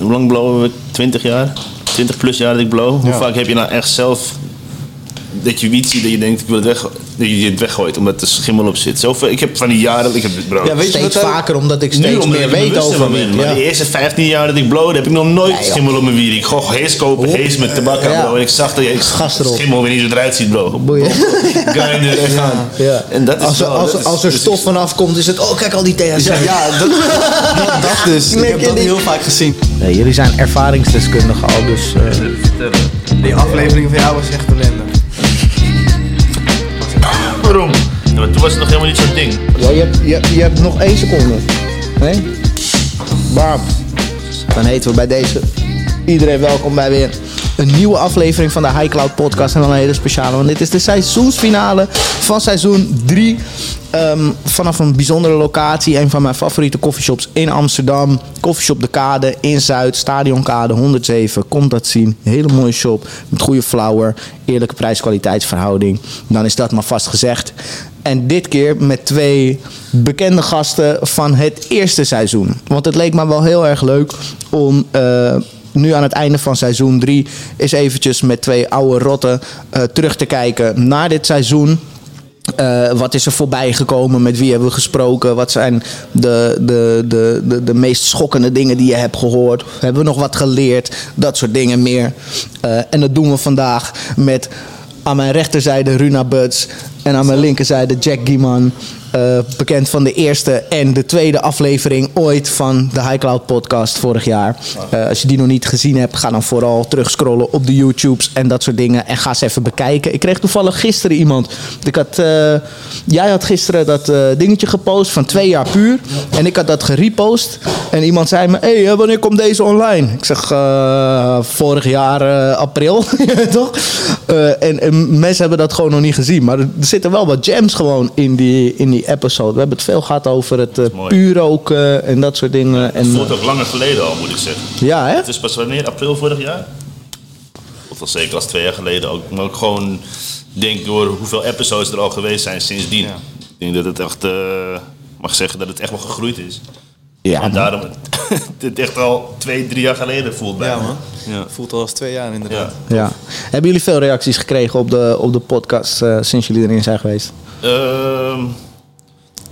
hoe lang blowen we? 20 jaar? 20 plus jaar dat ik blow. Hoe vaak heb je nou echt zelf dat je wiet ziet dat je denkt ik wil het weg, dat je het weggooit omdat er schimmel op zit. Zoveel, ik heb van die jaren, ik heb bro, Ja, weet je Steeds vaker, omdat ik nu steeds omdat meer ik er weet over van ben. wiet. Maar Ja. de eerste 15 jaar dat ik blowde, heb ik nog nooit schimmel op mijn wiet. Ik gooi hees kopen, hees met tabak aan, bro. En ik zag dat je schimmel weer niet zo eruit ziet, bro. Boeien. Grinder en gaan. Ja. En dat is als, er, wel- als, dat is- als er dus stof vanaf komt, is het, oh kijk al die THC. Ja, ja dat, dat, dus. Ik heb dat niet? heel vaak gezien. Nee, jullie zijn ervaringsdeskundigen al, dus... eh, Die aflevering van jou was echt ellende. Maar toen was het nog helemaal niet zo'n ding. Ja, je, hebt, je, je hebt nog één seconde. Nee? Bam. Dan heten we bij deze iedereen welkom bij weer een nieuwe aflevering van de High Cloud Podcast. En wel een hele speciale, want dit is de seizoensfinale van seizoen 3. vanaf een bijzondere locatie, een van mijn favoriete coffeeshops in Amsterdam. Coffeeshop De Kade in Zuid, Stadionkade 107. Komt dat zien. Hele mooie shop met goede flower, eerlijke prijs-kwaliteitsverhouding. Dan is dat maar vast gezegd. En dit keer met twee bekende gasten van het eerste seizoen. Want het leek me wel heel erg leuk om eh, nu aan het einde van seizoen 3 eens eventjes met twee oude rotten eh, terug te kijken naar dit seizoen. Eh, wat is er voorbij gekomen? Met wie hebben we gesproken? Wat zijn de, de, de, de, de meest schokkende dingen die je hebt gehoord? Hebben we nog wat geleerd? Dat soort dingen meer. Eh, en dat doen we vandaag met aan mijn rechterzijde Runa Buts en aan mijn linkerzijde Jack Gieman. Eh, bekend van de eerste en de tweede aflevering ooit van de High Cloud podcast vorig jaar. Eh, als je die nog niet gezien hebt, ga dan vooral terugscrollen op de YouTubes en dat soort dingen. En ga ze even bekijken. Ik kreeg toevallig gisteren iemand. Ik had, eh, jij had gisteren dat dingetje gepost van twee jaar puur. En ik had dat gerepost. En iemand zei me, hé, hey, wanneer komt deze online? Ik zeg, vorig jaar april, toch? En, en mensen hebben dat gewoon nog niet gezien. Maar er, er zitten wel wat gems gewoon in die, in die episode. We hebben het veel gehad over het eh, puur roken en dat soort dingen. Het En, voelt ook langer geleden al, moet ik zeggen. ja, hè? Het is pas wanneer? April vorig jaar? Of wel zeker als twee jaar geleden ook. Maar ook gewoon, denk door hoeveel episodes er al geweest zijn sindsdien. Ik denk dat het echt, eh, mag zeggen dat het echt wel gegroeid is. Ja, en daarom het echt al twee, drie jaar geleden voelt bij Ja me. man. Ja. Voelt al als twee jaar inderdaad. Ja. Ja. Hebben jullie veel reacties gekregen op de, op de podcast eh, sinds jullie erin zijn geweest? Ehm,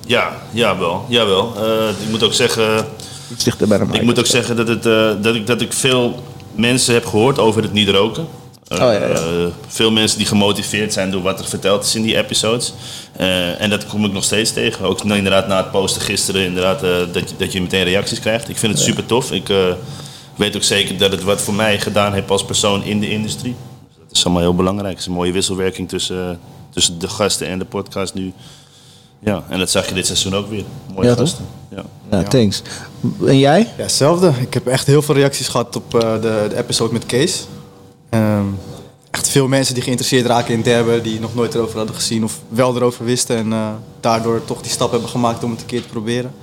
ja, jawel. jawel. Eh, ik moet ook zeggen... Iets dichter bij de mic. Ik moet ook zeggen dat, het, eh, dat, ik, dat ik veel mensen heb gehoord over het niet roken. Eh, Oh, ja, ja. veel mensen die gemotiveerd zijn door wat er verteld is in die episodes. Eh, en dat kom ik nog steeds tegen. Ook nou, inderdaad na het posten gisteren, inderdaad, eh, dat, je- dat je meteen reacties krijgt. Ik vind het super tof. Ik eh, weet ook zeker dat het wat voor mij gedaan heeft als persoon in de industrie. Dus dat is allemaal heel belangrijk. Het is een mooie wisselwerking tussen, tussen de gasten en de podcast nu. Ja, en dat zag je dit seizoen ook weer. Mooie Ja, toch? gasten. Ja. Ja, thanks. En jij? Ja, hetzelfde. Ik heb echt heel veel reacties gehad op eh, de, de episode met Kees. Ehm, echt veel mensen die geïnteresseerd raken in derben, die nog nooit erover hadden gezien of wel erover wisten en eh, daardoor toch die stap hebben gemaakt om het een keer te proberen.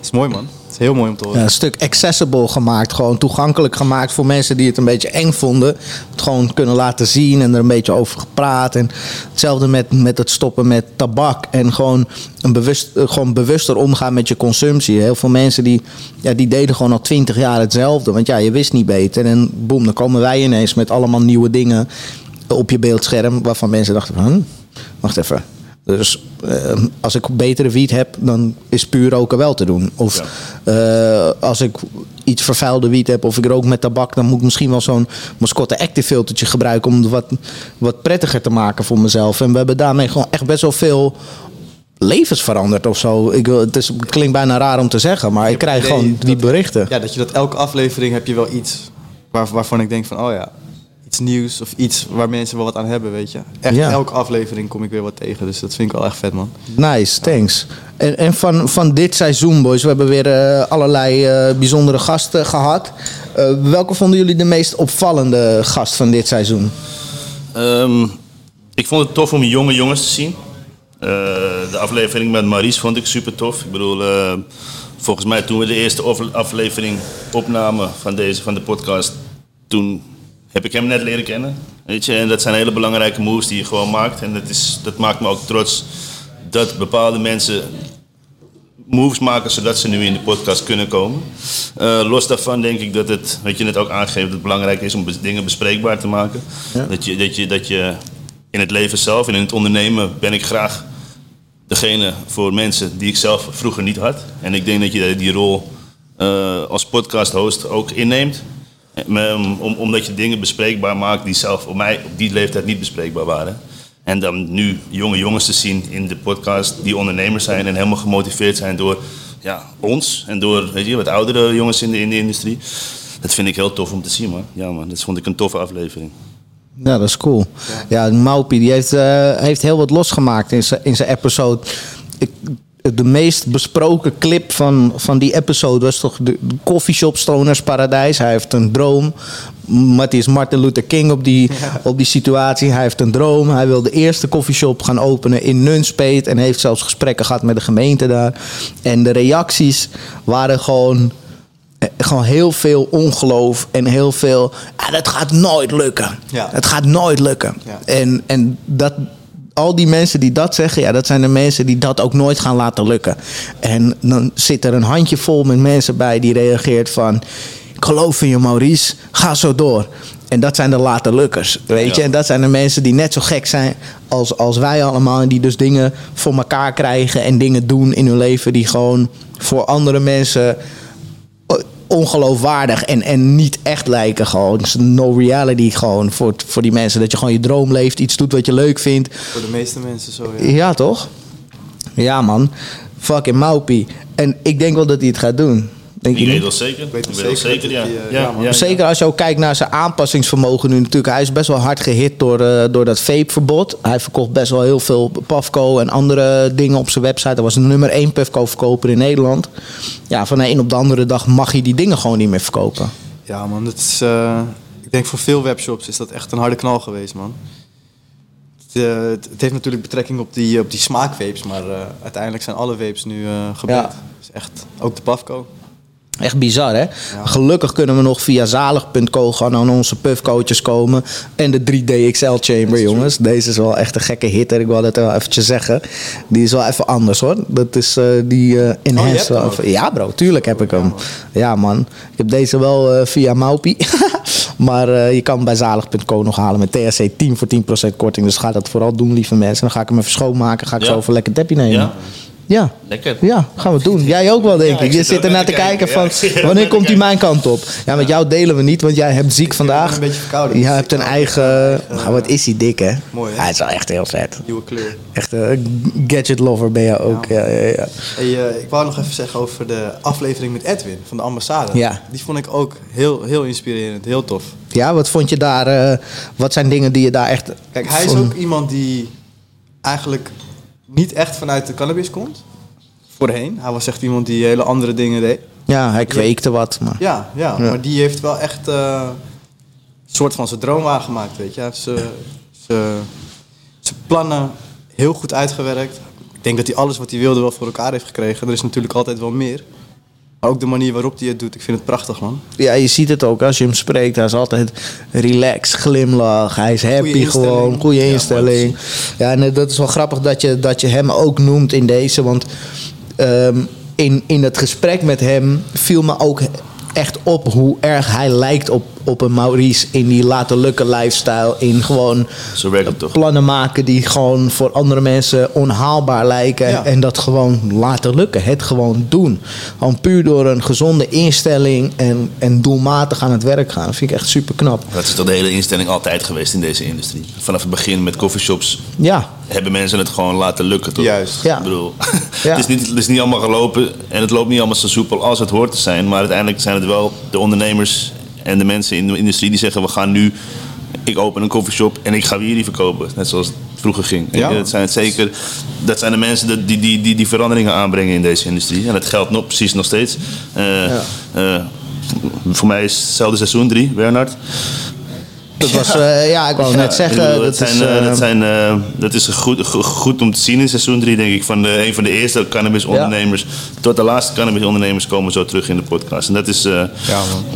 Is mooi man. Heel mooi om te horen. Ja, een stuk accessible gemaakt. Gewoon toegankelijk gemaakt voor mensen die het een beetje eng vonden. Het gewoon kunnen laten zien en er een beetje over gepraat. En hetzelfde met, met het stoppen met tabak. En gewoon, een bewust, eh, gewoon bewuster omgaan met je consumptie. Heel veel mensen die, ja, die deden gewoon al twintig jaar hetzelfde. Want ja, je wist niet beter. En boem, dan komen wij ineens met allemaal nieuwe dingen op je beeldscherm. Waarvan mensen dachten van, hm, wacht even. Dus eh, als ik betere wiet heb, dan is puur roken wel te doen. Of eh, als ik iets vervuilde wiet heb of ik rook met tabak, dan moet ik misschien wel zo'n Moscotte Active filtertje gebruiken om het wat, wat prettiger te maken voor mezelf. En we hebben daarmee gewoon echt best wel veel levens veranderd of zo. Ik, het, is, het klinkt bijna raar om te zeggen, maar ik krijg gewoon die berichten. Ja, dat je dat elke aflevering heb je wel iets waar, waarvan ik denk van, oh ja, iets nieuws of iets waar mensen wel wat aan hebben, weet je. Echt Ja. elke aflevering kom ik weer wat tegen, dus dat vind ik wel echt vet man. Nice, thanks. En, en van, van dit seizoen, boys, we hebben weer eh, allerlei eh, bijzondere gasten gehad. Eh, welke vonden jullie de meest opvallende gast van dit seizoen? Ehm, ik vond het tof om jonge jongens te zien. Eh, de aflevering met Maurice vond ik super tof. Ik bedoel, eh, volgens mij toen we de eerste aflevering opnamen van, deze, van de podcast, toen heb ik hem net leren kennen. Weet je? En dat zijn hele belangrijke moves die je gewoon maakt. En dat, is, dat maakt me ook trots dat bepaalde mensen moves maken zodat ze nu in de podcast kunnen komen. Eh, los daarvan denk ik dat het, wat je net ook aangeeft, dat het belangrijk is om dingen bespreekbaar te maken. Dat, je, dat, je, dat je in het leven zelf en in het ondernemen ben ik graag degene voor mensen die ik zelf vroeger niet had. En ik denk dat je die rol eh, als podcast-host ook inneemt. Eh, Om, omdat je dingen bespreekbaar maakt die zelf op mij op die leeftijd niet bespreekbaar waren. En dan nu jonge jongens te zien in de podcast die ondernemers zijn en helemaal gemotiveerd zijn door ja, ons en door weet je, wat oudere jongens in de, in de industrie. Dat vind ik heel tof om te zien, man. Ja, man. Dat vond ik een toffe aflevering. Ja, dat is cool. Ja, Maupi die heeft, eh, heeft heel wat losgemaakt in zijn in zijn episode. Ik, de meest besproken clip van, van die episode was toch de, de coffeeshop Stoners Paradijs. Hij heeft een droom. Matthias Martin Luther King op die, op die situatie. Hij heeft een droom. Hij wil de eerste coffeeshop gaan openen in Nunspeet. En heeft zelfs gesprekken gehad met de gemeente daar. En de reacties waren gewoon eh, gewoon heel veel ongeloof en heel veel. Ah, dat gaat nooit lukken. Ja. Het gaat nooit lukken. Ja. En, en dat, al die mensen die dat zeggen, ja, dat zijn de mensen die dat ook nooit gaan laten lukken. En dan zit er een handje vol met mensen bij die reageert van. Ik geloof in je, Maurice. Ga zo door. En dat zijn de later lukkers, weet je. Ja. En dat zijn de mensen die net zo gek zijn als, als wij allemaal. En die dus dingen voor elkaar krijgen en dingen doen in hun leven die gewoon voor andere mensen ongeloofwaardig en, en niet echt lijken. Gewoon no reality gewoon voor, voor die mensen. Dat je gewoon je droom leeft, iets doet wat je leuk vindt. Voor de meeste mensen zo, ja. Ja, toch? Ja, man. Fucking Maupie. En ik denk wel dat hij het gaat doen. Denk je Ik weet niet? wel zeker. weet Ik zeker zeker, ja. dat Ja. Zeker als je ook kijkt naar zijn aanpassingsvermogen nu natuurlijk. Hij is best wel hard gehit door, eh, door dat vapeverbod. Hij verkocht best wel heel veel Pafco en andere dingen op zijn website. Hij was de nummer 1 Pafco-verkoper in Nederland. Ja, van de een op de andere dag mag hij die dingen gewoon niet meer verkopen. Ja, man, dat is. eh, ik denk voor veel webshops is dat echt een harde knal geweest, man. Het, eh, het, heeft natuurlijk betrekking op die, op die smaakvapes, maar eh, uiteindelijk zijn alle vapes nu eh geband. Ja. Dus echt, ook de Pafco. Echt bizar, hè? Gelukkig kunnen we nog via zalig.co gewoon aan onze puffcoaches komen. En de 3D XL Chamber, jongens. Deze is wel echt een gekke hitter. Ik wil dat wel eventjes zeggen. Die is wel even anders, hoor. Dat is eh, die eh enhanced hem wel ook? even- Ja, bro. Tuurlijk heb ik hem. Ja, man. Ik heb deze wel eh, via Maupi. maar eh, je kan hem bij zalig.co nog halen met THC 10 voor 10% korting. Dus ga dat vooral doen, lieve mensen. Dan ga ik hem even schoonmaken. Ga ik Ja. zo even lekker teppie nemen. Ja? Lekker. Ja, gaan we doen. Jij ook wel, denk Ja, ik. Je zit er ernaar naar te kijken van... er wanneer komt hij mijn kant op? Ja, met jou delen we niet, want jij hebt ziek vandaag. een beetje verkouden, Jij hebt een eigen... Wat is hij dik, hè? Mooi, hè? Hij is wel echt heel vet. Nieuwe kleur. Echt een gadget lover ben je ook. Ja, ja. Hey, eh, ik wou nog even zeggen over de aflevering met Edwin van de ambassade. Ja. Die vond ik ook heel, heel inspirerend, heel tof. Ja, wat vond je daar... eh, wat zijn dingen die je daar echt... Kijk, hij is ook iemand die eigenlijk niet echt vanuit de cannabis komt. Voorheen. Hij was echt iemand die hele andere dingen deed. Ja, hij kweekte wat, maar... Ja, ja, Ja. maar die heeft wel echt eh, een soort van zijn droom waargemaakt, weet je. Hij heeft zijn- zijn zijn plannen heel goed uitgewerkt. Ik denk dat hij alles wat hij wilde wel voor elkaar heeft gekregen. Er is natuurlijk altijd wel meer. Maar ook de manier waarop hij het doet, ik vind het prachtig, man. Ja, je ziet het ook als je hem spreekt. Hij is altijd relaxed, glimlach. Hij is happy gewoon. Goede instelling. Ja, en eh, dat is wel grappig dat je, dat je hem ook noemt in deze. Want ehm, in, in het gesprek met hem viel me ook echt op hoe erg hij lijkt op, op een Maurice. In die laten lukken lifestyle. In gewoon Zo werkt het toch? plannen maken die gewoon voor andere mensen onhaalbaar lijken. Ja. En dat gewoon laten lukken. Het gewoon doen. Gewoon puur door een gezonde instelling en, en doelmatig aan het werk gaan. Dat vind ik echt super knap. Dat is toch de hele instelling altijd geweest in deze industrie. Vanaf het begin met coffeeshops Ja, hebben mensen het gewoon laten lukken, toch? Juist. Ja. Ik bedoel, Ja. het, is niet, het is niet allemaal gelopen en het loopt niet allemaal zo soepel als het hoort te zijn. Maar uiteindelijk zijn het wel de ondernemers en de mensen in de industrie die zeggen: we gaan nu, ik open een coffeeshop en ik ga hier verkopen. Net zoals het vroeger ging. Ja. Dat zijn het zeker, dat zijn de mensen die die, die, die, die veranderingen aanbrengen in deze industrie. En dat geldt nog precies nog steeds. Eh, eh, voor mij is hetzelfde seizoen drie, Bernard. Dat was, eh, ja, ik wou net zeggen. bedoel, dat, dat, is, zijn, eh, dat, zijn, eh, dat is goed, go- goed om te zien in seizoen 3, denk ik. Van de, een van de eerste cannabisondernemers tot de laatste cannabisondernemers komen zo terug in de podcast. En dat is. eh,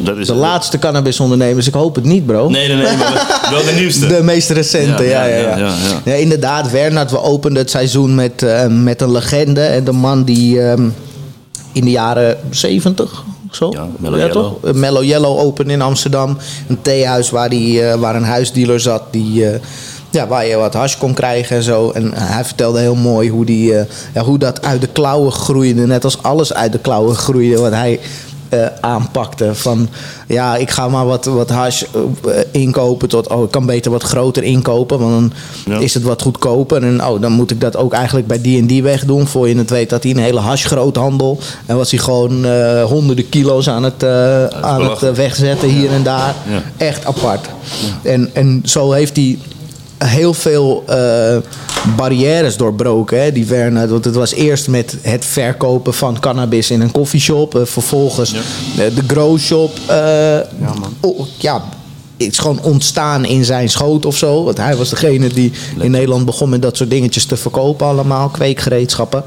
dat is de laatste cannabisondernemers. Ik hoop het niet, bro. Nee, nee, nee, maar wel de nieuwste. De meest recente, ja, Ja, ja, ja, ja. ja, ja. Ja, inderdaad, Wernert, we openden het seizoen met, met een legende. En de man die, ehm, in de jaren 70 of zo. Ja, Mellow Yellow. toch? Eh, Mellow Yellow open in Amsterdam. Een theehuis waar, die, eh, waar een huisdealer zat die... eh, ja, waar je wat hash kon krijgen en zo. En hij vertelde heel mooi hoe, die, ja, hoe dat uit de klauwen groeide. Net als alles uit de klauwen groeide wat hij eh, aanpakte. Van ja, ik ga maar wat, wat hash eh, inkopen. Tot oh, ik kan beter wat groter inkopen. Want dan Ja. is het wat goedkoper. En oh, dan moet ik dat ook eigenlijk bij die en die weg doen. Voor je het weet dat hij een hele hashgroothandel. En was hij gewoon eh, honderden kilo's aan het, aan het wegzetten hier en daar. Ja. Echt apart. En, en zo heeft hij heel veel barrières doorbroken. Hè, die Werner. Want het was eerst met het verkopen van cannabis in een koffieshop. eh, vervolgens Ja. eh, de grow shop. eh, man. oh, ja, het is gewoon ontstaan in zijn schoot of zo. Want hij was degene die in Nederland begon met dat soort dingetjes te verkopen allemaal. Kweekgereedschappen.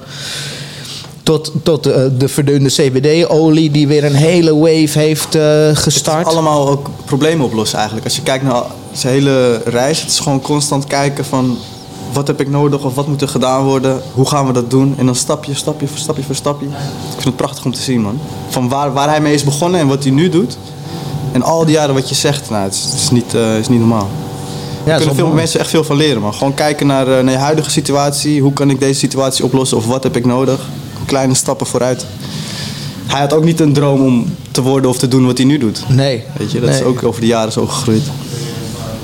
Tot, tot eh, de verdunde CBD-olie die weer een hele wave heeft eh, gestart. allemaal ook problemen oplossen eigenlijk. Als je kijkt naar zijn hele reis, het is gewoon constant kijken van wat heb ik nodig of wat moet er gedaan worden, hoe gaan we dat doen en dan stapje, stapje voor stapje voor stapje. Ik vind het prachtig om te zien man. Van waar, waar hij mee is begonnen en wat hij nu doet. En al die jaren wat je zegt, nou, het is, het is niet, eh, is niet normaal. Ja, Daar kunnen veel mooi. mensen echt veel van leren man. Gewoon kijken naar, eh, naar je huidige situatie, hoe kan ik deze situatie oplossen of wat heb ik nodig. Kleine stappen vooruit. Hij had ook niet een droom om te worden of te doen wat hij nu doet. Nee. Weet je, dat is ook over de jaren zo gegroeid.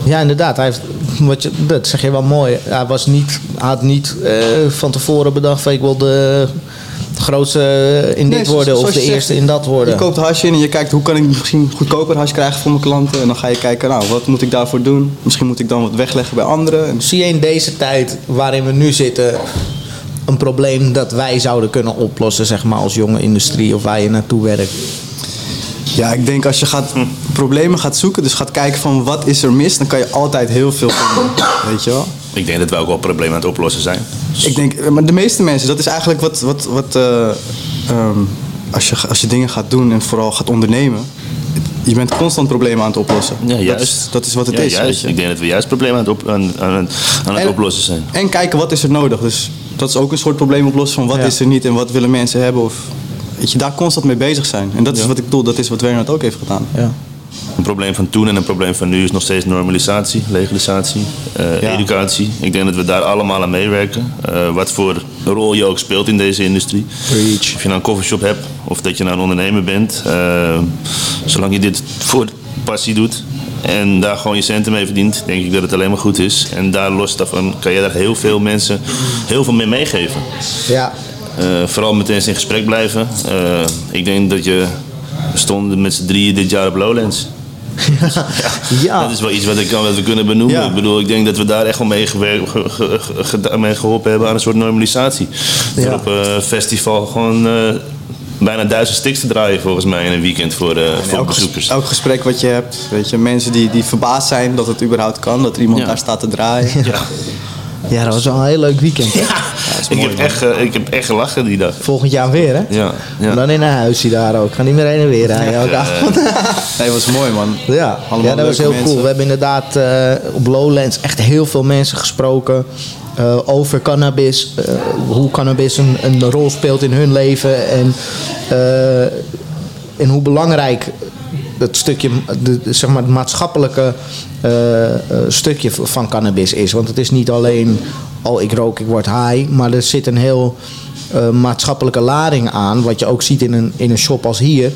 Ja, inderdaad. Hij heeft, wat je, dat zeg je wel mooi. Hij, was niet, had niet eh, van tevoren bedacht van ik wil de grootste in dit Nee, worden of de eerste zegt, in dat worden. Je koopt hash in en je kijkt hoe kan ik misschien goedkoper hash krijgen voor mijn klanten. En dan ga je kijken, nou, wat moet ik daarvoor doen? Misschien moet ik dan wat wegleggen bij anderen. En Zie je in deze tijd waarin we nu zitten een probleem dat wij zouden kunnen oplossen, zeg maar, als jonge industrie of waar je naartoe werkt? ja, ik denk als je gaat problemen gaat zoeken, dus gaat kijken van wat is er mis, dan kan je altijd heel veel vinden. Weet je wel? Ik denk dat we ook wel problemen aan het oplossen zijn. Ik denk, eh, maar de meeste mensen, dat is eigenlijk wat, wat, wat eh, ehm, als, je, als je dingen gaat doen en vooral gaat ondernemen, je bent constant problemen aan het oplossen. Ja, Dat juist. is, dat is wat het Ja, is. juist. Weet je. Ik denk dat we juist problemen aan het, op, aan, aan, het- aan het En- oplossen zijn. En kijken wat is er nodig. Dus dat is ook een soort probleem oplossen van wat Ja. is er niet en wat willen mensen hebben. Of, weet je, daar constant mee bezig zijn. En dat is wat ik bedoel, dat is wat Werner ook heeft gedaan. Ja. Een probleem van toen en een probleem van nu is nog steeds normalisatie, legalisatie, eh, Ja. educatie. Ik denk dat we daar allemaal aan meewerken. Eh, wat voor rol je ook speelt in deze industrie. Preach. Of je nou een coffeeshop hebt of dat je nou een ondernemer bent. eh, zolang je dit voor passie doet en daar gewoon je centen mee verdient, denk ik dat het alleen maar goed is. En daar los daarvan kan je daar heel veel mensen heel veel mee meegeven. Ja. Vooral met mensen in gesprek blijven. Ik denk dat je we stonden met z'n drieën dit jaar op Lowlands. Ja. Dat is wel iets wat, ik, wat we kunnen benoemen. Ja. Ik bedoel, ik denk dat we daar echt wel mee, gewerkt, ge- ge- ge- geda- mee geholpen hebben aan een soort normalisatie. Door op een festival gewoon eh, bijna duizend sticks te draaien volgens mij in een weekend voor, eh, voor Elk, bezoekers. ges- elk gesprek wat je hebt, weet je, mensen die, die verbaasd zijn dat het überhaupt kan, dat er iemand daar staat te draaien. Ja. dat was wel een heel leuk weekend. hè? ik, heb echt, eh, ik heb echt gelachen die dag. Volgend jaar weer, hè? Ja, ja. Dan in een huisje daar ook. Ga niet meer heen en weer rijden elke eh, avond. Nee, was mooi man. Ja, Allemaal ja dat was heel mensen. cool. We hebben inderdaad eh, op Lowlands echt heel veel mensen gesproken over cannabis. hoe cannabis een, een rol speelt in hun leven. En, en hoe belangrijk dat stukje, de, zeg maar, het maatschappelijke eh, eh, stukje van cannabis is. Want het is niet alleen, oh ik rook, ik word high. Maar er zit een heel eh, maatschappelijke lading aan. Wat je ook ziet in een, in een shop als hier.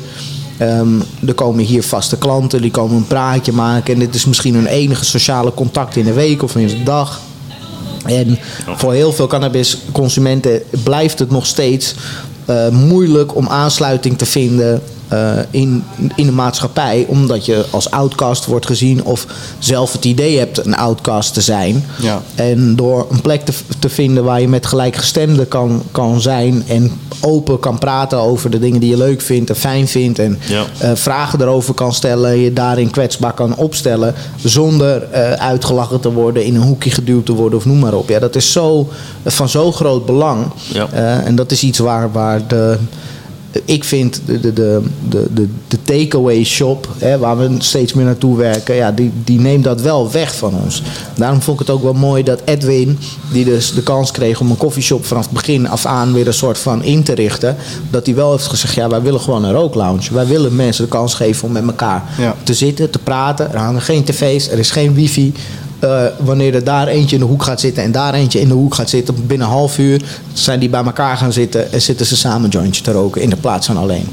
Ehm, er komen hier vaste klanten, die komen een praatje maken. En dit is misschien hun enige sociale contact in de week of in de dag. En voor heel veel cannabisconsumenten blijft het nog steeds moeilijk om aansluiting te vinden eh, in, in de maatschappij. Omdat je als outcast wordt gezien of zelf het idee hebt een outcast te zijn. Ja. En door een plek te, te vinden waar je met gelijkgestemden kan, kan zijn en open kan praten over de dingen die je leuk vindt en fijn vindt. En Ja. eh, vragen erover kan stellen, je daarin kwetsbaar kan opstellen. Zonder eh, uitgelachen te worden, in een hoekje geduwd te worden of noem maar op. Ja, dat is zo, van zo groot belang. Ja. En dat is iets waar, waar de ik vind de, de, de, de, de, takeaway shop, hè, waar we steeds meer naartoe werken, ja, die, die neemt dat wel weg van ons. Daarom vond ik het ook wel mooi dat Edwin, die dus de kans kreeg om een koffieshop vanaf het begin af aan weer een soort van in te richten, dat hij wel heeft gezegd, ja, wij willen gewoon een rooklounge. Wij willen mensen de kans geven om met elkaar Ja. te zitten, te praten. Er hangen geen tv's, er is geen wifi. Eh, wanneer er daar eentje in de hoek gaat zitten en daar eentje in de hoek gaat zitten, binnen een half uur zijn die bij elkaar gaan zitten en zitten ze samen jointje te roken in de plaats van alleen.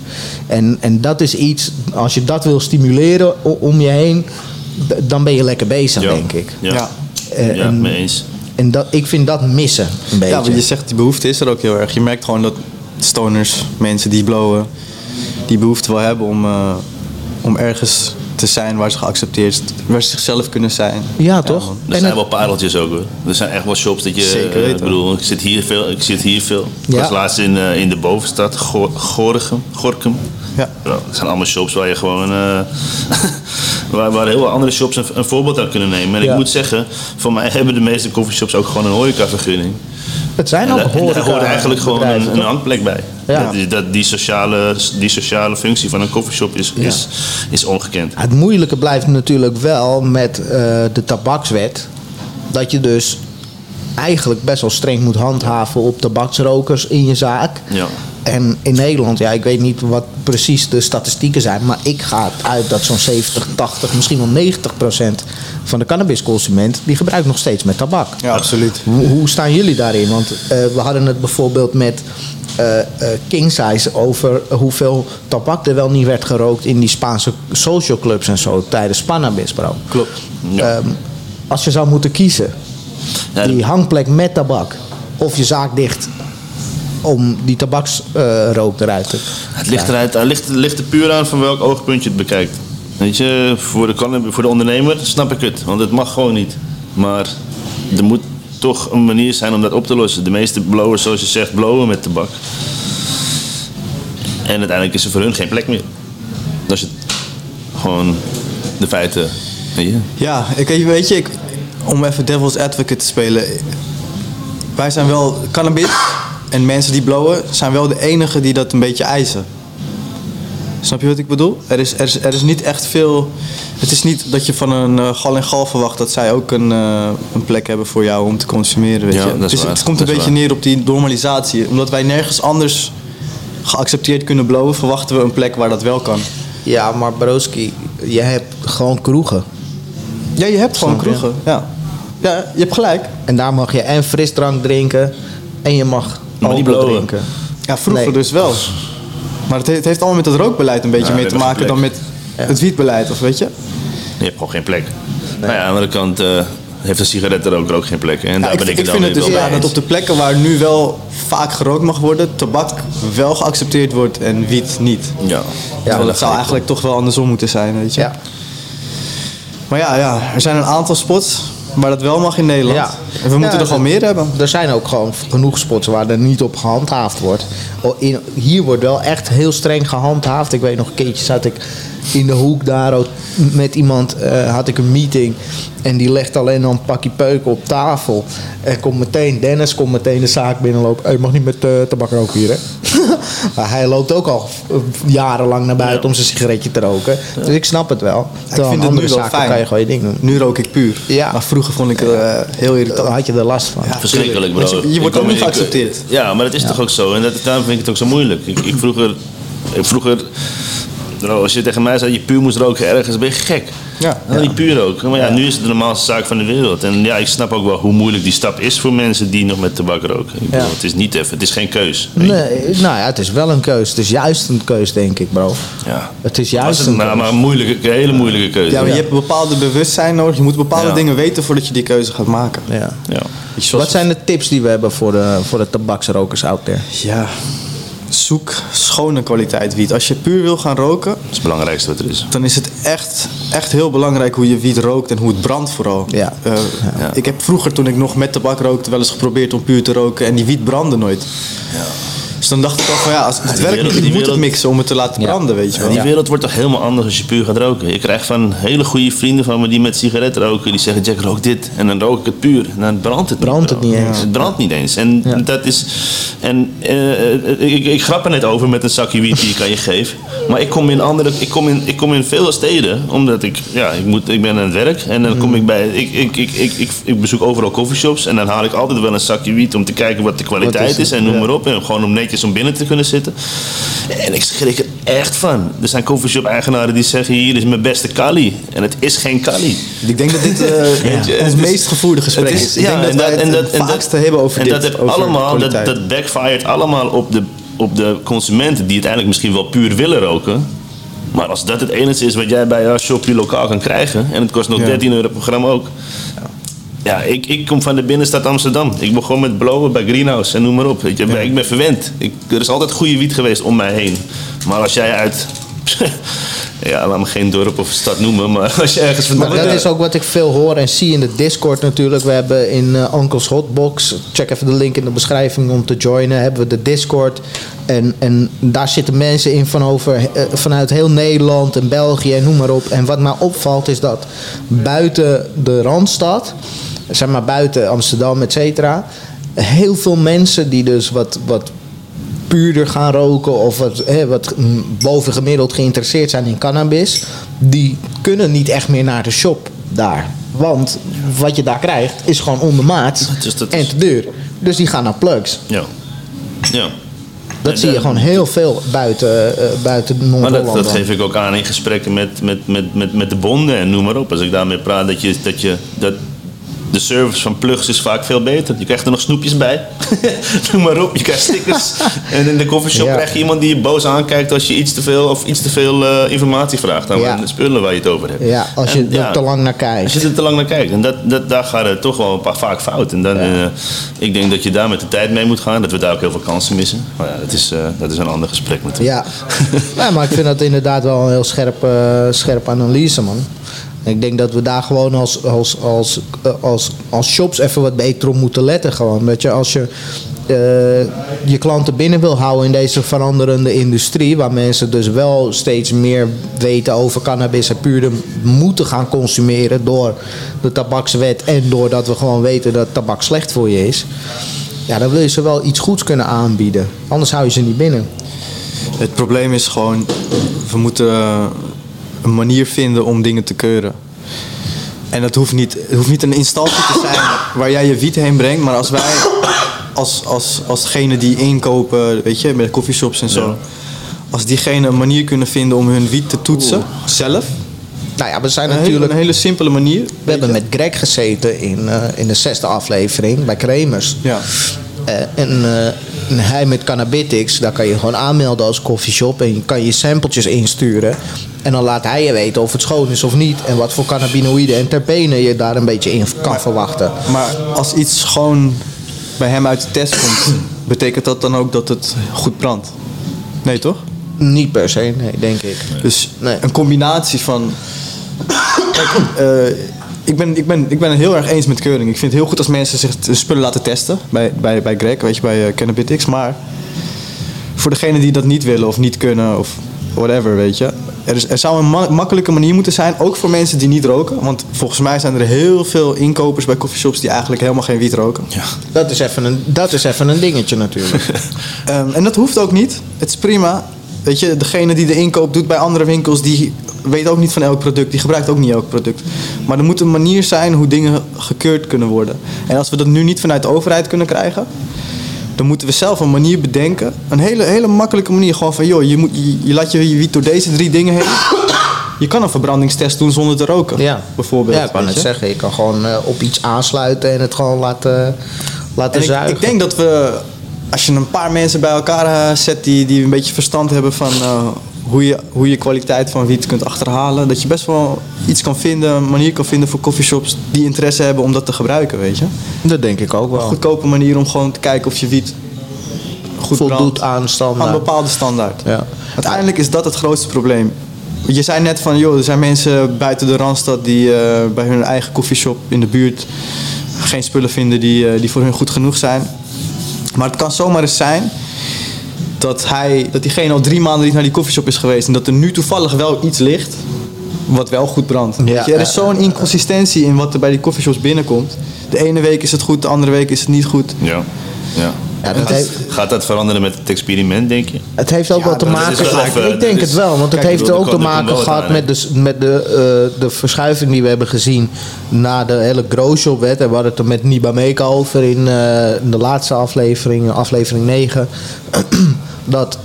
En, en dat is iets, als je dat wil stimuleren om je heen, dan ben je lekker bezig, Ja. denk ik. Ja, Ja. Eh, ja en- mee eens. En dat, ik vind dat missen een beetje. Ja, want je zegt die behoefte is er ook heel erg. Je merkt gewoon dat stoners, mensen die blowen, die behoefte wel hebben om, eh, om ergens te zijn waar ze geaccepteerd, waar ze zichzelf kunnen zijn. ja, toch? Er En zijn wel pareltjes ook hoor. Er zijn echt wel shops dat je. Zeker eh, weten. ik bedoel, ik zit hier veel. Ik zit hier veel. Ik Ja. was laatst in, eh, in de bovenstad, Go- Gorinchem. Gorkum. Ja. het zijn allemaal shops waar je gewoon. eh, waar, waar heel veel andere shops een, een voorbeeld aan kunnen nemen. En Ja. ik moet zeggen, voor mij hebben de meeste coffeeshops ook gewoon een horecavergunning. het zijn ook en daar horeca hoort eigenlijk gewoon een, een toch? hangplek bij. Ja. Dat, die, dat, die, sociale, die sociale functie van een coffeeshop is, is, is ongekend. Het moeilijke blijft natuurlijk wel met eh, de tabakswet. Dat je dus eigenlijk best wel streng moet handhaven op tabaksrokers in je zaak. Ja. En in Nederland, ja, ik weet niet wat precies de statistieken zijn, maar ik ga uit dat zo'n 70, 80, misschien wel 90 procent van de cannabisconsument die gebruikt nog steeds met tabak. Ja, absoluut. Hoe, hoe staan jullie daarin? Want eh, we hadden het bijvoorbeeld met eh King Size over hoeveel tabak er wel niet werd gerookt in die Spaanse social clubs en zo tijdens Spannabis, bro. Klopt. Ja. Ehm, als je zou moeten kiezen, die hangplek met tabak of je zaak dicht om die tabaksrook eruit te Het ligt, eruit, het ligt, het ligt er puur aan van welk oogpunt je het bekijkt. Weet je, voor de, voor de ondernemer snap ik het, want het mag gewoon niet. Maar er moet toch een manier zijn om dat op te lossen. De meeste blowers, zoals je zegt, blowen met tabak. En uiteindelijk is er voor hun geen plek meer. Dat is het. Gewoon de feiten. Weet je? Ja, ik, weet je, ik, om even devil's advocate te spelen. Wij zijn wel cannabis en mensen die blowen zijn wel de enigen die dat een beetje eisen. Snap je wat ik bedoel? Er is, er is, er is niet echt veel. Het is niet dat je van een eh, gal en gal verwacht dat zij ook een, eh, een plek hebben voor jou om te consumeren. Weet Ja, je? dat is Dus waar. het komt Dat een beetje waar. neer op die normalisatie. Omdat wij nergens anders geaccepteerd kunnen blowen, verwachten we een plek waar dat wel kan. Ja, maar Broski, je hebt gewoon kroegen. Ja, je hebt gewoon kroegen. Ja. ja, je hebt gelijk. En daar mag je en frisdrank drinken en je mag Maar niet drinken. Ja, vroeger Nee. dus wel. Maar het, he- het heeft allemaal met het rookbeleid een beetje Ja, mee we te maken dan met het wietbeleid, of weet je? Je hebt gewoon geen plek. Nou ja, aan de andere kant eh, heeft een sigarettenroker ook geen plek. En Ja, daar ik, ben ik, ik het vind dan het dus wel mee dat op de plekken waar nu wel vaak gerookt mag worden, tabak wel geaccepteerd wordt en wiet niet. Ja. Terwijl dat het zou eigenlijk toch wel andersom moeten zijn, weet je? Ja. Maar ja, ja, er zijn een aantal spots waar dat wel mag in Nederland. Ja. En we moeten er gewoon dat- meer hebben. Er zijn ook gewoon genoeg spots waar er niet op gehandhaafd wordt. In, hier wordt wel echt heel streng gehandhaafd. Ik weet nog een keertje zat ik in de hoek daar ook met iemand, eh, had ik een meeting. En die legt alleen al een pakje peuken op tafel. En komt meteen, Dennis komt meteen de zaak binnenlopen. Hey, je mag niet met eh, tabak roken hier hè. maar hij loopt ook al eh, jarenlang naar buiten Ja. om zijn sigaretje te roken. Dus ik snap het wel. Ik vind in het nu wel fijn. kan je gewoon je ding doen. Nu rook ik puur. Ja. Maar vroeger vond ik het eh, heel irritant. Dan had je er last van. Ja. Verschrikkelijk, bro. Je- wordt ook niet ik- geaccepteerd. Ja, maar dat is toch ook zo. En dat, daarom vind ik het ook zo moeilijk. Ik, ik vroeger, ik vroeger als je tegen mij zei dat je puur moest roken ergens, ben je gek. Ja. Dan niet puur roken. Maar ja, nu is het de normaalste zaak van de wereld. En ja, ik snap ook wel hoe moeilijk die stap is voor mensen die nog met tabak roken. Ik bedoel, Ja. Het is niet even, het is geen keus. Nee, nou ja, het is wel een keus. Het is juist een keus, denk ik, bro. Ja. Het is juist het een maar, keus. maar een moeilijke, een hele moeilijke keuze. Ja, maar je hebt een bepaalde bewustzijn nodig. Je moet bepaalde Ja. dingen weten voordat je die keuze gaat maken. Ja. Ja. Wat zijn de tips die we hebben voor de, voor de tabaksrokers out there? Ja, zoek schone kwaliteit wiet. Als je puur wil gaan roken, Dat is het belangrijkste wat er is. dan is het echt, echt heel belangrijk hoe je wiet rookt en hoe het brandt vooral. Ja. Eh, Ja. Ik heb vroeger, toen ik nog met tabak rookte, wel eens geprobeerd om puur te roken en die wiet brandde nooit. Dus dan dacht ik al van ja, als het die werkt je moet het mixen om het te laten Ja. branden, weet je wel. Die wereld wordt toch helemaal anders als je puur gaat roken. Ik krijg van hele goede vrienden van me die met sigaretten roken. Die zeggen, Jack, rook dit. En dan rook ik het puur. En dan brandt het Brandt niet. het niet eens. Het brandt niet eens. En Ja. dat is... En eh, ik, ik grap er net over met een zakje wiet die ik aan je geef. Maar ik kom in andere... Ik kom in, ik kom in veel steden. Omdat ik... Ja, ik, moet, ik ben aan het werk. En dan kom ik bij... Ik, ik, ik, ik, ik, ik bezoek overal coffeeshops. En dan haal ik altijd wel een zakje wiet om te kijken wat de kwaliteit Wat is? En noem Ja. maar op. En gewoon om netjes om binnen te kunnen zitten. En ik schrik er echt van. Er zijn coffeeshop-eigenaren die zeggen: hier is mijn beste Kali. En het is geen Kali. Ik denk dat dit eh, Weet je, ons meest gevoerde gesprek Het is. Ik denk dat en wij het en het en vaakste hebben over en dit. dat heb allemaal, dat, dat backfired allemaal op de, op de consumenten die uiteindelijk misschien wel puur willen roken. Maar als dat het enige is wat jij bij jouw shopje lokaal kan krijgen, en het kost nog Ja. 13 euro per gram ook. Ja, ik, ik kom van de binnenstad Amsterdam. Ik begon met blowen bij Greenhouse en noem maar op. Weet je, Ik ben verwend. Ik, er is altijd goede wiet geweest om mij heen. Maar als jij uit... ja, laat me geen dorp of stad noemen, maar als je ergens Maar vandaan... dat is ook wat ik veel hoor en zie in de Discord natuurlijk. We hebben in eh, Uncle's Hotbox, check even de link in de beschrijving om te joinen, hebben we de Discord. En, en daar zitten mensen in van over, eh, vanuit heel Nederland en België en noem maar op. En wat mij opvalt is dat buiten de Randstad, zeg maar buiten Amsterdam, et cetera, heel veel mensen die dus wat, wat puurder gaan roken of wat, hè, wat bovengemiddeld geïnteresseerd zijn in cannabis, die kunnen niet echt meer naar de shop daar. Want wat je daar krijgt is gewoon ondermaat Dus en te duur. Dus die gaan naar plugs. Ja. Ja. Dat zie je gewoon heel veel buiten, eh, buiten Maar Noord-Holland. dat, dat geef ik ook aan in gesprekken met, met, met, met, met de bonden en noem maar op. Als ik daarmee praat, dat, je, dat, je, dat de service van plugs is vaak veel beter. Je krijgt er nog snoepjes bij. noem maar op, je krijgt stickers. en in de coffeeshop Ja. krijg je iemand die je boos aankijkt als je iets te veel, of iets te veel eh, informatie vraagt aan Ja. de spullen waar je het over hebt. Ja, als je En, er te lang naar kijkt. Als je er te lang naar kijkt. En dat, dat, daar gaat het toch wel een paar vaak fout. En dan, eh, ik denk dat je daar met de tijd mee moet gaan. Dat we daar ook heel veel kansen missen. Maar ja, dat is, eh, dat is een ander gesprek natuurlijk. Ja. ja, maar ik vind dat inderdaad wel een heel scherp, scherp analyse, man. Ik denk dat we daar gewoon als, als, als, eh, als, als shops even wat beter op moeten letten. Gewoon. Dat je als je eh, je klanten binnen wil houden in deze veranderende industrie, waar mensen dus wel steeds meer weten over cannabis en puur moeten gaan consumeren door de tabakswet en doordat we gewoon weten dat tabak slecht voor je is. Ja, dan wil je ze wel iets goeds kunnen aanbieden. Anders hou je ze niet binnen. Het probleem is gewoon, we moeten een manier vinden om dingen te keuren. En dat hoeft niet, het hoeft niet een instantie te zijn waar jij je wiet heen brengt, maar als wij, als, als, als degene die inkopen, weet je, met coffeeshops en zo, Ja. als diegene een manier kunnen vinden om hun wiet te toetsen, zelf, Nou ja, we zijn een hele, natuurlijk. een hele simpele manier. We hebben met Greg gezeten in, eh, in de zesde aflevering bij Kremers. Ja. Eh, en, eh, en hij met Cannabitics, daar kan je gewoon aanmelden als coffeeshop. En je kan je sampletjes insturen. En dan laat hij je weten of het schoon is of niet. En wat voor cannabinoïden en terpenen je daar een beetje in kan verwachten. Maar als iets gewoon bij hem uit de test komt, betekent dat dan ook dat het goed brandt? Nee, toch? Niet per se, nee, denk ik. Dus Nee. een combinatie van. Kijk, eh, ik, ben, ik, ben, ik ben het heel erg eens met keuring. Ik vind het heel goed als mensen zich spullen laten testen bij, bij, bij Greg, weet je, bij uh, Cannabitics. Maar voor degenen die dat niet willen of niet kunnen of whatever, weet je. Er, is, er zou een ma- makkelijke manier moeten zijn, ook voor mensen die niet roken. Want volgens mij zijn er heel veel inkopers bij coffeeshops die eigenlijk helemaal geen wiet roken. Ja. Dat is even een, dat is even een dingetje natuurlijk. Ehm, en dat hoeft ook niet. Het is prima. Weet je, degene die de inkoop doet bij andere winkels, die weet ook niet van elk product. Die gebruikt ook niet elk product. Maar er moet een manier zijn hoe dingen gekeurd kunnen worden. En als we dat nu niet vanuit de overheid kunnen krijgen, dan moeten we zelf een manier bedenken. Een hele, hele makkelijke manier. Gewoon van, joh, je, moet, je, je laat je je wiet door deze drie dingen heen. Je kan een verbrandingstest doen zonder te roken. Ja, Bijvoorbeeld. Ja, ik net je? zeggen, je kan gewoon eh, op iets aansluiten en het gewoon laten, laten En zuigen. ik denk dat we, als je een paar mensen bij elkaar eh, zet die, die een beetje verstand hebben van eh, hoe, je, hoe je kwaliteit van wiet kunt achterhalen, dat je best wel iets kan vinden, een manier kan vinden voor coffeeshops die interesse hebben om dat te gebruiken, weet je. Dat denk ik ook wel. Een goedkope manier om gewoon te kijken of je wiet goed Voldoet aan aan standaard. een bepaalde standaard. Ja. Uiteindelijk is dat het grootste probleem. Je zei net van, joh, er zijn mensen buiten de Randstad die eh, bij hun eigen koffieshop in de buurt geen spullen vinden die, eh, die voor hun goed genoeg zijn. Maar het kan zomaar eens zijn dat, hij, dat diegene al drie maanden niet naar die koffieshop is geweest. En dat er nu toevallig wel iets ligt wat wel goed brandt. Ja. Je, er is zo'n inconsistentie in wat er bij die koffieshops binnenkomt. De ene week is het goed, de andere week is het niet goed. Ja. ja. Ja, dat gaat, heeft- gaat dat veranderen met het experiment, denk je? Het heeft ook Ja, wel te maken. wel even- ik denk het wel, want het Kijk, heeft bedoel, ook te maken gehad wat met, de, met de, eh, de verschuiving die we hebben gezien na de hele Growshop-wet. En we hadden het er met Niba Meka over in, eh, in de laatste aflevering, aflevering 9. dat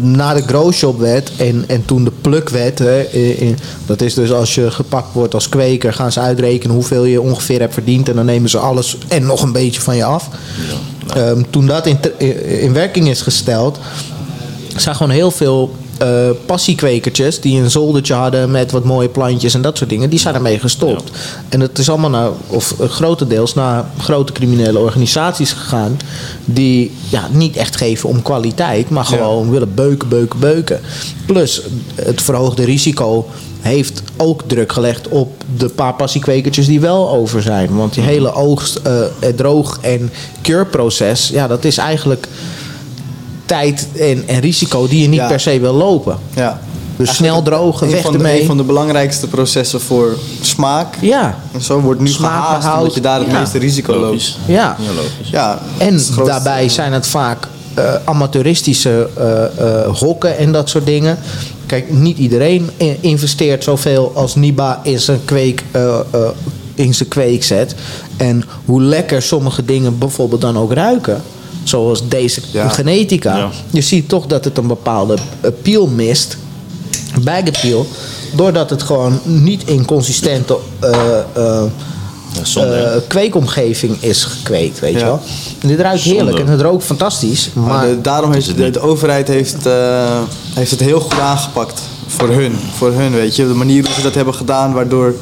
na de Growshop-wet en, en toen de plukwet, hè, in- in- dat is dus als je gepakt wordt als kweker, gaan ze uitrekenen hoeveel je ongeveer hebt verdiend en dan nemen ze alles en nog een beetje van je af. Ehm, toen dat in, in werking is gesteld, zijn gewoon heel veel eh, passiekwekertjes die een zoldertje hadden met wat mooie plantjes en dat soort dingen, die zijn ermee gestopt. En het is allemaal naar, of eh, grotendeels naar grote criminele organisaties gegaan, die ja, niet echt geven om kwaliteit, maar gewoon willen beuken, beuken, beuken. Plus het verhoogde risico heeft ook druk gelegd op de paar passiekwekertjes die wel over zijn. Want die hele oogst, het droog- en keurproces, ja, dat is eigenlijk tijd en, en risico die je niet Ja. per se wil lopen. Ja. Dus snel drogen, een weg van de, ermee. Een van de belangrijkste processen voor smaak. Ja, En zo wordt nu Smaak, gehaast behoud. omdat je daar het Ja. meeste risico loopt. Ja. Ja, logisch. Ja, En daarbij zijn het vaak eh, amateuristische eh, eh, hokken en dat soort dingen. Kijk, niet iedereen investeert zoveel als Niba in zijn kweek. eh, eh, in zijn kweekzet. En hoe lekker sommige dingen bijvoorbeeld dan ook ruiken. Zoals deze Ja. genetica. Ja. Je ziet toch dat het een bepaalde appeal mist. Bag appeal. Doordat het gewoon niet in consistente eh, eh, eh, kweekomgeving is gekweekt, weet je wel. En dit ruikt heerlijk en het rookt fantastisch. Maar, Maar de- daarom heeft het de, de overheid heeft, eh, heeft het heel goed aangepakt. Voor hun, voor hun, weet je. De manier hoe ze dat hebben gedaan, waardoor...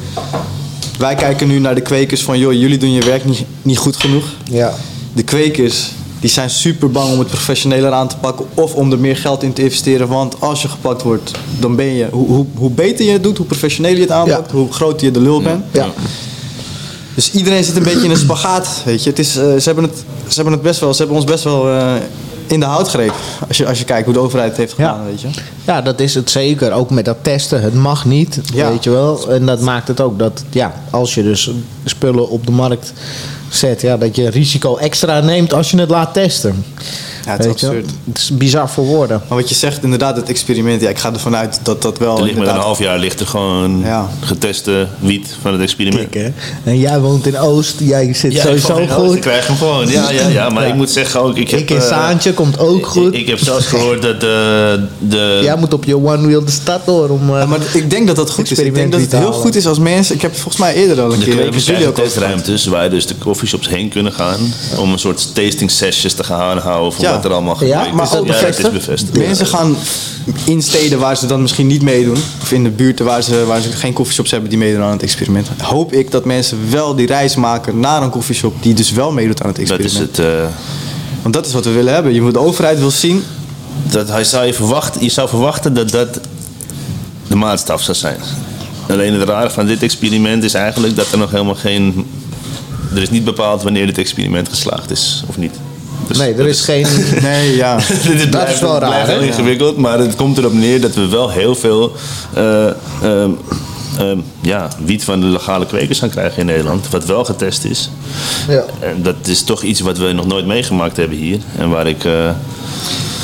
Wij kijken nu naar de kwekers van... joh, jullie doen je werk niet, niet goed genoeg. ja. De kwekers, die zijn super bang om het professioneler aan te pakken... of om er meer geld in te investeren. Want als je gepakt wordt, dan ben je... Hoe, hoe, hoe beter je het doet, hoe professioneler je het aanpakt... Ja. hoe groter je de lul bent. Ja. Dus iedereen zit een beetje in een spagaat, weet je. Het is, eh, ze, hebben het, ze hebben het best wel, ze hebben ons best wel eh, in de hout greep. Als je, als je kijkt hoe de overheid het heeft gedaan, Ja. weet je. ja, dat is het zeker. Ook met dat testen. Het mag niet, Ja. weet je wel. En dat maakt het ook dat, ja, als je dus spullen op de markt zet... Ja, dat je risico extra neemt als je het laat testen. Ja, het is absurd. Het is bizar voor woorden. Maar wat je zegt, inderdaad, het experiment. Ja, ik ga ervan uit dat dat wel Er ligt met een half jaar ligt er gewoon Ja. geteste wiet van het experiment. Kijk, hè. En jij woont in Oost. Jij zit Ja, sowieso ik goed. krijg hem gewoon. Ja, ja, ja. Maar Ja. ik moet zeggen ook... Ik, heb, Ik in eh, Saantje komt ook goed. Ik, ik heb zelfs gehoord dat de... de Jij moet op je one wheel de stad door om... eh, Ja, maar ik denk dat dat goed is. Ik denk dat het heel goed is als mensen... Ik heb volgens mij eerder al een de keer... jullie krijgen ook testruimtes waar dus de coffeeshops heen kunnen gaan. Om een soort tasting sessions te gaan houden Ja. wat er allemaal Ja, gekweekt maar is. ook ja, dat is bevestigd? bevestigd. Mensen gaan in steden waar ze dan misschien niet meedoen, of in de buurten waar ze, waar ze geen koffieshops hebben die meedoen aan het experiment, hoop ik dat mensen wel die reis maken naar een koffieshop die dus wel meedoet aan het Dat experiment. is het... eh, Want dat is wat we willen hebben. Je moet de overheid wil zien. dat hij zou je, verwachten, je zou verwachten dat dat de maatstaf zou zijn. Alleen het rare van dit experiment is eigenlijk dat er nog helemaal geen... Er is niet bepaald wanneer dit experiment geslaagd is of niet. Dus nee, er is geen... Nee, ja. Dit Dat is wel het blijft raar, heel ingewikkeld, maar het komt erop neer dat we wel heel veel eh, ehm, ehm, ja, wiet van de legale kwekers gaan krijgen in Nederland. Wat wel getest is. Ja. En dat is toch iets wat we nog nooit meegemaakt hebben hier. En waar ik... eh,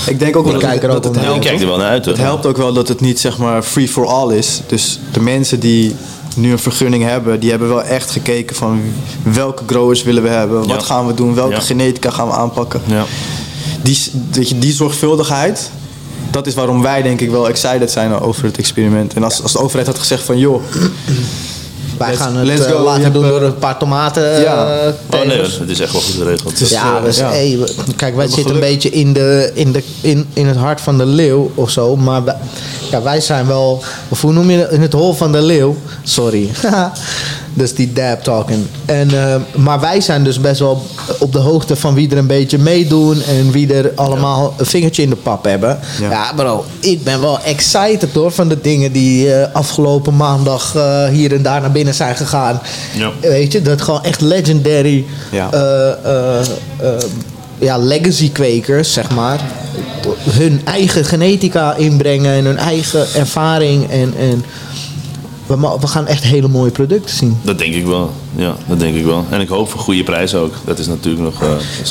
Ik denk ook wel Ik dat, kijk er dat ook het ik helpt. kijk er wel naar uit hoor. Het helpt ook wel dat het niet zeg maar free for all is. Dus de mensen die nu een vergunning hebben, die hebben wel echt gekeken van welke growers willen we hebben, wat gaan we doen, welke genetica gaan we aanpakken. Ja. Die, weet je, die zorgvuldigheid, dat is waarom wij denk ik wel excited zijn over het experiment. En als, als de overheid had gezegd van joh, Wij Let's- gaan het let's eh, go. Laten doen door een paar tomaten Ja. eh, Oh nee, het is echt wel goed geregeld. Dus, Ja, eh, dus, ja. hey, we- kijk, wij zitten een beetje in, de, in, de, in, in het hart van de leeuw of zo. Maar wij, ja, wij zijn wel, of hoe noem je het? In het hol van de leeuw. Sorry. dus die dab talking. En, eh, maar wij zijn dus best wel op de hoogte van wie er een beetje meedoen. En wie er allemaal een vingertje in de pap hebben. Ja, Ja. bro, ik ben wel excited hoor van de dingen die eh, afgelopen maandag eh, hier en daar naar binnen zijn gegaan. Ja. Weet je, dat gewoon echt legendary Ja. ja, legacy kwekers, zeg maar. hun eigen genetica inbrengen en hun eigen ervaring. En, en we, gaan echt hele mooie producten zien. Dat denk ik wel. Ja, dat denk ik wel. En ik hoop voor goede prijzen ook. Dat is natuurlijk nog... eh, dat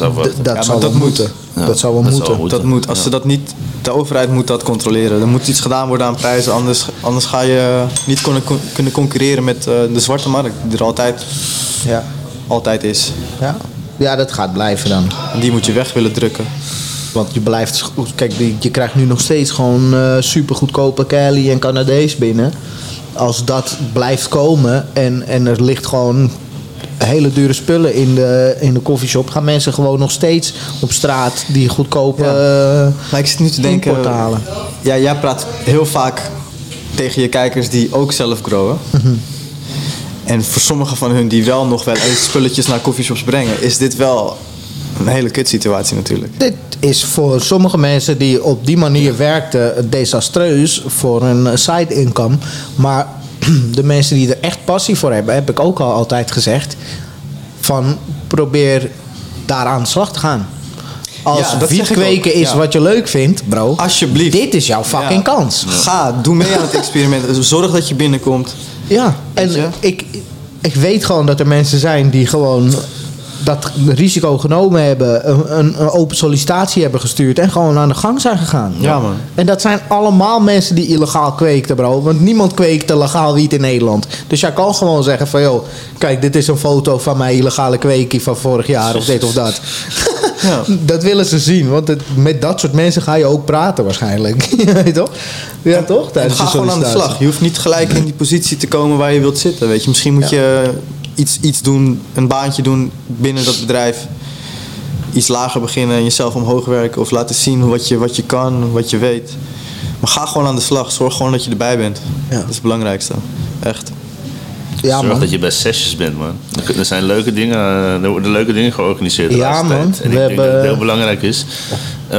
zou D- dat moeten. Ja, dat zal wel dat moeten. Dat moet, als Ja. ze dat niet, de overheid moet dat controleren. Er moet iets gedaan worden aan prijzen, anders, anders ga je niet kunnen, kunnen concurreren met eh, de zwarte markt, die er altijd, Ja. altijd is. Ja. ja, dat gaat blijven dan. En die moet je weg willen drukken. Want je blijft, kijk, je krijgt nu nog steeds gewoon eh super goedkope Cali en Canadees binnen. Als dat blijft komen en, en er ligt gewoon hele dure spullen in de, in de koffieshop, gaan mensen gewoon nog steeds op straat die goedkope. eh, Maar ik zit nu te denken, halen. ja, jij praat heel vaak tegen je kijkers die ook zelf growen. Mhm. En voor sommigen van hun die wel nog wel eens spulletjes naar coffeeshops brengen, is dit wel een hele kut situatie natuurlijk. Dit is voor sommige mensen die op die manier werkten desastreus voor een side income. Maar de mensen die er echt passie voor hebben, heb ik ook al altijd gezegd. Van probeer daar aan de slag te gaan. Als Ja, wiet kweken is ja. wat je leuk vindt, bro. Alsjeblieft. Dit is jouw fucking Ja. kans. Ga, doe mee aan het experiment. Zorg dat je binnenkomt. Ja, en je? ik, ik weet gewoon dat er mensen zijn die gewoon dat risico genomen hebben, een, een, open sollicitatie hebben gestuurd en gewoon aan de gang zijn gegaan. Ja, man. En dat zijn allemaal mensen die illegaal kweekten, bro. Want niemand kweekte legaal wiet in Nederland. Dus jij kan gewoon zeggen van, joh, kijk, dit is een foto van mijn illegale kweekie van vorig jaar of dit of dat. Ja. Dat willen ze zien, want het- met dat soort mensen ga je ook praten waarschijnlijk. Ja, toch? Ja, toch? Tijdens ga gewoon aan de slag. Je hoeft niet gelijk in die positie te komen waar je wilt zitten. Weet je. Misschien moet je iets, iets doen, een baantje doen binnen dat bedrijf. Iets lager beginnen en jezelf omhoog werken. Of laten zien wat je, wat je kan, wat je weet. Maar ga gewoon aan de slag. Zorg gewoon dat je erbij bent. Ja. Dat is het belangrijkste. Echt. Ja, Zorg man. dat je bij sessies bent, man. Er zijn leuke dingen, eh, er worden leuke dingen georganiseerd de Ja, laatste man. tijd. En We ik denk dat het heel belangrijk is. eh,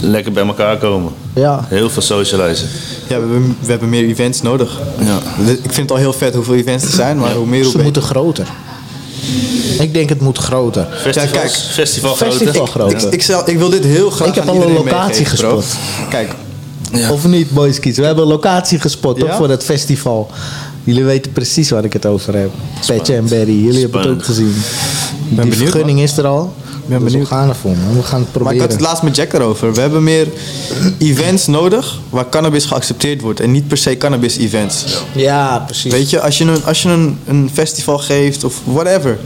lekker bij elkaar komen. Ja. Heel veel socializen. Ja, we hebben, we hebben meer events nodig. Ja. Ik vind het al heel vet hoeveel events er zijn. Maar hoe meer hoe Ze moeten groter. Ik denk het moet groter. Festivals, kijk. festival, Festival grote. groter. Ik, ik, zal- ik wil dit heel graag Ik heb aan al een locatie gespot. Kijk, Ja. Of niet, boys kies. We hebben een locatie gespot toch, Ja? voor het festival. Jullie weten precies waar ik het over heb. Petje en Berry. Jullie hebben het ook gezien. Die benieuwd, vergunning is er al. ben dus benieuwd. we gaan ervoor, man. We gaan het Maar ik proberen. had het laatst met Jack erover. We hebben meer events nodig waar cannabis geaccepteerd wordt. En niet per se cannabis events. Ja, precies. Weet je, als je, een, als je een, een festival geeft of whatever.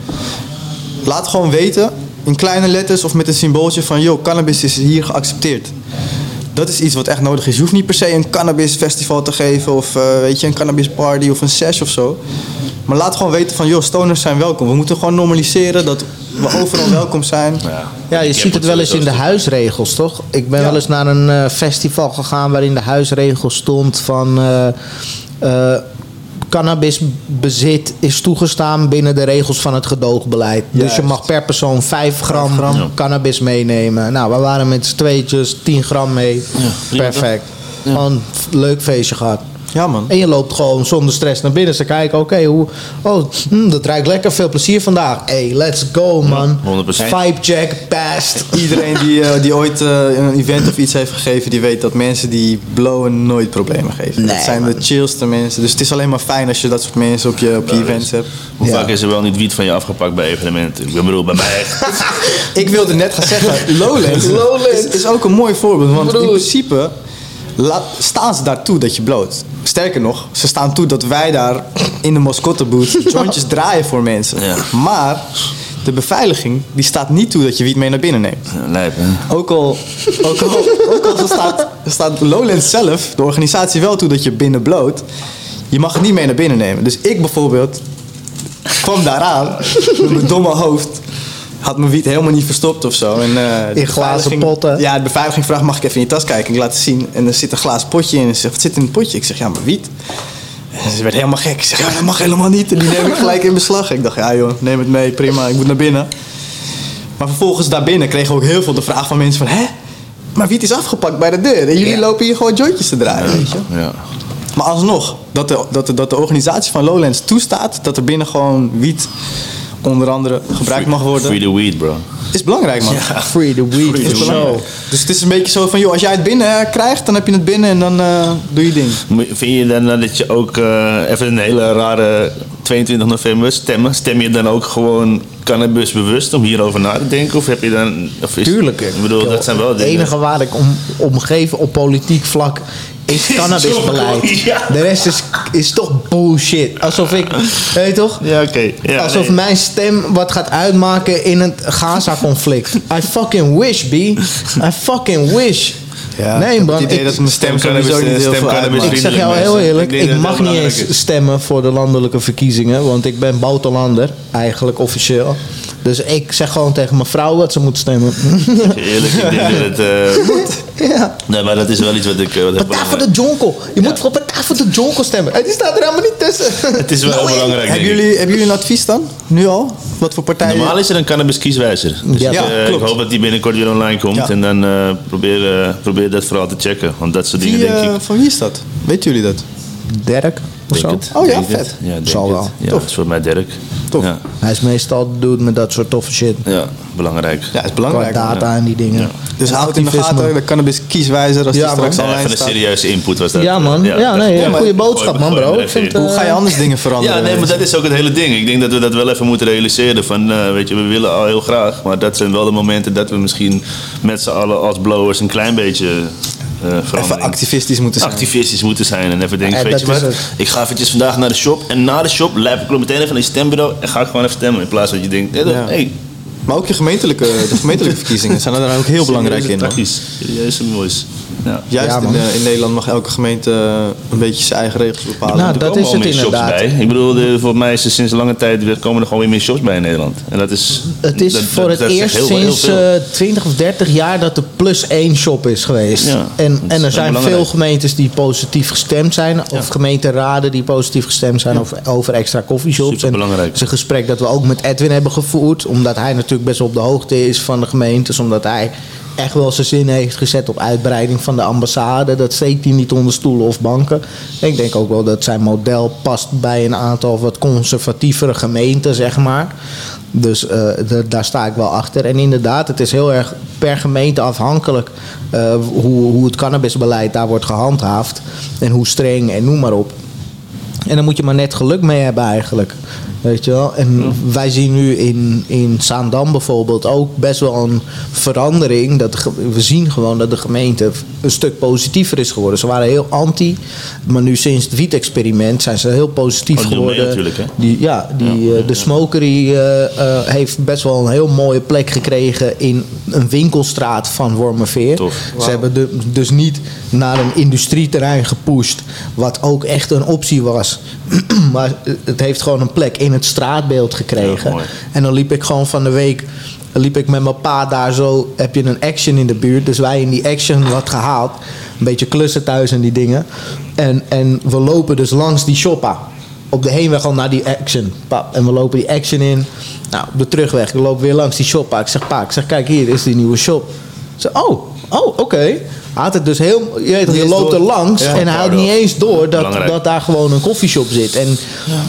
Laat gewoon weten in kleine letters of met een symbooltje van... ...joh, cannabis is hier geaccepteerd. Dat is iets wat echt nodig is. Je hoeft niet per se een cannabis festival te geven... ...of eh, weet je, een cannabis party of een sesh of zo. Maar laat gewoon weten van... ...joh, stoners zijn welkom. We moeten gewoon normaliseren dat we overal welkom zijn. Ja, je Ik ziet het wel eens in de huisregels, toch? Ik ben Ja. wel eens naar een eh, festival gegaan waarin de huisregel stond van eh, eh, cannabisbezit is toegestaan binnen de regels van het gedoogbeleid. Dus je mag per persoon 5 gram, Ja. cannabis meenemen. Nou, we waren met z'n tweetjes 10 gram mee. Perfect. Gewoon een leuk feestje gehad. Ja, man. En je loopt gewoon zonder stress naar binnen. Ze kijken, oké, hoe... Oh, hm, dat ruikt lekker. Veel plezier vandaag. Hey, let's go, man. 100%. Vibe check, past. Iedereen die, eh, die ooit eh, een event of iets heeft gegeven, die weet dat mensen die blowen nooit problemen geven. Nee, dat zijn man. de chillste mensen. Dus het is alleen maar fijn als je dat soort mensen op je, op je events hebt. Hoe Ja. vaak is er wel niet wiet van je afgepakt bij evenementen? Ik bedoel, bij mij. Ik wilde net gaan zeggen, Lowlands, Lowlands. Is, is ook een mooi voorbeeld. Want in principe la- staan ze daar toe dat je bloot. Sterker nog, ze staan toe dat wij daar in de mascottebooth jointjes draaien voor mensen. Ja. Maar de beveiliging die staat niet toe dat je wiet mee naar binnen neemt. Lijp, hè? Ook al, ook al, ook al staat, staat Lowlands zelf, de organisatie, wel toe dat je binnen bloot. Je mag het niet mee naar binnen nemen. Dus ik bijvoorbeeld kwam daaraan met mijn domme hoofd. Had mijn wiet helemaal niet verstopt of zo. En, eh, In glazen potten. Ja, de beveiliging vraagt, mag ik even in je tas kijken? Ik laat het zien. En er zit een glazen potje in. En ze zegt, wat zit in het potje? Ik zeg, ja, mijn wiet. En ze werd helemaal gek. Ik zeg, ja, dat mag helemaal niet. En die neem ik gelijk in beslag. Ik dacht, ja joh, neem het mee, prima. Ik moet naar binnen. Maar vervolgens daarbinnen kregen we ook heel veel de vraag van mensen van... Hè? Maar wiet is afgepakt bij de deur. En jullie Ja. lopen hier gewoon jointjes te draaien, weet je. Ja. Maar alsnog, dat de, dat, de, dat de organisatie van Lowlands toestaat... dat er binnen gewoon wiet onder andere gebruikt mag worden. Free the weed, bro. Is belangrijk, man. Free the weed Free the weed. Dus het is een beetje zo van, joh, als jij het binnen eh, krijgt, dan heb je het binnen en dan eh, doe je ding. Vind je dan dat je ook eh, even een hele rare 22 november stemmen? Stem je dan ook gewoon cannabis bewust om hierover na te denken? Of heb je dan. Of is, Tuurlijk. Ik bedoel, dat zijn wel Het dingen. enige waar ik om, om geef op politiek vlak is cannabisbeleid. Ja. De rest is, is toch bullshit. Alsof ik, weet je toch? Ja, oké. Ja, Alsof nee. mijn stem wat gaat uitmaken in het Gaza-conflict. I fucking wish, B. I fucking wish. Ja, ik nee, man. ik- dat mijn stem sowieso niet heel veel ik zeg jou heel eerlijk, Ik ik, mag niet eens stemmen voor de landelijke verkiezingen, want ik ben buitenlander, eigenlijk officieel. Dus ik zeg gewoon tegen mijn vrouw wat ze moet stemmen. Eerlijk, ik denk dat het. eh, ja. nee, maar dat is wel iets wat ik. eh, wat Partij voor de Jonko. Je moet voor Partij voor de Jonko stemmen. En die staat er helemaal niet tussen. Het is wel Nou, heel belangrijk. Hebben jullie, hebben jullie een advies dan? Nu al? Wat voor partijen? Normaal is er een cannabis kieswijzer. Dus Ja, ik, eh, klopt. ik hoop dat die binnenkort weer online komt. Ja. En dan eh, probeer, eh, probeer dat vooral te checken. Want dat soort dingen Wie, denk eh, ik. van wie is dat? Weten jullie dat? Dirk of zo. het, Oh ja, denk vet. Ja, Zal wel. Ja, Tof. is voor mij Dirk. Tof. Ja, Hij is meestal dude met dat soort toffe shit. ja belangrijk. Ja, is belangrijk. Qua data en die dingen. Dus En houd in de gaten, de cannabis kieswijzer als Ja, die straks online even een serieuze input was dat. Ja, man. Ja, nee, ja, goede boodschap, man, bro. in. eh, Hoe ga je anders dingen veranderen? Ja, nee, maar dat is ook het hele ding. Ik denk dat we dat wel even moeten realiseren. Van, eh, weet je, we willen al heel graag, maar dat zijn wel de momenten dat we misschien met z'n allen als blowers een klein beetje Even verandering- activistisch moeten zijn. activistisch moeten zijn en even denken, weet je wat, ik ga eventjes vandaag naar de shop. En na de shop lijp ik meteen even naar je stembureau en ga ik gewoon even stemmen in plaats van dat je denkt, hey, Maar ook je gemeentelijke, de gemeentelijke verkiezingen zijn er dan ook heel belangrijk in. Tactisch, serieus en moois. Ja. Juist Ja, in, eh, in Nederland mag elke gemeente eh, een beetje zijn eigen regels bepalen. Nou, dat is het inderdaad. bij. Ik bedoel, de, voor mij is er sinds lange tijd weer- komen er gewoon weer meer shops bij in Nederland. En dat is. Het is dat- voor dat- het dat eerst heel- sinds veel. eh 20 of 30 jaar dat er plus één shop is geweest. Ja, en, is en er zijn belangrijk. veel gemeentes die positief gestemd zijn. Of gemeenteraden die positief gestemd zijn over, over extra coffeeshops. Superbelangrijk. En Het is een gesprek dat we ook met Edwin hebben gevoerd. Omdat hij natuurlijk best wel op de hoogte is van de gemeentes. Omdat hij echt wel zijn zin heeft gezet op uitbreiding van de ambassade. Dat steekt hij niet onder stoelen of banken. Ik denk ook wel dat zijn model past bij een aantal wat conservatievere gemeenten, zeg maar. Dus eh, da- daar sta ik wel achter. En inderdaad, het is heel erg per gemeente afhankelijk eh, hoe, hoe het cannabisbeleid daar wordt gehandhaafd. En hoe streng en noem maar op. En dan moet je maar net geluk mee hebben eigenlijk. Weet je wel? En wij zien nu in, in Zaandam bijvoorbeeld ook best wel een verandering. Dat de we zien gewoon dat de gemeente een stuk positiever is geworden. Ze waren heel anti, maar nu sinds het wiet-experiment zijn ze heel positief Oh, die doen mee geworden. natuurlijk, hè? Die, ja, die, eh, de smokery eh, eh, heeft best wel een heel mooie plek gekregen in een winkelstraat van Wormerveer. Tof. Ze hebben de- dus niet naar een industrieterrein gepusht, wat ook echt een optie was. maar het heeft gewoon een plek in het straatbeeld gekregen. Ja, en dan liep ik gewoon van de week liep ik met mijn pa daar zo. Heb je een action in de buurt? Dus wij in die action wat gehaald. Een beetje klussen thuis en die dingen. En, en we lopen dus langs die shoppa. Op de heenweg al naar die action. Pap. En we lopen die action in. Nou, op de terugweg. Ik loop weer langs die shoppa. Ik zeg, pa, ik zeg, kijk hier is die nieuwe shop. Ze oh, oh, oké. Had het dus heel, je, weet toch, je loopt er langs Ja, en hij had daardoor. niet eens door dat, dat daar gewoon een koffieshop zit. En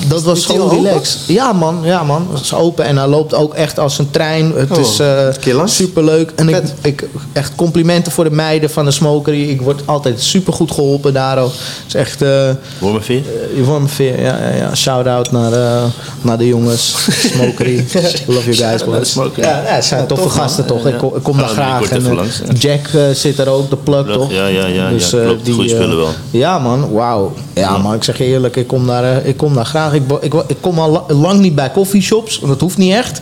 dat was gewoon relaxed. Ja man, ja man. Het is open en hij loopt ook echt als een trein. Het Oh, is eh keer langs. superleuk. En ik, ik, echt complimenten voor de meiden van de smokery. Ik word altijd super goed geholpen daar. Het is echt... eh Wormerveer? je wordt me veer, ja, ja, ja. Shout-out naar, eh, naar de jongens. Smokery. Love you guys. Smokery. Ja, ja, het zijn toffe gasten, toch? Ik, kom- ik kom Gaan daar graag. En, eh, Jack eh, zit er ook, de plug, Plug, toch? ja, ja, ja, ja, eh, klopt. Goeie eh, spullen wel. Ja, man, wauw. Ja, man, ik zeg je eerlijk, ik kom daar, eh, ik kom daar graag. Ik, ik, kom al la- lang niet bij coffeeshops, want dat hoeft niet echt.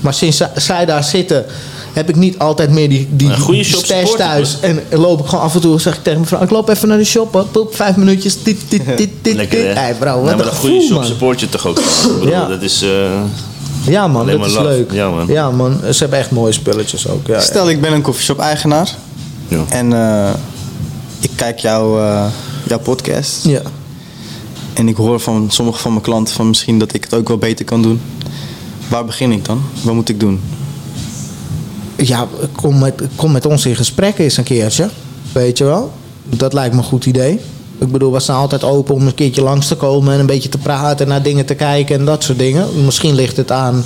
Maar sinds zij- daar zitten, heb ik niet altijd meer die, die goede stash thuis. En loop ik gewoon af en toe, zeg ik tegen mijn vrouw, ik loop even naar de shop. Poep, vijf minuutjes, dit, dit, dit, dit, Lekker, dit. hè? Hey, bro, wat maar een een goede shop man. support je toch ook. Bedoel, Ja. dat is... eh, Ja, man, dat is maar love. leuk. Ja, man. Ze hebben echt mooie spulletjes ook. Ja, Stel, ik ben een koffieshop-eigenaar ja. en eh, ik kijk jouw, eh, jouw podcast. ja. En ik hoor van sommige van mijn klanten van misschien dat ik het ook wel beter kan doen. Waar begin ik dan? Wat moet ik doen? Ja, kom met, kom met ons in gesprek eens een keertje. Weet je wel? Dat lijkt me een goed idee. Ik bedoel, we staan altijd open om een keertje langs te komen en een beetje te praten, naar dingen te kijken en dat soort dingen. Misschien ligt het aan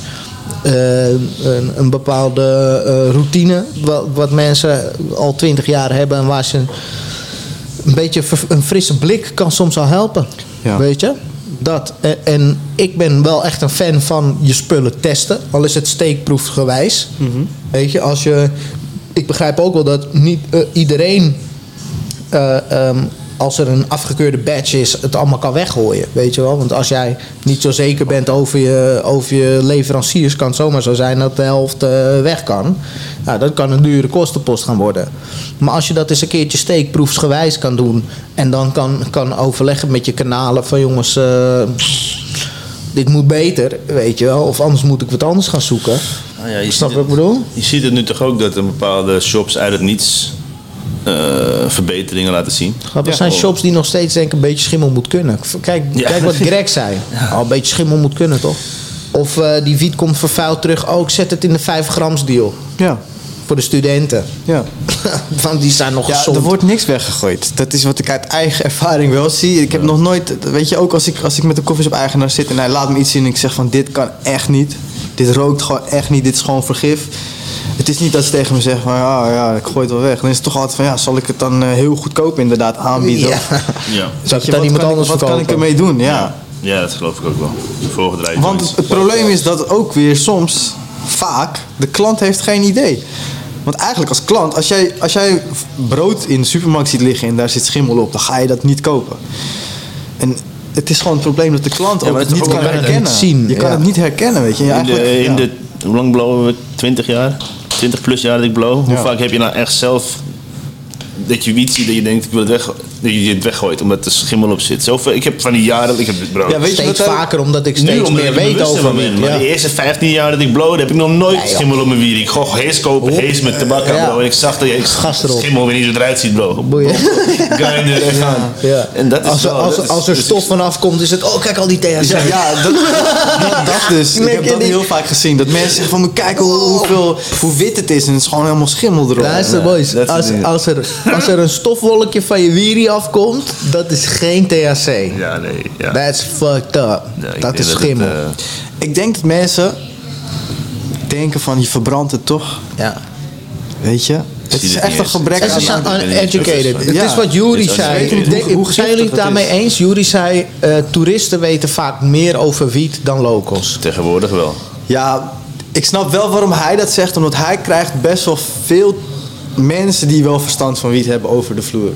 eh, een, een bepaalde eh, routine, wat, wat mensen al twintig jaar hebben en waar ze een beetje een frisse blik kan soms al helpen. Ja. Weet je? Dat. En, en ik ben wel echt een fan van je spullen testen, al is het steekproefgewijs. Weet je, als je. Ik begrijp ook wel dat niet eh, iedereen. eh, ehm, als er een afgekeurde badge is, het allemaal kan weggooien. Weet je wel? Want als jij niet zo zeker bent over je, over je leveranciers, kan het zomaar zo zijn dat de helft eh, weg kan. Nou, dat kan een dure kostenpost gaan worden. Maar als je dat eens een keertje steekproefsgewijs kan doen. en dan kan, kan overleggen met je kanalen van jongens. eh, dit moet beter, weet je wel. Of anders moet ik wat anders gaan zoeken. Nou ja, je, Snap ziet je wat ik bedoel? je ziet het nu toch ook dat een bepaalde shops uit het niets verbeteringen laten zien. Er zijn shops die nog steeds denken een beetje schimmel moet kunnen. Kijk, Ja. kijk wat Greg zei. Al een beetje schimmel moet kunnen, toch? Of eh, die wiet komt vervuild terug. Oh, ik zet het in de 5 grams deal. Ja, Voor de studenten. ja. Want die zijn nog Ja, gezond. er wordt niks weggegooid. Dat is wat ik uit eigen ervaring wel zie. Ik heb nog nooit, weet je, ook als ik, als ik met de koffieshop-eigenaar zit en hij laat me iets zien en ik zeg van dit kan echt niet. Dit rookt gewoon echt niet, dit is gewoon vergif. Het is niet dat ze tegen me zeggen van ja, ja, ik gooi het wel weg. Dan is het toch altijd van ja, zal ik het dan eh, heel goedkoop inderdaad aanbieden? Ja. Ja. Zou je, wat iemand kan ik- anders Wat kan ik ermee doen? Ja. ja, dat geloof ik ook wel. Voorgedraaid. Want joints. het probleem is dat ook weer soms, vaak, de klant heeft geen idee. Want eigenlijk als klant, als jij, als jij brood in de supermarkt ziet liggen en daar zit schimmel op, dan ga je dat niet kopen. En het is gewoon het probleem dat de klant Ja, ook het niet kan herkennen. zien, je kan ja. het niet herkennen, weet je. Je In de, in ja. de, hoe lang blowen we? 20 jaar? 20 plus jaar dat ik blow. Hoe vaak heb je nou echt zelf dat je wiet ziet dat je denkt ik wil het weg, je het weggooit omdat er schimmel op zit. Zoveel, ik heb van die jaren, ik heb bro. Ja, weet je steeds wat daar- vaker, omdat ik nu steeds omdat meer ik er weet over wiet. Maar de eerste 15 jaar dat ik blowde heb ik nog nooit Nee, schimmel op mijn wier. Ik gooi hees kopen, hees met tabak aan Ja. bro. En ik zag dat je Gas erop. schimmel weer niet zo eruit ziet bro. Boeien. Grinder aan. Ja. En dat is als, er, wel- als, dat is- als er stof vanaf komt, is het... Oh, kijk al die THC. Ja, ja dat, dat, dus. Ik heb dat ik. heel vaak gezien. Dat mensen zeggen van, moet kijken hoe, hoeveel, hoe wit het is. En het is gewoon helemaal schimmel erop. Luister Ja, boys, dat is als, er, als er een stofwolkje van je afkomt, dat is geen THC. Ja, nee. Ja. That's fucked up. Ja, dat is het, schimmel. eh, Ik denk dat mensen denken van, je verbrandt het toch. ja. Weet je? Het is het echt een gebrek Het is aan... er niet uneducated. Het Ja. is wat Jury zei. Zijn jullie het het daarmee is. eens? Jury zei, eh, toeristen weten vaak meer over wiet dan locals. Tegenwoordig wel. Ja, ik snap wel waarom hij dat zegt. Omdat hij krijgt best wel veel mensen die wel verstand van wiet hebben over de vloer.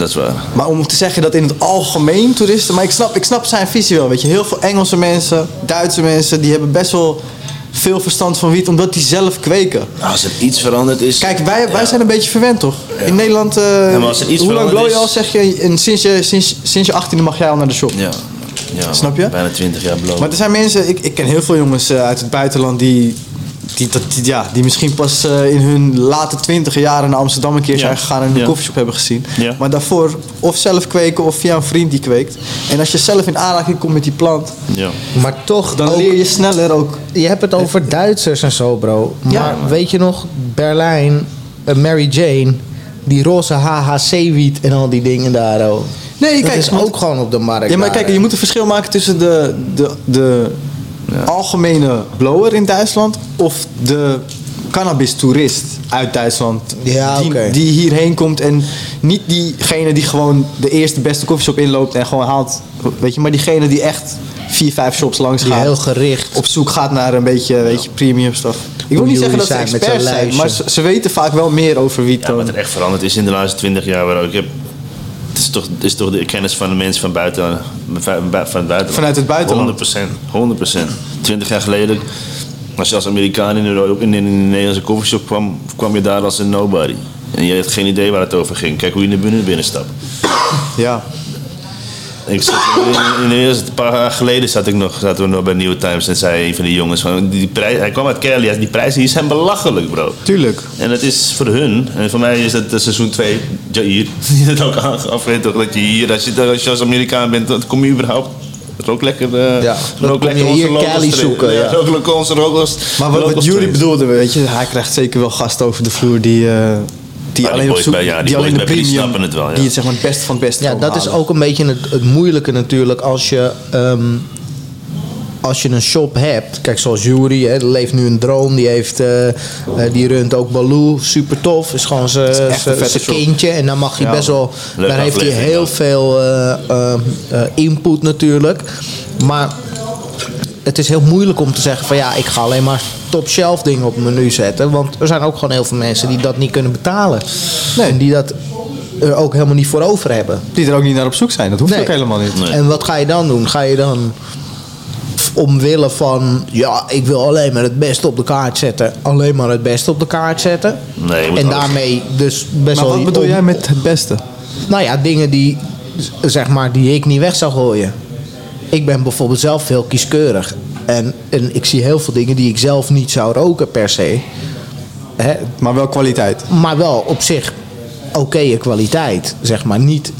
Dat is waar. Maar om te zeggen dat in het algemeen toeristen... Maar ik snap, ik snap zijn visie wel, weet je. Heel veel Engelse mensen, Duitse mensen... die hebben best wel veel verstand van wiet... omdat die zelf kweken. Als er iets veranderd is. Kijk, wij, wij Ja. zijn een beetje verwend, toch? In Nederland... eh, maar als er iets hoe lang blow je al, zeg je? En sinds je, sinds, sinds je 18e mag jij al naar de shop. Ja. ja. Snap je? Bijna 20 jaar blowen. Maar er zijn mensen, ik, ik ken heel veel jongens eh, uit het buitenland die, die, die, ja, die misschien pas eh, in hun late twintige jaren naar Amsterdam een keer Ja. zijn gegaan en een Ja. koffieshop hebben gezien. Ja. Maar daarvoor of zelf kweken of via een vriend die kweekt. En als je zelf in aanraking komt met die plant, Ja. Maar toch, dan ook- leer je sneller ook. je hebt het over Duitsers en zo, bro. Maar Ja. weet je nog, Berlijn, eh, Mary Jane, die roze HHC-wiet en al die dingen daar. Oh. Nee, dat kijk, is want- ook gewoon op de markt. Ja, maar daar, kijk, je moet een verschil maken tussen de, de, de algemene blower in Duitsland of de cannabis-toerist uit Duitsland. Ja, die, oké. die hierheen komt en niet diegene die gewoon de eerste beste koffieshop inloopt en gewoon haalt. Weet je, maar diegene die echt vier, vijf shops langs Die gaat. heel gericht. op zoek gaat naar een beetje, weet je, premium stuff. Ik wil niet zeggen dat ze zijn met experts zo'n zijn, maar ze, ze weten vaak wel meer over wiet Ja, dan... wat er echt veranderd is in de laatste 20 jaar. Waar ik heb, het, is toch, is toch de kennis van de mensen van, buiten, van buitenland. Vanuit het buitenland. 100%. 100%. 20 jaar geleden, als je als Amerikaan in, Europa, in, in een Nederlandse koffieshop kwam, kwam je daar als een nobody. En je had geen idee waar het over ging. Kijk hoe je naar binnen binnenstapt. Ja. Ik zat in, in de eerste een paar jaar geleden zat ik nog, zaten we nog bij New Times en zei een van die jongens van die prijs, hij kwam uit Kelly, die prijzen hier zijn belachelijk bro. Tuurlijk. En het is voor hun, en voor mij is dat seizoen 2, Jair, die het ook aangaf, weet toch, dat je hier, als je, als je als Amerikaan bent, dan kom je überhaupt rook lekker, eh Ja, dan rook kom je lekker onze hier Cali zoeken, ja. lekker onze locals. Maar wat, wat jullie bedoelden, weet je, hij krijgt zeker wel gasten over de vloer die, eh, die die die alleen op boys zoek, bij- ja, die die alleen de premium, snappen het wel, ja. die het zeg maar het beste van het beste Ja, dat is ook een beetje het, het moeilijke natuurlijk als je, ehm, als je een shop hebt. Kijk, zoals Jury, hè, die leeft nu een droom. Die, heeft, eh, eh, die runt ook Baloo, super tof. Is gewoon zijn kindje. En dan mag hij Ja. best wel... Daar heeft hij heel veel eh, input natuurlijk. Maar het is heel moeilijk om te zeggen van ja, ik ga alleen maar top shelf dingen op mijn menu zetten. Want er zijn ook gewoon heel veel mensen die dat niet kunnen betalen. En die dat er ook helemaal niet voor over hebben. Die er ook niet naar op zoek zijn. Dat hoeft Nee. ook helemaal niet. Nee. En wat ga je dan doen? Ga je dan omwille van, ja, ik wil alleen maar het beste op de kaart zetten, alleen maar het beste op de kaart zetten? Nee, en alles- daarmee dus best Maar wel... wat bedoel om- jij met het beste? Nou ja, dingen die, zeg maar, die ik niet weg zou gooien. Ik ben bijvoorbeeld zelf heel kieskeurig. En, en ik zie heel veel dingen die ik zelf niet zou roken per se. Hè, Maar wel kwaliteit. maar wel op zich oké kwaliteit, zeg maar. Niet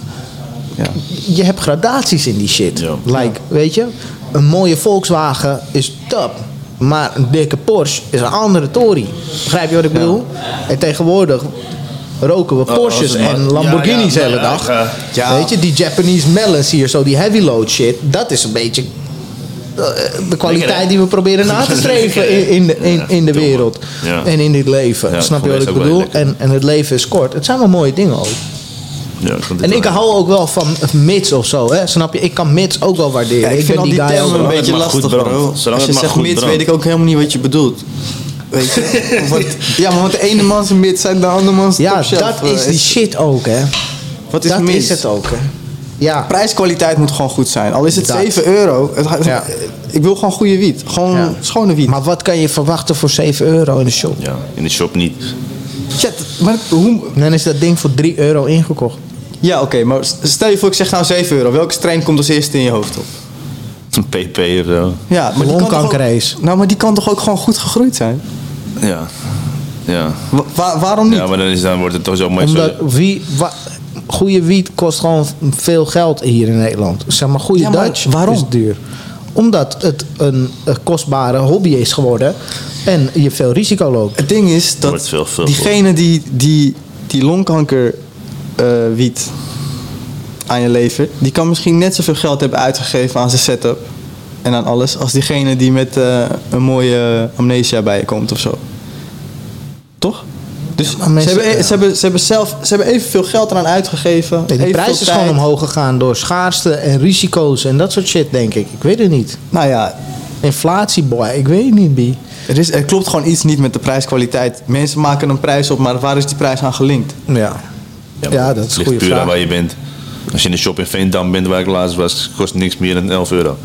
Ja. je hebt gradaties in die shit. Ja. Like, weet je, een mooie Volkswagen is top. Maar een dikke Porsche is een andere Tory. Begrijp je wat ik bedoel? En tegenwoordig roken we Porsches het maar- en Lamborghinis ja, ja, de hele dag. ja. Ja. Weet je, die Japanese melons hier, zo die heavy load shit. Dat is een beetje eh, de kwaliteit die we proberen na te streven in, in, de, in, in de wereld. ja. En in dit leven. Ja, Snap je wat ik bedoel? En, en het leven is kort. Het zijn wel mooie dingen ook. Ja, En ik hou ook wel van mits of zo, hè? Snap je? Ik kan mits ook wel waarderen. Ja, ik, ik vind al die guy termen een beetje lastig, bro. Zolang Als je het maar zegt goed mits, weet ik ook helemaal niet wat je bedoelt. Weet je? Want, ja, maar want de ene man zijn mits en de andere man zijn Ja, dat is Eh, die shit ook, hè? Wat is dat is het ook, hè? Ja. Prijskwaliteit moet gewoon goed zijn. Al is het Dat. 7 euro. Het, Ja. Ik wil gewoon goede wiet. Gewoon Ja. schone wiet. Maar wat kan je verwachten voor 7 euro in de shop? Ja, in de shop niet. Shit, maar hoe... Dan is dat ding voor 3 euro ingekocht. Ja, oké, maar stel je voor ik zeg nou 7 euro. Welke strain komt als eerste in je hoofd op? Een pp of zo. Ja, maar Longkankerrace. Nou, maar die kan toch ook gewoon goed gegroeid zijn? Ja. Ja. Wa- wa- waarom niet? Ja, maar dan, is, dan wordt het toch zo mooi. Omdat wie, wa, goede wiet kost gewoon veel geld hier in Nederland. Zeg maar, goede Ja, maar Dutch waarom? is duur. Omdat het een, een kostbare hobby is geworden en je veel risico loopt. Het ding is dat Wordt veel, veel diegene die, die, die longkanker eh, wiet aan je levert, die kan misschien net zoveel geld hebben uitgegeven aan zijn setup en aan alles, als diegene die met eh, een mooie amnesia bij je komt of zo. Toch? Dus mensen- ze, hebben, ja. ze, hebben, ze hebben zelf ze hebben evenveel geld eraan uitgegeven. Nee, evenveel prijs is tijd. gewoon omhoog gegaan door schaarste en risico's en dat soort shit, denk ik. Ik weet het niet. Nou ja, Inflatie, boy, ik weet het niet, B. er, is, er klopt gewoon iets niet met de prijskwaliteit. Mensen maken een prijs op, maar waar is die prijs aan gelinkt? Ja, ja, dat is een goede puur aan vraag. waar je bent. Als je in de shop in Veendam bent, waar ik laatst was, kost niks meer dan 11 euro.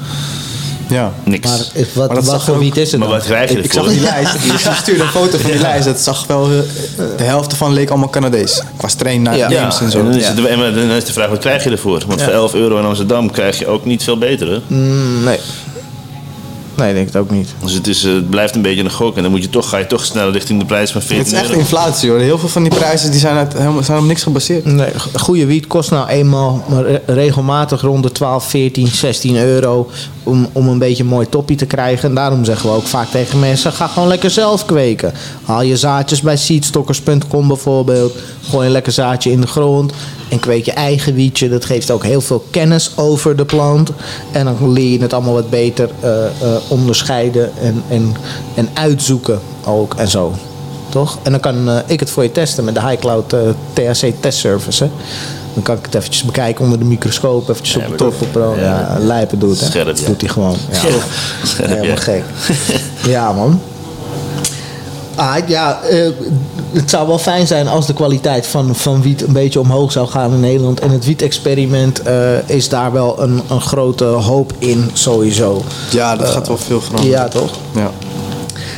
Ja. Niks. Maar is- wat, Maar wat voor er wiet is het maar dan? wat krijg je Ik, ik ervoor? zag die lijst. Je stuurde een foto van die lijst. Dat zag wel... eh, de helft ervan leek allemaal Canadees. Qua strain naar Ja. en zo. en dan, is Ja. het, en dan is de vraag, wat krijg je ervoor? Want voor 11 euro in Amsterdam krijg je ook niet veel beter. Hè? Mm, nee. Nee, ik denk het ook niet. Dus het, is, eh, het blijft een beetje een gok. En dan moet je toch, ga je toch snel richting de prijs van Het 14 is echt euro. inflatie hoor. Heel veel van die prijzen die zijn, uit, helemaal, zijn op niks gebaseerd. Nee, goede wiet kost nou eenmaal re- regelmatig rond de 12, 14, 16 euro om, om een beetje een mooi toppie te krijgen. En daarom zeggen we ook vaak tegen mensen, ga gewoon lekker zelf kweken. Haal je zaadjes bij seedstockers.com bijvoorbeeld. Gooi een lekker zaadje in de grond en kweek je eigen wietje. Dat geeft ook heel veel kennis over de plant. En dan leer je het allemaal wat beter eh, eh, onderscheiden en, en, en uitzoeken ook en zo. Toch? En dan kan eh, ik het voor je testen met de iCloud eh, THC test service. Hè? Dan kan ik het eventjes bekijken onder de microscoop, eventjes op de top op. Ja, lijpen doet hè. Scherp, ja. Doet hij gewoon. Ja. Scherp, Helemaal ja. gek. ja man. Ah, ja, het zou wel fijn zijn als de kwaliteit van, van wiet een beetje omhoog zou gaan in Nederland. En het wiet-experiment eh, is daar wel een, een grote hoop in, sowieso. Ja, dat gaat wel veel veranderen. Ja, toch? Ja.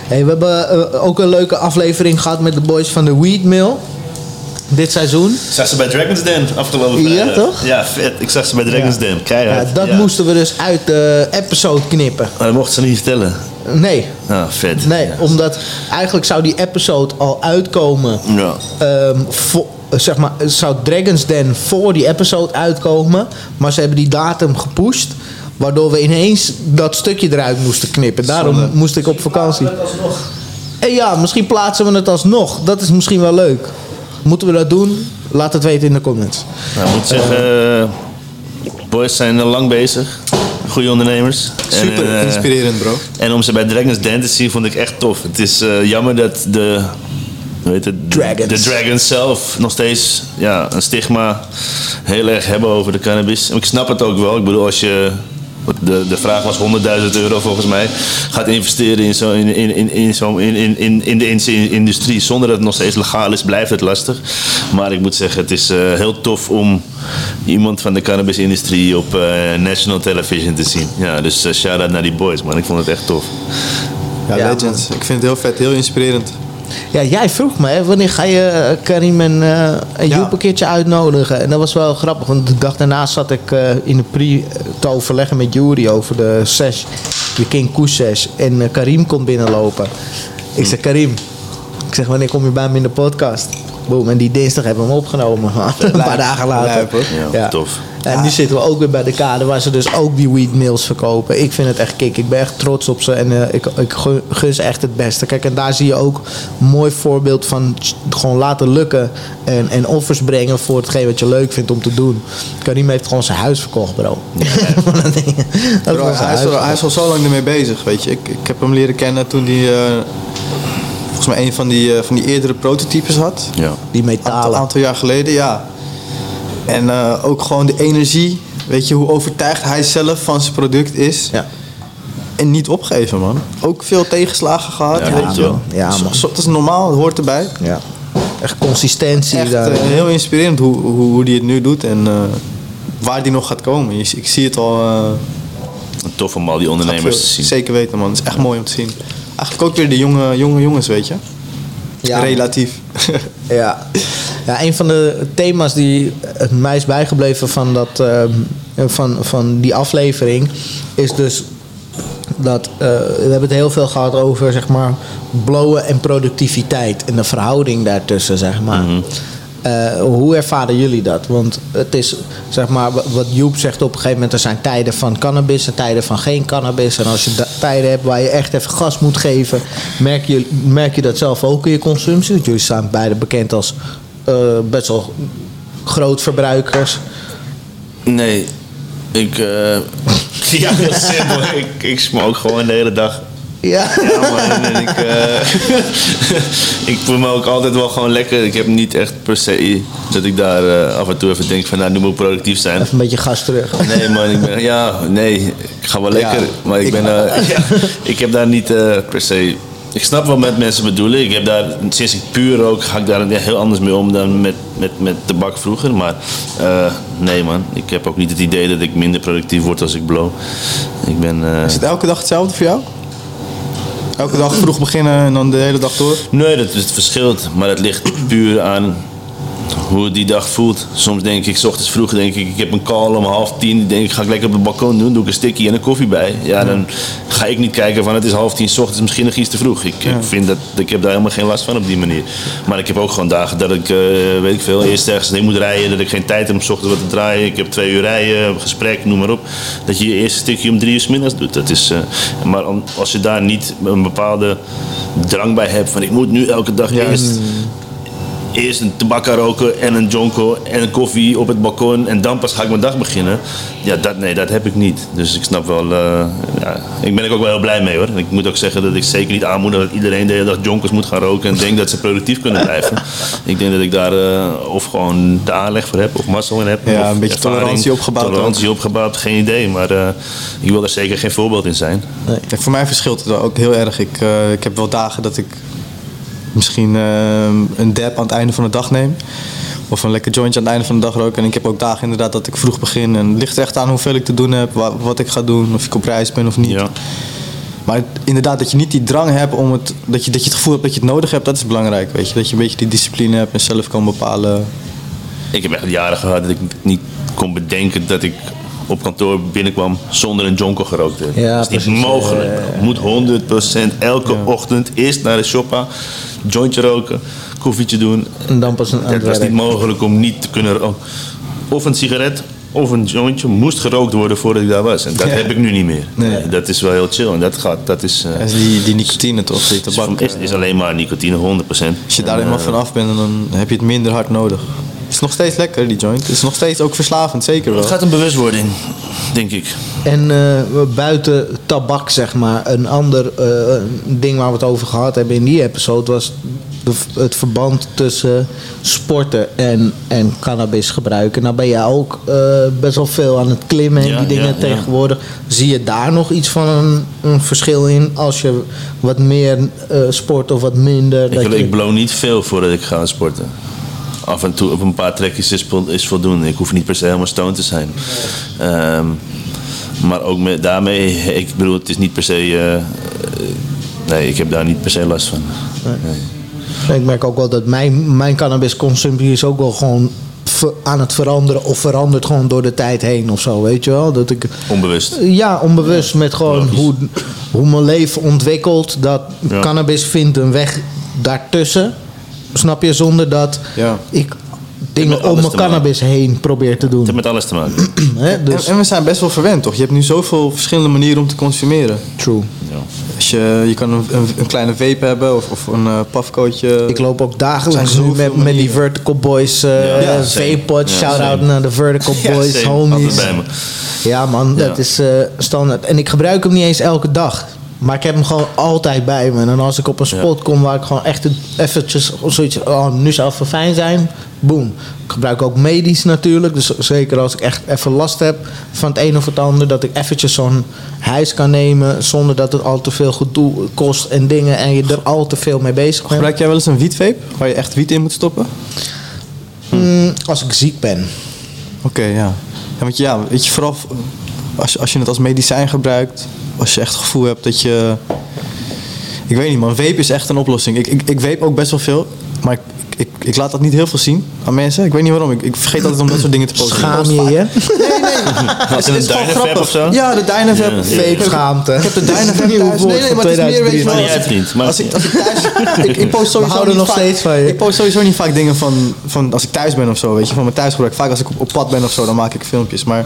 Hey, we hebben eh, ook een leuke aflevering gehad met de boys van de Weed Mill. Dit seizoen. Ik zag ze bij Dragon's Den afgelopen Ja, vrijdag. toch? Ja, vet. Ik zag ze bij Dragon's Ja. Den. Ja, Keihard. dat Ja. moesten we dus uit de episode knippen. Maar dat mochten ze niet vertellen. Nee, Ah, vet. nee, omdat eigenlijk zou die episode al uitkomen. Ja. Ehm, vo- zeg maar, zou Dragon's Den voor die episode uitkomen. Maar ze hebben die datum gepusht. Waardoor we ineens dat stukje eruit moesten knippen. Daarom Zonde. moest ik op vakantie. En ja, misschien plaatsen we het alsnog. Dat is misschien wel leuk. Moeten we dat doen? Laat het weten in de comments. Nou, ik moet zeggen, eh, boys zijn al lang bezig. Goede ondernemers. Super En, eh, inspirerend, bro. En om ze bij Dragons Den te zien vond ik echt tof. Het is eh, jammer dat de, hoe heet het? Dragons. de Dragons zelf nog steeds ja, een stigma heel erg hebben over de cannabis. Ik snap het ook wel. Ik bedoel, als je, de, de vraag was 100.000 euro volgens mij, gaat investeren in, zo, in, in, in, in, zo, in, in, in, in de in- industrie zonder dat het nog steeds legaal is, blijft het lastig. Maar ik moet zeggen, het is eh, heel tof om iemand van de cannabisindustrie op eh, national television te zien. Ja, dus eh, shout-out naar die boys, man. Ik vond het echt tof. Ja, Ja, legends. Ik vind het heel vet, heel inspirerend. Ja, jij vroeg me, hè, wanneer ga je eh, Karim en, en Ja. Joep een keertje uitnodigen? En dat was wel grappig, want de dag daarna zat ik eh, in de pre te overleggen met Jury over de sesh, de King Koes sesh. En Karim komt binnenlopen. Ik zeg, Karim, ik zeg, wanneer kom je bij me in de podcast? Boom, en die dinsdag hebben we hem opgenomen. een paar dagen later. Ja, tof. En nu zitten we ook weer bij de kade waar ze dus ook die weed meals verkopen. Ik vind het echt kick. Ik ben echt trots op ze en eh, ik, ik gun, ze echt het beste. Kijk, en daar zie je ook een mooi voorbeeld van gewoon laten lukken. En, en offers brengen voor hetgeen wat je leuk vindt om te doen. Karim heeft gewoon zijn huis verkocht, bro. Dat ding. dat Bro, is al, hij is al zo lang ermee bezig, weet je. Ik, ik heb hem leren kennen toen hij eh, volgens mij een van die, eh, van die eerdere prototypes had. Ja. Die Een aantal, metalen. aantal jaar geleden, ja. En eh, ook gewoon de energie, weet je, hoe overtuigd hij zelf van zijn product is. Ja. En niet opgeven, man. Ook veel tegenslagen gehad, Ja, weet je. man. Ja, man. zo- dat is normaal, het hoort erbij. ja. Echt consistentie Echt daar. eh, heel inspirerend hoe, hoe, hoe hij het nu doet en eh, waar die nog gaat komen. Ik zie het al. eh, Tof om al die ondernemers te zien. Zeker weten, man. Het is echt mooi om te zien. Eigenlijk ook weer de jonge, jonge jongens, weet je. Ja. Relatief. Ja. ja, een van de thema's die het mij is bijgebleven van, dat, ehm, van, van die aflevering is dus dat eh, we hebben het heel veel gehad over zeg maar blowen en productiviteit en de verhouding daartussen zeg maar. Eh, hoe ervaren jullie dat? Want het is, zeg maar, wa- wat Joep zegt op een gegeven moment, er zijn tijden van cannabis en tijden van geen cannabis. En als je tijden hebt waar je echt even gas moet geven, merk je, merk je dat zelf ook in je consumptie? Want jullie staan beide bekend als eh, best wel groot verbruikers. Nee, ik. eh, ja, heel simpel. ik, ik smoke gewoon de hele dag. Ja. Ja, man. En ik, eh, ik voel me ook altijd wel gewoon lekker. Ik heb niet echt per se dat ik daar eh, af en toe even denk van, nou, nu moet ik productief zijn. Even een beetje gas terug. Nee, man, ik ben, ja, nee, ik ga wel lekker. Ja, maar ik, ik- ben, eh, ja, ik heb daar niet eh, per se. Ik snap wat met mensen bedoelen. Ik heb daar, sinds ik puur rook, ga ik daar heel anders mee om dan met, met, met tabak vroeger. Maar eh, nee, man, ik heb ook niet het idee dat ik minder productief word als ik blow. Ik ben. eh, Is het elke dag hetzelfde voor jou? Elke dag vroeg beginnen en dan de hele dag door? Nee, dat het verschilt. Maar het ligt puur aan hoe het die dag voelt. Soms denk ik, s ochtends vroeg denk ik, ik heb een call om half tien. Denk ik, ga ik lekker op het balkon doen, doe ik een sticky en een koffie bij. Ja, dan ga ik niet kijken van het is half tien s ochtends, misschien nog iets te vroeg. Ik, ik vind dat, ik heb daar helemaal geen last van op die manier. Maar ik heb ook gewoon dagen dat ik, eh, weet ik veel, eerst ergens heen moet rijden. Dat ik geen tijd heb om s ochtends wat te draaien. Ik heb twee uur rijden, gesprek, noem maar op. Dat je je eerste stukje om drie uur 's middags doet. Dat is, eh, maar als je daar niet een bepaalde drang bij hebt van ik moet nu elke dag eerst eerst een tabakka roken en een jonko en een koffie op het balkon en dan pas ga ik mijn dag beginnen. Ja, dat, nee, dat heb ik niet. Dus ik snap wel, eh, ja, ik ben er ook wel heel blij mee hoor. Ik moet ook zeggen dat ik zeker niet aanmoedig dat iedereen de hele dag jonkers moet gaan roken en denkt dat ze productief kunnen blijven. ik denk dat ik daar eh, of gewoon de aanleg voor heb of mazzel in heb. Ja, of een beetje ervaring, tolerantie opgebouwd Tolerantie opgebouwd, geen idee. Maar eh, ik wil er zeker geen voorbeeld in zijn. Kijk, voor mij verschilt het wel ook heel erg. Ik, eh, ik heb wel dagen dat ik misschien eh, een dab aan het einde van de dag neem. Of een lekker jointje aan het einde van de dag roken. En ik heb ook dagen inderdaad dat ik vroeg begin. En het ligt er echt aan hoeveel ik te doen heb, wa- wat ik ga doen, of ik op reis ben of niet. Ja. Maar inderdaad, dat je niet die drang hebt om het, dat je, dat je het gevoel hebt dat je het nodig hebt, dat is belangrijk. Weet je? Dat je een beetje die discipline hebt en zelf kan bepalen. Ik heb echt jaren gehad dat ik niet kon bedenken dat ik op kantoor binnenkwam zonder een jonko gerookt te hebben. Ja, dat is niet precies. mogelijk. Moet 100% elke ochtend eerst naar de shoppa, jointje roken, koffietje doen. En dan pas een Het was niet mogelijk om niet te kunnen roken. Of een sigaret of een jointje moest gerookt worden voordat ik daar was. En dat Ja. heb ik nu niet meer. Nee. Dat is wel heel chill. En dat gaat, dat is, eh, Dat is die, die nicotine toch, die is, tabak. is, is alleen maar nicotine, 100%. Als je daar helemaal eh, vanaf bent, dan heb je het minder hard nodig. Het is nog steeds lekker, die joint. Het is nog steeds ook verslavend, zeker wel. Het gaat een bewustwording, denk ik. En eh, buiten tabak, zeg maar, een ander eh, ding waar we het over gehad hebben in die episode was de- het verband tussen sporten en, en cannabis gebruiken. Nou ben jij ook eh, best wel veel aan het klimmen en Ja, die dingen ja, ja. tegenwoordig. Zie je daar nog iets van een, een verschil in als je wat meer eh, sport of wat minder? Ik, dat je- ik blow niet veel voordat ik ga sporten. Af en toe op een paar trekjes is, vol- is voldoende. Ik hoef niet per se helemaal stoned te zijn. Ehm, maar ook met, daarmee, ik bedoel, het is niet per se. eh, eh, nee, ik heb daar niet per se last van. Nee. Ik merk ook wel dat mijn, mijn cannabisconsumptie is ook wel gewoon aan het veranderen of verandert gewoon door de tijd heen of zo, weet je wel? Dat ik, Onbewust. ja, onbewust met gewoon Logisch. hoe, hoe mijn leven ontwikkelt, dat Ja. cannabis vindt een weg daartussen, snap je, zonder dat Ja. ik dingen om mijn maken. cannabis heen probeer te Het heeft doen. met alles te maken. Dus, En, en we zijn best wel verwend, toch? Je hebt nu zoveel verschillende manieren om te consumeren. true. Ja. Als je, je kan een, een, kleine vape hebben of, of een eh pafcootje. Ik loop ook dagelijks nu met, met die. Vertical Boys uh, Ja, vape same. pod. Ja, Shout-out naar de Vertical Boys, homies. Ja man, dat is eh, standaard. En ik gebruik hem niet eens elke dag. Maar ik heb hem gewoon altijd bij me. En als ik op een spot kom waar ik gewoon echt eventjes zoiets... Oh, nu zou het wel fijn zijn. Boom. Ik gebruik ook medisch natuurlijk. Dus zeker als ik echt even last heb van het een of het ander... dat ik eventjes zo'n huis kan nemen... zonder dat het al te veel gedoe kost en dingen... en je er al te veel mee bezig bent. Gebruik jij wel eens een wietvape waar je echt wiet in moet stoppen? Mm, als ik ziek ben. Oké, ja. ja. Want ja, weet je, vooral als, als je het als medicijn gebruikt, als je echt het gevoel hebt dat je... Ik weet niet man, vape is echt een oplossing. Ik, ik, ik vape ook best wel veel, maar ik, ik, ik laat dat niet heel veel zien aan mensen. Ik weet niet waarom, ik, ik vergeet altijd om dat soort dingen te posten. Schaam je je? Was het een Dynavap of zo? Ja, de Dynavap. Ja, Vape schaamte. Ik heb de Dynavap thuis. Nee, nee, maar het is meer, weet je wel, 2003. Maar als ik- hebt niet, maar- Als ik, als ik thuis... ik, ik post sowieso houden niet nog vaak- steeds van je. Ik post sowieso niet vaak dingen van, van als ik thuis ben of zo, weet je, van mijn thuisgebruik. Vaak als ik op, op pad ben of zo, dan maak ik filmpjes. Maar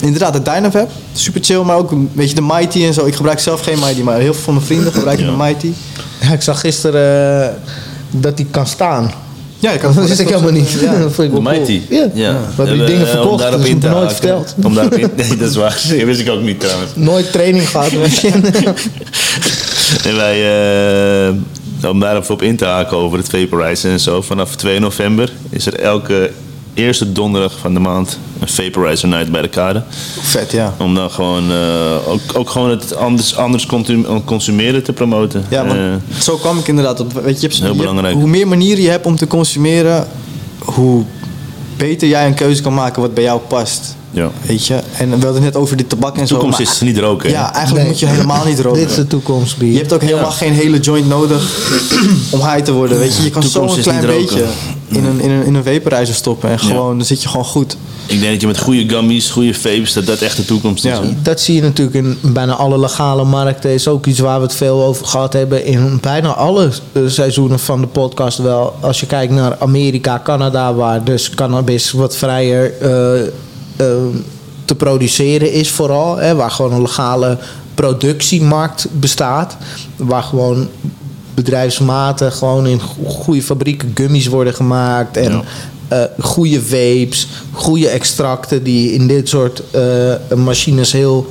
inderdaad, de Dynavap, super chill, maar ook een beetje de Mighty en zo. Ik gebruik zelf geen Mighty, maar heel veel van mijn vrienden gebruiken Ja. de Mighty. Ja, ik zag gisteren eh, dat die kan staan. Ja, ik Dat wist ik helemaal niet. Ja. Dat vond ik De wel cool. Mighty. Ja. We hebben die dingen om verkocht, daarop dat is in me te nooit verteld. Om daarop in, nee, dat is waar. Dat wist ik ook niet trouwens. Nooit training gehad. weet je. En wij, eh, om daarop op in te haken over het vaporizen en zo. Vanaf 2 november is er elke eerste donderdag van de maand een vaporizer night bij de kade. Vet, ja. Om dan gewoon, eh, ook, ook gewoon het anders, anders consum- consumeren te promoten. Ja, want Eh, zo kwam ik inderdaad op. Weet je, je hebt, Heel je hebt- belangrijk. hoe meer manieren je hebt om te consumeren, hoe beter jij een keuze kan maken wat bij jou past. ja. Weet je? En we hadden het net over die tabak en De zo. toekomst maar- is niet roken. Ja, eigenlijk Nee. moet je helemaal niet roken. Dit is de toekomst, Je Bier. hebt ook helemaal Ja. geen hele joint nodig om high te worden. Weet je, je kan zo Toekomst een is klein beetje in een, in, een, in een vaporizer stoppen en gewoon, dan zit je gewoon goed. Ik denk dat je met goede gummies, goede vapes, dat dat echt de toekomst is. Ja. Dat zie je natuurlijk in bijna alle legale markten. Is ook iets waar we het veel over gehad hebben in bijna alle eh, seizoenen van de podcast wel. Als je kijkt naar Amerika, Canada, waar dus cannabis wat vrijer eh, eh, te produceren is vooral. Hè, waar gewoon een legale productiemarkt bestaat. Waar gewoon bedrijfsmatig gewoon in go- goede fabrieken gummies worden gemaakt. En Ja. Eh, goede vapes, goede extracten die in dit soort eh, machines heel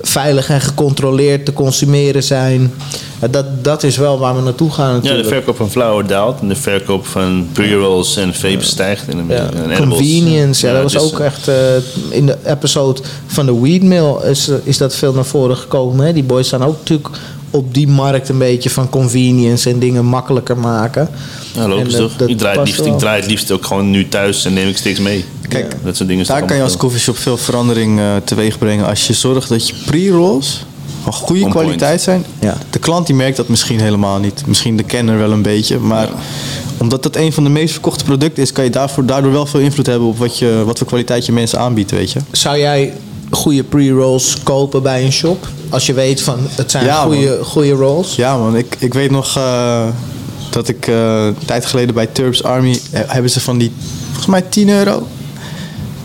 veilig en gecontroleerd te consumeren zijn. Eh, dat, dat is wel waar we naartoe gaan Ja, de natuurlijk. verkoop van flower daalt en de verkoop van pre-rolls en vapes stijgt. En, Ja, en convenience, ja, dat was dus, ook echt in de episode van de Weed Mill is, is dat veel naar voren gekomen. Hè? Die boys staan ook natuurlijk op die markt een beetje van convenience en dingen makkelijker maken. Ja, logisch dat- toch? dat ik, draai het liefst, ik draai het liefst ook gewoon nu thuis en neem ik steeds mee. Kijk, dat soort dingen. Daar kan je als coffeeshop veel verandering eh, teweeg brengen als je zorgt dat je pre-rolls van goede On point. kwaliteit zijn. Ja. De klant die merkt dat misschien helemaal niet. Misschien de kenner wel een beetje. Maar omdat het een van de meest verkochte producten is, kan je daarvoor, daardoor wel veel invloed hebben op wat, je, wat voor kwaliteit je mensen aanbiedt, weet je. Zou jij goede pre-rolls kopen bij een shop? Als je weet van het zijn Ja, goede, goede rolls. Ja man, ik, ik weet nog eh, dat ik eh, een tijd geleden bij Turbs Army... eh, hebben ze van die, volgens mij 10 euro...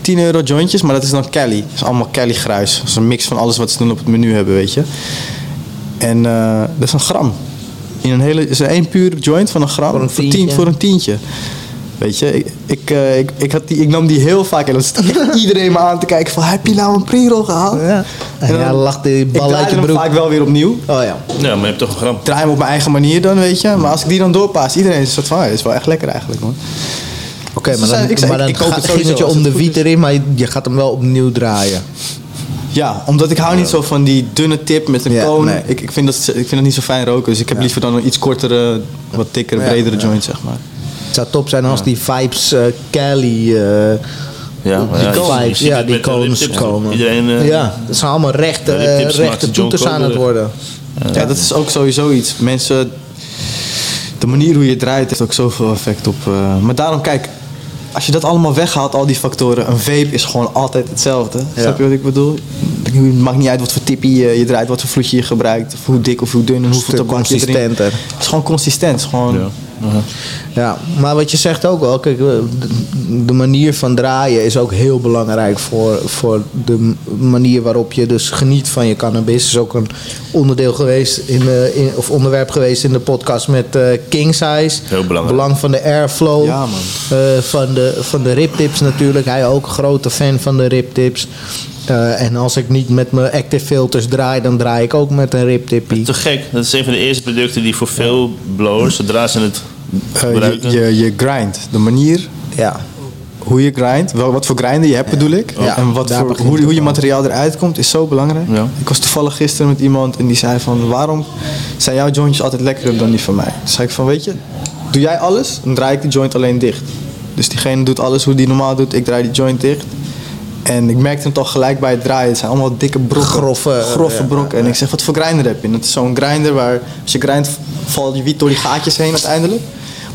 10 10 euro jointjes, maar dat is dan Cali. Dat is allemaal Cali gruis. Dat is een mix van alles wat ze doen op het menu hebben, weet je. En dat is een gram. In een hele, is er één puur joint van een gram Voor een tien, tientje. voor een tientje. Weet je, ik, ik, eh, ik, ik, had die, ik nam die heel vaak en dan stond iedereen me aan te kijken van heb je nou een pre-roll gehaald? Ja. En dan- ja, lacht die Ik bal uit je hem broek. vaak wel weer opnieuw. Oh ja. Ja, maar je hebt toch een gram. Draai hem op mijn eigen manier dan, weet je. Maar als ik die dan doorpaas, iedereen is soort van, is wel echt lekker eigenlijk, man. Oké, Ze maar dan, ik zei- maar dan ik het ging het je om de wiet erin, maar je, je gaat hem wel opnieuw draaien. Ja, omdat ik hou niet zo van die dunne tip met een Ja, koon. nee. Ik, ik, vind dat, ik vind dat niet zo fijn roken. Dus ik heb liever dan een iets kortere, wat dikkere, Ja, bredere ja. joint, zeg maar. Het zou top zijn als die Vibes eh Cali eh, Ja, die ja, vibes, ja, het die cones komen. Iedereen, eh, ja, dat zijn allemaal rechte, Ja, tips eh, rechte toeters aan het worden. Ja, dat is ook sowieso iets. Mensen, de manier hoe je draait heeft ook zoveel effect op. eh, maar daarom, kijk, als je dat allemaal weghaalt, al die factoren, een vape is gewoon altijd hetzelfde. Snap je wat ik bedoel? Het maakt niet uit wat voor tippie je, je draait, wat voor vloedje je gebruikt, of hoe dik of hoe dun en hoeveel stuk tabak je erin. consistenter. Het is gewoon consistent. Is gewoon, Ja. Ja, maar wat je zegt ook wel, kijk, eh, de, de manier van draaien is ook heel belangrijk voor, voor de manier waarop je dus geniet van je cannabis. is ook een onderdeel geweest in, de, in of onderwerp geweest in de podcast met eh King Size. Heel belangrijk. Belang van de airflow. Ja, man. eh, van, de, van de riptips natuurlijk. Hij ook een grote fan van de riptips. Eh, en als ik niet met mijn active filters draai, dan draai ik ook met een riptippie. Te gek. Dat is een van de eerste producten die voor veel blowers, zodra ze het eh, gebruiken. je, je, je grind, de manier Ja. hoe je grindt, wel, wat voor grinder je hebt bedoel ik. Ja, en wat voor, hoe, je al. materiaal eruit komt is zo belangrijk. Ja. Ik was toevallig gisteren met iemand en die zei van waarom zijn jouw jointjes altijd lekkerder dan die van mij? Toen zei ik van weet je, doe jij alles, dan draai ik die joint alleen dicht. Dus diegene doet alles hoe die normaal doet, ik draai die joint dicht. En ik merkte het al gelijk bij het draaien. Het zijn allemaal dikke brokken. Grove, grove ja, brokken. En ik zeg, wat voor grinder heb je? En het is zo'n grinder waar, als je grindt, valt je wiet door die gaatjes heen uiteindelijk.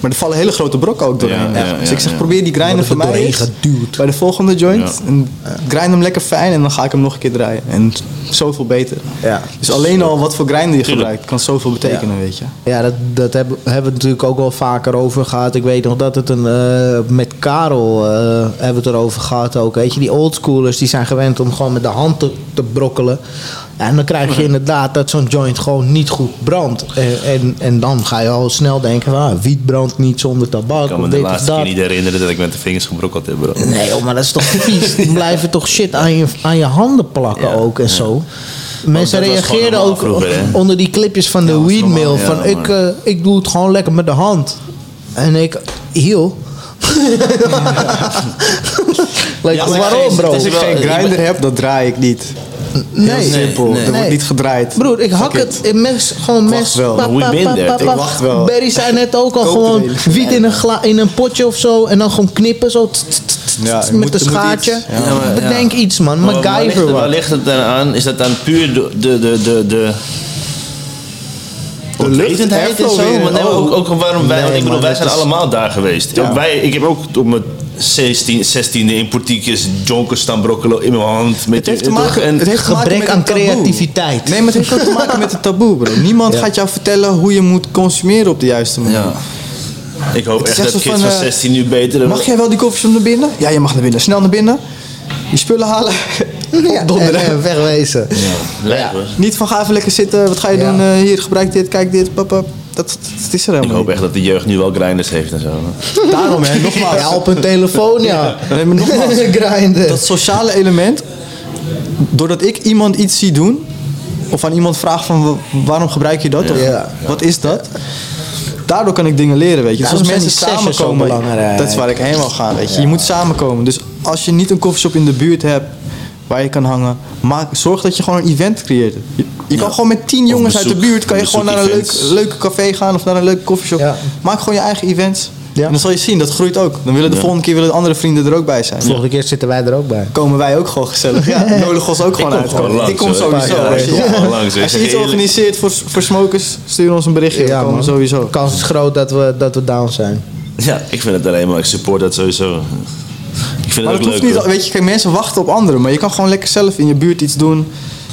Maar er vallen hele grote brokken ook doorheen. Ja, ja, dus ik zeg, ja. probeer die grinder van er mij eens geduwd. bij de volgende joint. Ja. En grind hem lekker fijn en dan ga ik hem nog een keer draaien. En zoveel beter. Ja. Dus alleen al wat voor grinder je gebruikt, kan zoveel betekenen, weet je. Ja, dat, dat hebben, hebben we natuurlijk ook wel vaker over gehad. Ik weet nog dat het een. eh, met Karel eh, hebben we het erover gehad ook. Weet je, die oldschoolers die zijn gewend om gewoon met de hand te, te brokkelen. En dan krijg je inderdaad dat zo'n joint gewoon niet goed brandt. En, en, en dan ga je al snel denken: van, ah, wiet brandt niet zonder tabak. Ik kan me de laatste keer niet herinneren dat ik met de vingers gebrokkeld heb, bro. Nee, joh, maar dat is toch vies. Dan blijven toch shit aan je, aan je handen plakken Ja, ook en ja. zo. Mensen reageerden ook vroeger, onder die clipjes van de ja, van ik, eh, ik doe het gewoon lekker met de hand. En ik, heel. like, Ja, maar waarom bro? Als ik geen grinder heb, dan draai ik niet. Nee, Heel simpel. nee. Er wordt niet gedraaid. Broer, ik hak het in mes, gewoon mes. wel. pa, pa, pa, Ik wacht wel. Barry zei net ook al gewoon wiet in een, gla, in een potje of zo. En dan gewoon knippen zo. Ja, met moet- een schaartje. iets, ja. Ja, maar- ja. Bedenk iets man. Maar waar ligt, MacGyver het, waar ligt het dan aan? Is dat dan puur de, de, de, de, de onwetendheid en zo? Maar nee, ook, ook waarom wij, Nee, ik bedoel, wij zijn is- allemaal daar geweest. Ja. Ook wij, ik heb ook op mijn 16, 16e in portiekjes jonkers staan brokkelen in mijn hand. Met Het heeft te maken, En- het heeft te maken Gebrek met aan creativiteit. Nee, maar het heeft ook te maken met het taboe, bro. Niemand Ja. gaat jou vertellen hoe je moet consumeren op de juiste manier. ja. Ik hoop echt dat kids van, van eh, 16 nu beter... Mag jij wel die koffieshop naar binnen? Ja, je mag naar binnen. Snel naar binnen. Je spullen halen. Opdonderen. en, en wegwezen. Lijp, hoor. Niet van ga even lekker zitten. Wat ga je Ja. doen? Eh, hier, gebruik dit, kijk dit. Papa. Dat, dat is er Ik helemaal hoop niet. echt dat de jeugd nu wel grinders heeft en zo. Daarom, hè. Nogmaals. Ja, op een telefoon, ja. Nee, maar nogmaals. Grinden. Dat sociale element. Doordat ik iemand iets zie doen. Of aan iemand vraag van wa- waarom gebruik je dat? Of Ja. wat is dat? Daardoor kan ik dingen leren, weet je. Dus Daarom als mensen samenkomen, dat is waar ik heen wil gaan, weet je. Je moet samenkomen. Dus als je niet een koffieshop in de buurt hebt waar je kan hangen, maak, zorg dat je gewoon een event creëert. Je, je kan gewoon met tien jongens uit de buurt, kan je gewoon naar een leuk, leuke café gaan of naar een leuke koffieshop. Ja. Maak gewoon je eigen events. Ja. En dan zal je zien, dat groeit ook. Dan willen de volgende keer willen de andere vrienden er ook bij zijn. Volgende keer zitten wij er ook bij. Komen wij ook gewoon gezellig. Ja, nodig ons ook gewoon uit. ik kom sowieso. Als je, als iets organiseert voor, voor smokers, stuur ons een berichtje. Ja, komen sowieso. De kans is groot dat we, dat we down zijn. Ja, ik vind het alleen maar, ik support dat sowieso. Ik vind Maar het dat ook hoeft leuk. niet, weet je, kijk, mensen wachten op anderen, maar je kan gewoon lekker zelf in je buurt iets doen,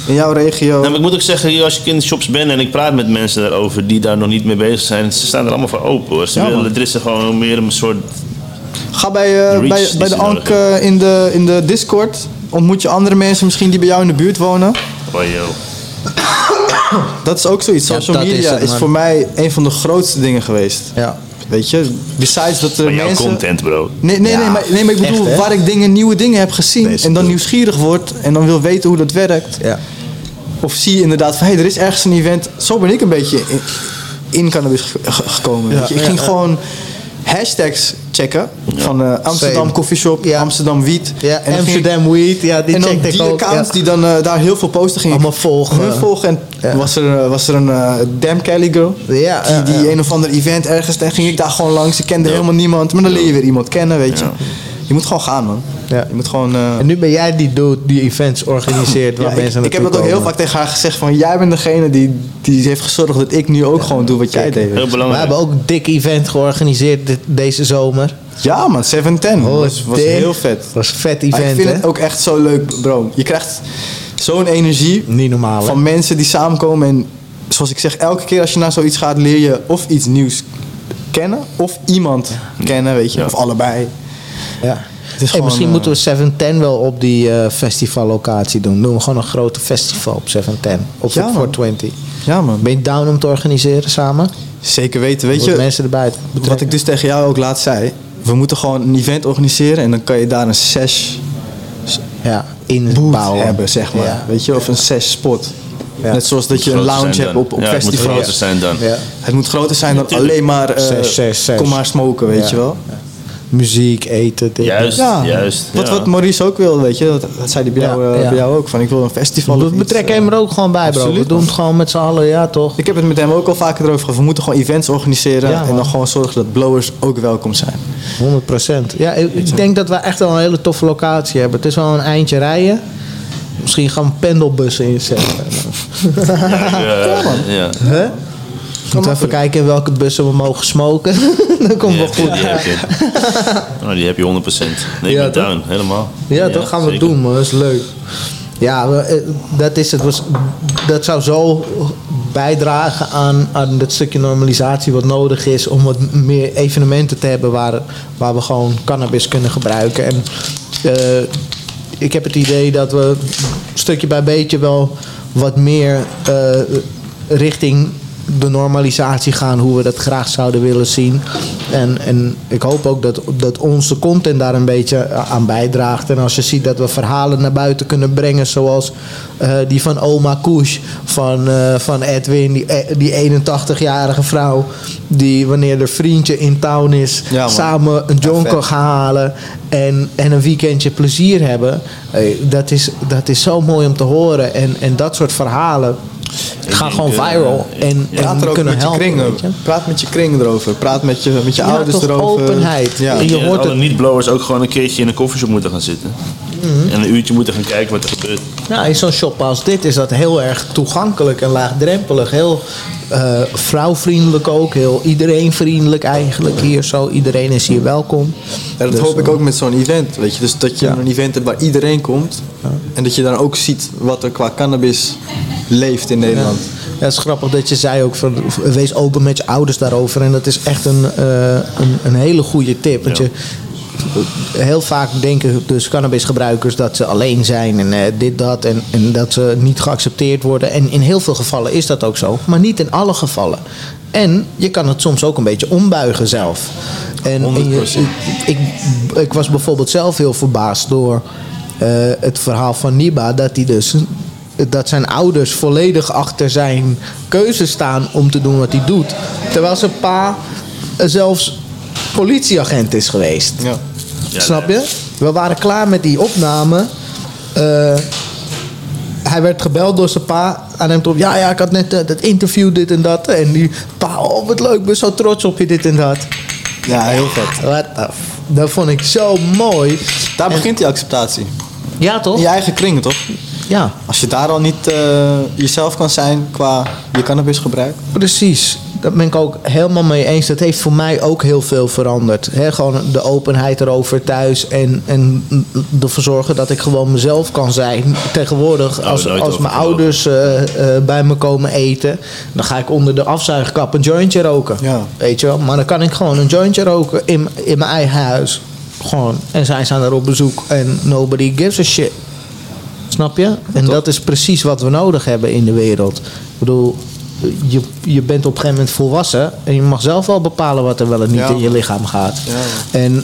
in jouw regio. Nou, maar ik moet ook zeggen, als ik in de shops ben en ik praat met mensen daarover die daar nog niet mee bezig zijn, ze staan er allemaal voor open hoor. Ze Ja, willen, er is er gewoon meer een soort Ga bij, eh, bij, de Ank eh, in, de, in de Discord. Ontmoet je andere mensen misschien die bij jou in de buurt wonen. Oh. Dat is ook zoiets. Ja, Social is media het, is, man. voor mij een van de grootste dingen geweest. Ja. Weet je, besides dat er Van jouw mensen... content, bro. Nee, nee, Ja, nee, maar, nee, maar ik bedoel, echt, waar ik dingen, nieuwe dingen heb gezien Deze en dan nieuwsgierig word en dan wil weten hoe dat werkt. Ja. Of zie je inderdaad van, hé, hey, er is ergens een event. Zo ben ik een beetje in, in cannabis ge- ge- gekomen. weet je. Ik ja, ging ja. gewoon hashtags checken van eh, Amsterdam Same. Coffeeshop, Ja. Amsterdam Wiet. Ja, En Amsterdam Weed, ja, die en dan ik die ook. accounts ja. die dan eh, daar heel veel posten gingen. Allemaal volgen. Hun volgen. En Ja. was er, eh, was er een Damn Kelly girl. Ja, die, ja, die ja. een of ander event ergens. En ging ik daar gewoon langs. Ik kende helemaal niemand. Maar dan leer je weer iemand kennen, weet je. Je moet gewoon gaan, man. Ja. Je moet gewoon... eh, En nu ben jij die dude die events organiseert waar ja, ik, mensen ik heb naartoe dat ook heel vaak tegen haar gezegd van... Jij bent degene die, die heeft gezorgd dat ik nu ook gewoon doe wat jij deed. Heel We belangrijk. hebben ook een dik event georganiseerd dit- deze zomer. Ja man, 710. Oh, was, was heel vet. was een vet Maar event, ik vind hè? het ook echt zo leuk, bro. Je krijgt zo'n energie Niet normaal, hè? van mensen die samenkomen. En zoals ik zeg, elke keer als je naar zoiets gaat, leer je of iets nieuws kennen of iemand kennen, weet je. Ja. Of allebei. Ja. Hey, gewoon, misschien eh, moeten we 710 wel op die eh, festivallocatie doen. Doen we gewoon een grote festival op 710. Op Ja, man. 420. Ja man, Ben je down om te organiseren samen? zeker weten. Weet je, mensen erbij betrekken? wat ik dus tegen jou ook laatst zei. We moeten gewoon een event organiseren en dan kan je daar een sesh ja, booth inbouwen. hebben, zeg maar. Ja. Weet je, of een sesh spot. Ja. Net zoals dat je een lounge hebt op, op ja, het moet festivals. groter zijn dan. Ja. Het moet groter zijn dan alleen maar eh, kom maar smoken, weet Ja. je wel. Muziek, eten, dit. Juist, Ja, juist. Wat, ja. wat Maurice ook wil, weet je. Dat, dat zei hij bij, Ja, jou, eh, ja. bij jou ook. Van ik wil een festival We betrekken eh. hem er ook gewoon bij, bro. absoluut, we doen het gewoon met z'n allen, ja toch? Ik heb het met hem ook al vaker erover gehad. We moeten gewoon events organiseren. Ja, en dan gewoon zorgen dat blowers ook welkom zijn. 100 procent. Ja, ik, ik denk dat we echt wel een hele toffe locatie hebben. Het is wel een eindje rijden. Misschien gaan we pendelbussen inzetten. Ja, ja. Huh? Moeten we even kijken in welke bussen we mogen smoken. Dan komt wel goed. die heb je. Oh, die heb je 100%. Nee, Ja, down, helemaal. Ja, dat gaan we zeker. doen, man. Dat is leuk. Ja, eh, dat is het. Was- Dat zou zo bijdragen aan, aan dat stukje normalisatie wat nodig is om wat meer evenementen te hebben waar, waar we gewoon cannabis kunnen gebruiken. En eh, ik heb het idee dat we stukje bij beetje wel wat meer eh, richting de normalisatie gaan, hoe we dat graag zouden willen zien. En, en ik hoop ook dat, dat onze content daar een beetje aan bijdraagt. En als je ziet dat we verhalen naar buiten kunnen brengen, zoals eh, die van Oma Koes, van, eh, van Edwin, die, eh, die 81-jarige vrouw, die wanneer er vriendje in town is, Ja, samen een kan gaan halen en, en een weekendje plezier hebben. Dat, is, dat is zo mooi om te horen. En, en dat soort verhalen denk, gewoon eh, viral. En, Praat er ook kunnen met je helpen. kring weet je. Praat met je kring erover. Praat met je, met je Ja, ouders toch erover. openheid. Ja. En je hoort het- niet-blowers ook gewoon een keertje in een koffieshop moeten gaan zitten. Mhm. En een uurtje moeten gaan kijken wat er gebeurt. Ja, in zo'n shop als dit is dat heel erg toegankelijk en laagdrempelig. Heel eh, vrouwvriendelijk ook. Heel iedereen vriendelijk eigenlijk hier zo. Iedereen is hier welkom. Ja, dat Dus, hoop ik eh, ook met zo'n event. Weet je? Dus dat je Ja. een event hebt waar iedereen komt. En dat je dan ook ziet wat er qua cannabis leeft in Nederland. Ja, het is grappig dat je zei ook van wees open met je ouders daarover. En dat is echt een, eh, een, een hele goede tip. Want Ja. je, heel vaak denken dus cannabisgebruikers dat ze alleen zijn en eh, dit, dat. En, en dat ze niet geaccepteerd worden. En in heel veel gevallen is dat ook zo. Maar niet in alle gevallen. En je kan het soms ook een beetje ombuigen zelf. En, en je- 100%. ik, ik was bijvoorbeeld zelf heel verbaasd door eh, het verhaal van Niba. Dat hij dus dat zijn ouders volledig achter zijn keuze staan om te doen wat hij doet. Terwijl zijn pa zelfs politieagent is geweest. Ja. Ja, Snap je? We waren klaar met die opname. Eh, hij werd gebeld door zijn pa aan hem toe. Ja, ja, ik had net eh, dat interview, dit en dat. En die pa, oh wat leuk, ik ben zo trots op je, dit en dat. ja, heel vet. What the f- Dat vond ik zo mooi. Daar begint die acceptatie. Ja, toch? In je eigen kringen, toch? Ja, Als je daar al niet eh, jezelf kan zijn qua je cannabisgebruik. precies. Daar ben ik ook helemaal mee eens. Dat heeft voor mij ook heel veel veranderd. He, gewoon de openheid erover thuis. En, en ervoor zorgen dat ik gewoon mezelf kan zijn. Tegenwoordig, als, als mijn ouders eh, eh, bij me komen eten. Dan ga ik onder de afzuigkap een jointje roken. Ja. Weet je wel? Maar dan kan ik gewoon een jointje roken in, in mijn eigen huis. Gewoon, en zij zijn daar op bezoek en nobody gives a shit. Snap je? En dat is precies wat we nodig hebben in de wereld. Ik bedoel, je, je bent op een gegeven moment volwassen en je mag zelf wel bepalen wat er wel en niet Ja. in je lichaam gaat. Ja. En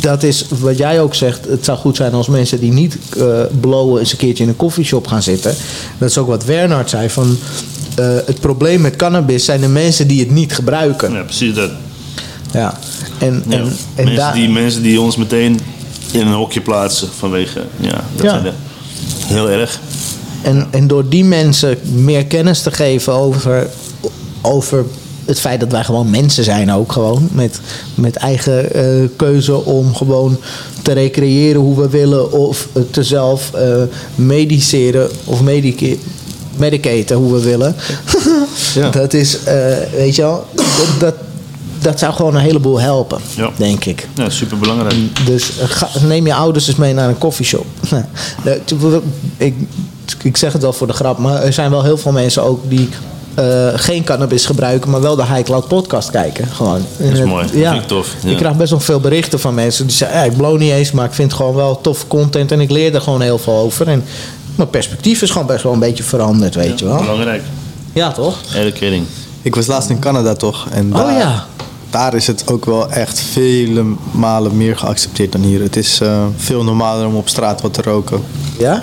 dat is wat jij ook zegt. Het zou goed zijn als mensen die niet eh blowen eens een keertje in een koffieshop gaan zitten. Dat is ook wat Bernhard zei. Van, eh, het probleem met cannabis zijn de mensen die het niet gebruiken. Ja, precies dat. Ja. En, Ja. en, en mensen, die, mensen die ons meteen in een hokje plaatsen vanwege... Ja, dat Ja. zijn de, heel erg. En, en door die mensen meer kennis te geven over, over het feit dat wij gewoon mensen zijn ook gewoon. Met, met eigen eh, keuze om gewoon te recreëren hoe we willen. Of te zelf eh, mediceren of medica- medicaten hoe we willen. Ja. Dat is, eh, weet je wel, dat, dat, dat zou gewoon een heleboel helpen, Ja. denk ik. Ja, super belangrijk. Dus ga- neem je ouders eens mee naar een koffieshop. ik, ik zeg het wel voor de grap, maar er zijn wel heel veel mensen ook die eh, geen cannabis gebruiken, maar wel de High Cloud podcast kijken. Gewoon. Dat is mooi. het- Dat vind ik tof. Ja. Ik krijg best wel veel berichten van mensen die zeggen, ja, ik blow niet eens, maar ik vind het gewoon wel tof content en ik leer er gewoon heel veel over. En mijn perspectief is gewoon best wel een beetje veranderd, weet je wel. Belangrijk. Ja, toch? Educating. Ik was laatst in Canada toch? En Oh daar, ja. daar is het ook wel echt vele malen meer geaccepteerd dan hier. Het is eh, veel normaler om op straat wat te roken. Ja?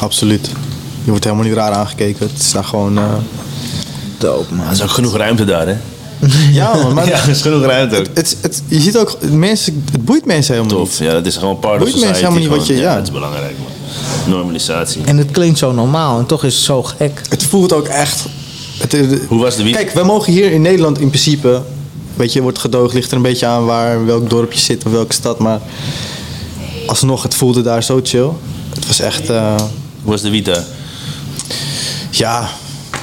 Absoluut. Je wordt helemaal niet raar aangekeken. Het is daar gewoon... eh, Dope, man. Er is ook genoeg ruimte daar, hè? Ja man, maar ja, er is genoeg ruimte ook. het, het, het- je ziet ook, mensen, het boeit mensen helemaal Tof. niet. Ja, dat is gewoon part of Boeit mensen society. helemaal niet wat je- ja. dat is belangrijk, man. Normalisatie. En het klinkt zo normaal en toch is het zo gek. Het voelt ook echt... Het, het- Hoe was de wiet? Kijk, wij mogen hier in Nederland in principe... Weet je, wordt gedoogd, ligt er een beetje aan waar, welk dorp je zit of welke stad. Maar alsnog, het voelde daar zo chill. Het was echt, eh, Hoe was de wiet daar? ja,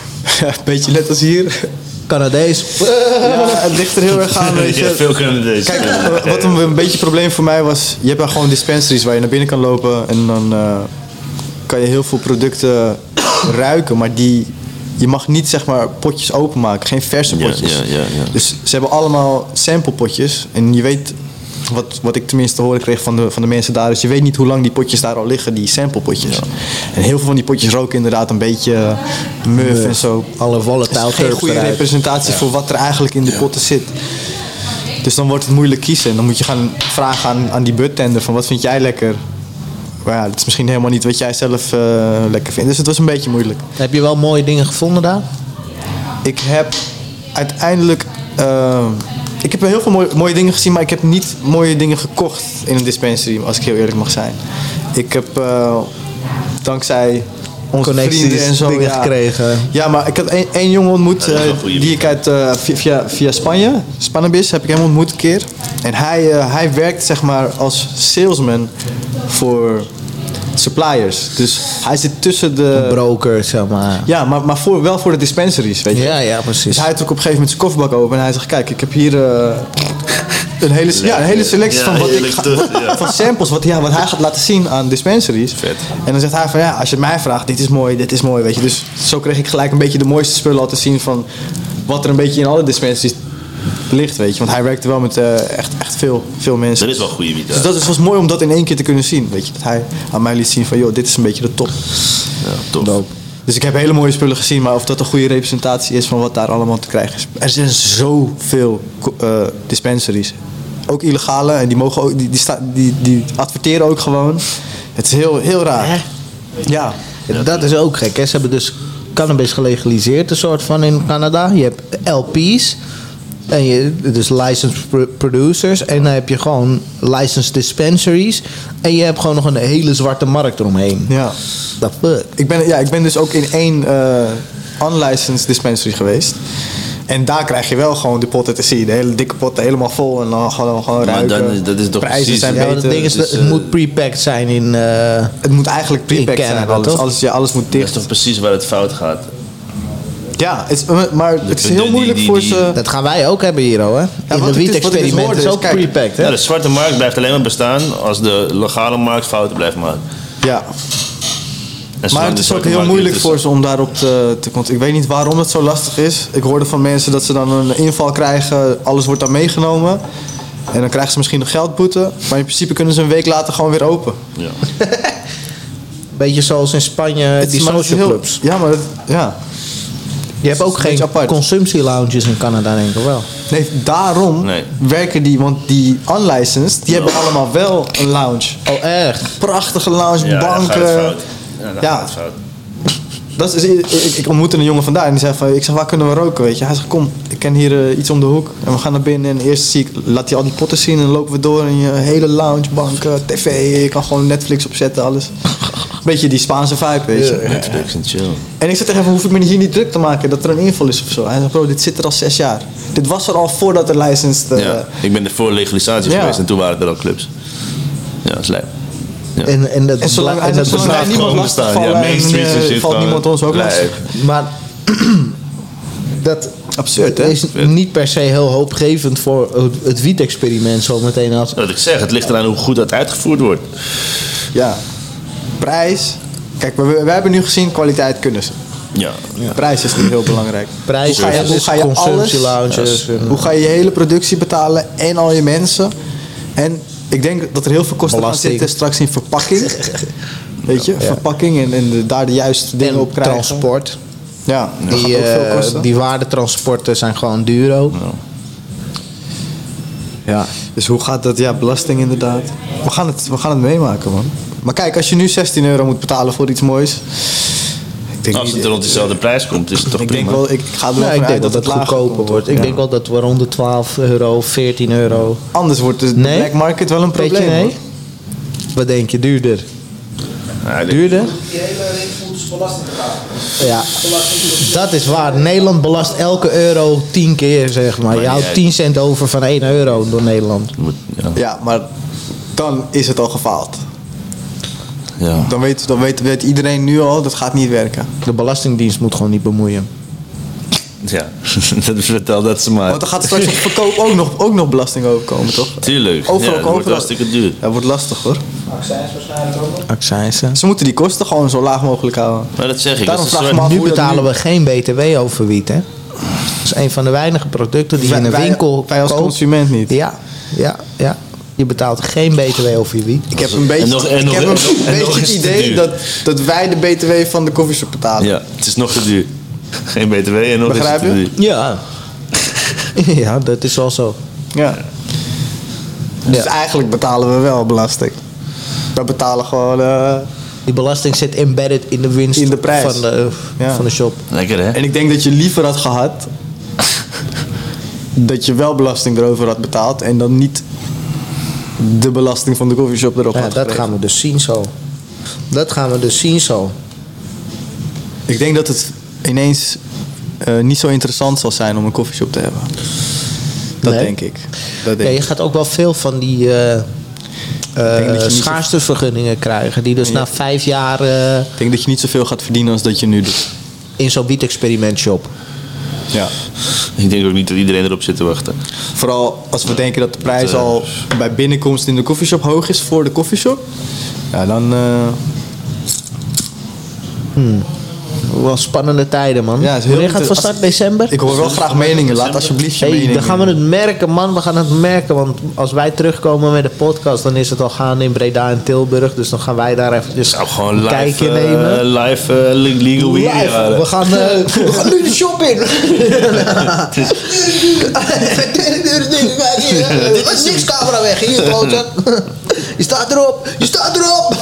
een beetje net als hier. Canadees. Ja, het ligt er heel erg aan, weet Ja, je. veel deze. Kijk, eh, wat een, een beetje een probleem voor mij was... Je hebt daar gewoon dispensaries waar je naar binnen kan lopen... en dan eh, kan je heel veel producten ruiken... maar die, je mag niet zeg maar potjes openmaken. Geen verse potjes. ja, ja, ja. Dus ze hebben allemaal samplepotjes. En je weet... Wat, wat ik tenminste te horen kreeg van de, van de mensen daar... is je weet niet hoe lang die potjes daar al liggen, die samplepotjes. En heel veel van die potjes roken inderdaad een beetje eh, muf en zo. Alle volatile is geen goede eruit. representatie voor wat er eigenlijk in de potten zit. Dus dan wordt het moeilijk kiezen. En dan moet je gaan vragen aan, aan die buttender van wat vind jij lekker? Maar ja, dat is misschien helemaal niet wat jij zelf eh, lekker vindt. Dus het was een beetje moeilijk. Heb je wel mooie dingen gevonden daar? Ik heb uiteindelijk... eh, ik heb heel veel mooie, mooie dingen gezien, maar ik heb niet mooie dingen gekocht in een dispensary, als ik heel eerlijk mag zijn. Ik heb eh, dankzij onze Connecties, vrienden en zo dingen ja, gekregen. Ja, maar ik had één, één jongen ontmoet eh, die ik uit, eh, via, via, Spanje, Spanabis, heb ik hem ontmoet een keer. En hij, eh, hij werkt zeg maar als salesman voor suppliers. Dus hij zit tussen de... Broker, zeg maar. Ja, maar, maar voor, wel voor de dispensaries, weet je. Ja, ja, precies. Dus hij trok op een gegeven moment zijn kofferbak open en hij zegt: Kijk, ik heb hier eh, een, hele, ja, een hele selectie Ja, van, wat ik heerlijk ga- terug, ja. van samples, wat, ja, wat hij gaat laten zien aan dispensaries. Vet. En dan zegt hij: van ja, als je mij vraagt, dit is mooi, dit is mooi, weet je. Dus zo kreeg ik gelijk een beetje de mooiste spullen laten zien van wat er een beetje in alle dispensaries ligt, weet je. Want hij werkte wel met eh, echt, echt veel, veel mensen. Dat is wel goede wiet Dus dat is, was mooi om dat in één keer te kunnen zien, weet je. Dat hij aan mij liet zien van, joh, dit is een beetje de top. Ja, tof. Dus ik heb hele mooie spullen gezien, maar of dat een goede representatie is van wat daar allemaal te krijgen is. Er zijn zoveel eh dispensaries. Ook illegale en die, mogen ook, die, die, sta- die, die adverteren ook gewoon. Het is heel, heel raar. Hè? Ja. Dat is ook gek. Hè? Ze hebben dus cannabis gelegaliseerd, een soort van in Canada. Je hebt LP's. En je, dus licensed pro- producers. En dan heb je gewoon licensed dispensaries. En je hebt gewoon nog een hele zwarte markt eromheen. ja. The fuck? Ik ben, ja, ik ben dus ook in één eh, unlicensed dispensary geweest. En daar krijg je wel gewoon de potten te zien. De hele dikke potten helemaal vol en dan gewoon, gewoon Maar ruiken. dan is- dat is toch Prijzen precies- zijn Ja, beter. ding is, dus, het eh, moet prepacked zijn in... eh, Het moet eigenlijk prepacked zijn. Canada, Alles, alles, ja, alles moet Dat is dicht. toch precies waar het fout gaat. Ja, het is, maar het is heel die- moeilijk die- voor ze... dat gaan wij ook hebben hier, hoor. In wat de dus- dus wiet-experiment is is, ook prepacked, hè? Ja, de zwarte markt blijft alleen maar bestaan als de legale markt fouten blijft maken. Ja, maar het is ook heel moeilijk voor ze om daarop te, te... Ik weet niet waarom het zo lastig is. Ik hoorde van mensen dat ze dan een inval krijgen. Alles wordt dan meegenomen. En dan krijgen ze misschien nog geldboete. Maar in principe kunnen ze een week later gewoon weer open. Ja. Beetje zoals in Spanje, die social clubs. Ja, maar dat, ja. Je hebt ook geen apart. consumptielounges in Canada, denk ik wel. Nee, daarom Nee. werken die, want die unlicensed, die hebben allemaal wel een lounge. Oh, echt? Prachtige lounge, Ja, banken. fout. Ja, Ja. Dat is, ik, ik, ontmoette een jongen vandaar en die zei van, ik zeg, waar kunnen we roken, weet je? Hij zegt, kom, ik ken hier eh, iets om de hoek. En we gaan naar binnen en eerst zie ik, laat hij al die potten zien en dan lopen we door in je hele lounge, banken, tv, je kan gewoon Netflix opzetten, alles. Beetje die Spaanse vibe, weet je. Netflix en chill. En ik zeg tegen hem, hoef ik me hier niet druk te maken dat er een inval is of zo. Hij zegt, bro, dit zit er al zes jaar. Dit was er al voordat de licensed... eh, Ja. Ik ben er voor legalisatie Ja. geweest en toen waren er al clubs. Ja, dat is lijp. Ja. En, en dat En zolang, en dat zolang bestaat wij niemand lastig bestaan. Ja, vallen Main en, shit valt gewoon niemand ons ook lastig. Maar dat Absurd, hè? is niet per se heel hoopgevend voor het- het wiet-experiment zo meteen als... Wat ik zeg, het ligt eraan hoe goed dat uitgevoerd wordt. Ja. Prijs. Kijk, we, we hebben nu gezien, kwaliteit kunnen ze. Ja. Prijs is niet heel belangrijk. Prijs, hoe ga je, hoe ga je alles, en- hoe ga je je hele productie betalen en al je mensen. En ik denk dat er heel veel kosten Belasting. zitten straks in verpakking. Weet je, verpakking en, en daar de juiste dingen en op krijgen. transport. Ja, Die, ook veel eh, kosten. die waardetransporten zijn gewoon duur ook. Ja. Dus hoe gaat dat? Ja, belasting inderdaad. We gaan het, we gaan het meemaken, man. Maar kijk, als je nu 16 euro moet betalen voor iets moois. Denk, Als het niet- rond dezelfde prijs komt, is het toch ik prima. denk wel, ik ga er wel Ja, ik denk dat het goedkoper wordt. Ik Ja. denk wel dat we rond de 12 euro, 14 euro. Anders wordt de Nee? black market wel een probleem. nee? Wat denk je, duurder? Ja, Duurder? Die hele ringvoetsbelasting betalen. Ja, dat is waar. Nederland belast elke euro 10 keer, zeg maar. Je houdt jij- 10 cent over van 1 euro door Nederland. Ja, maar dan is het al gefaald. Ja. Dan weet, dan weet, weet iedereen nu al, dat gaat niet werken. De Belastingdienst moet gewoon niet bemoeien. ja. dat vertel dat ze maar. Want er gaat straks op verkoop ook nog, ook nog belasting overkomen, toch? Tuurlijk. Overal ja, dat wordt hartstikke duur. Dat wordt lastig hoor. Accijns waarschijnlijk ook nog. Accijnsen. Ze moeten die kosten gewoon zo laag mogelijk houden. Maar dat zeg ik. Daarom dat is een vraag soort- me af Nu betalen nu- we geen BTW over wiet, hè? Dat is een van de weinige producten die in wij- winkel wij als koopt. consument niet. Ja, ja, ja. Je betaalt geen BTW over je wiet. Ik heb een beetje, nog- en ik nog- heb en een en beetje het idee dat, dat wij de BTW van de koffieshop betalen. Ja, het is nog te duur. Geen BTW en nog Begrijp is het te je? duur. Ja. ja, dat is wel zo. Ja. Dus Ja. eigenlijk betalen we wel belasting. We betalen gewoon... eh, Die belasting zit embedded in de winst In de prijs. Van, de, Ja. van de shop. Lekker hè? En ik denk dat je liever had gehad dat je wel belasting erover had betaald en dan niet de belasting van de koffieshop erop Ja, had dat gaan we dus zien zo. Dat gaan we dus zien zo. Ik denk dat het ineens eh, niet zo interessant zal zijn om een koffieshop te hebben. Dat Nee. denk ik. Dat Ja, denk je ik. gaat ook wel veel van die je niet zo- schaarstevergunningen krijgen. Die dus na vijf jaar Ik denk dat je niet zoveel gaat verdienen als dat je nu doet. in zo'n wiet-experiment shop. Ja. Ik denk ook niet dat iedereen erop zit te wachten. Vooral als we denken dat de prijs Dat, eh, al bij binnenkomst in de koffieshop hoog is voor de koffieshop. Ja, dan... eh, Wel spannende tijden, man. Ja, het is heel Wanneer gaat het van start? December? ik hoor wel graag meningen. Laat alsjeblieft je Hey, mening. dan gaan we het merken, man. We gaan het merken. Want als wij terugkomen met de podcast, dan is het al gaande in Breda en Tilburg. Dus dan gaan wij daar eventjes Zou gewoon een live, kijkje eh, nemen. live eh, le- legal Live. We gaan, eh, we gaan nu de shop in. Dit is niks camera weg. Hier. Je staat erop. Je staat erop.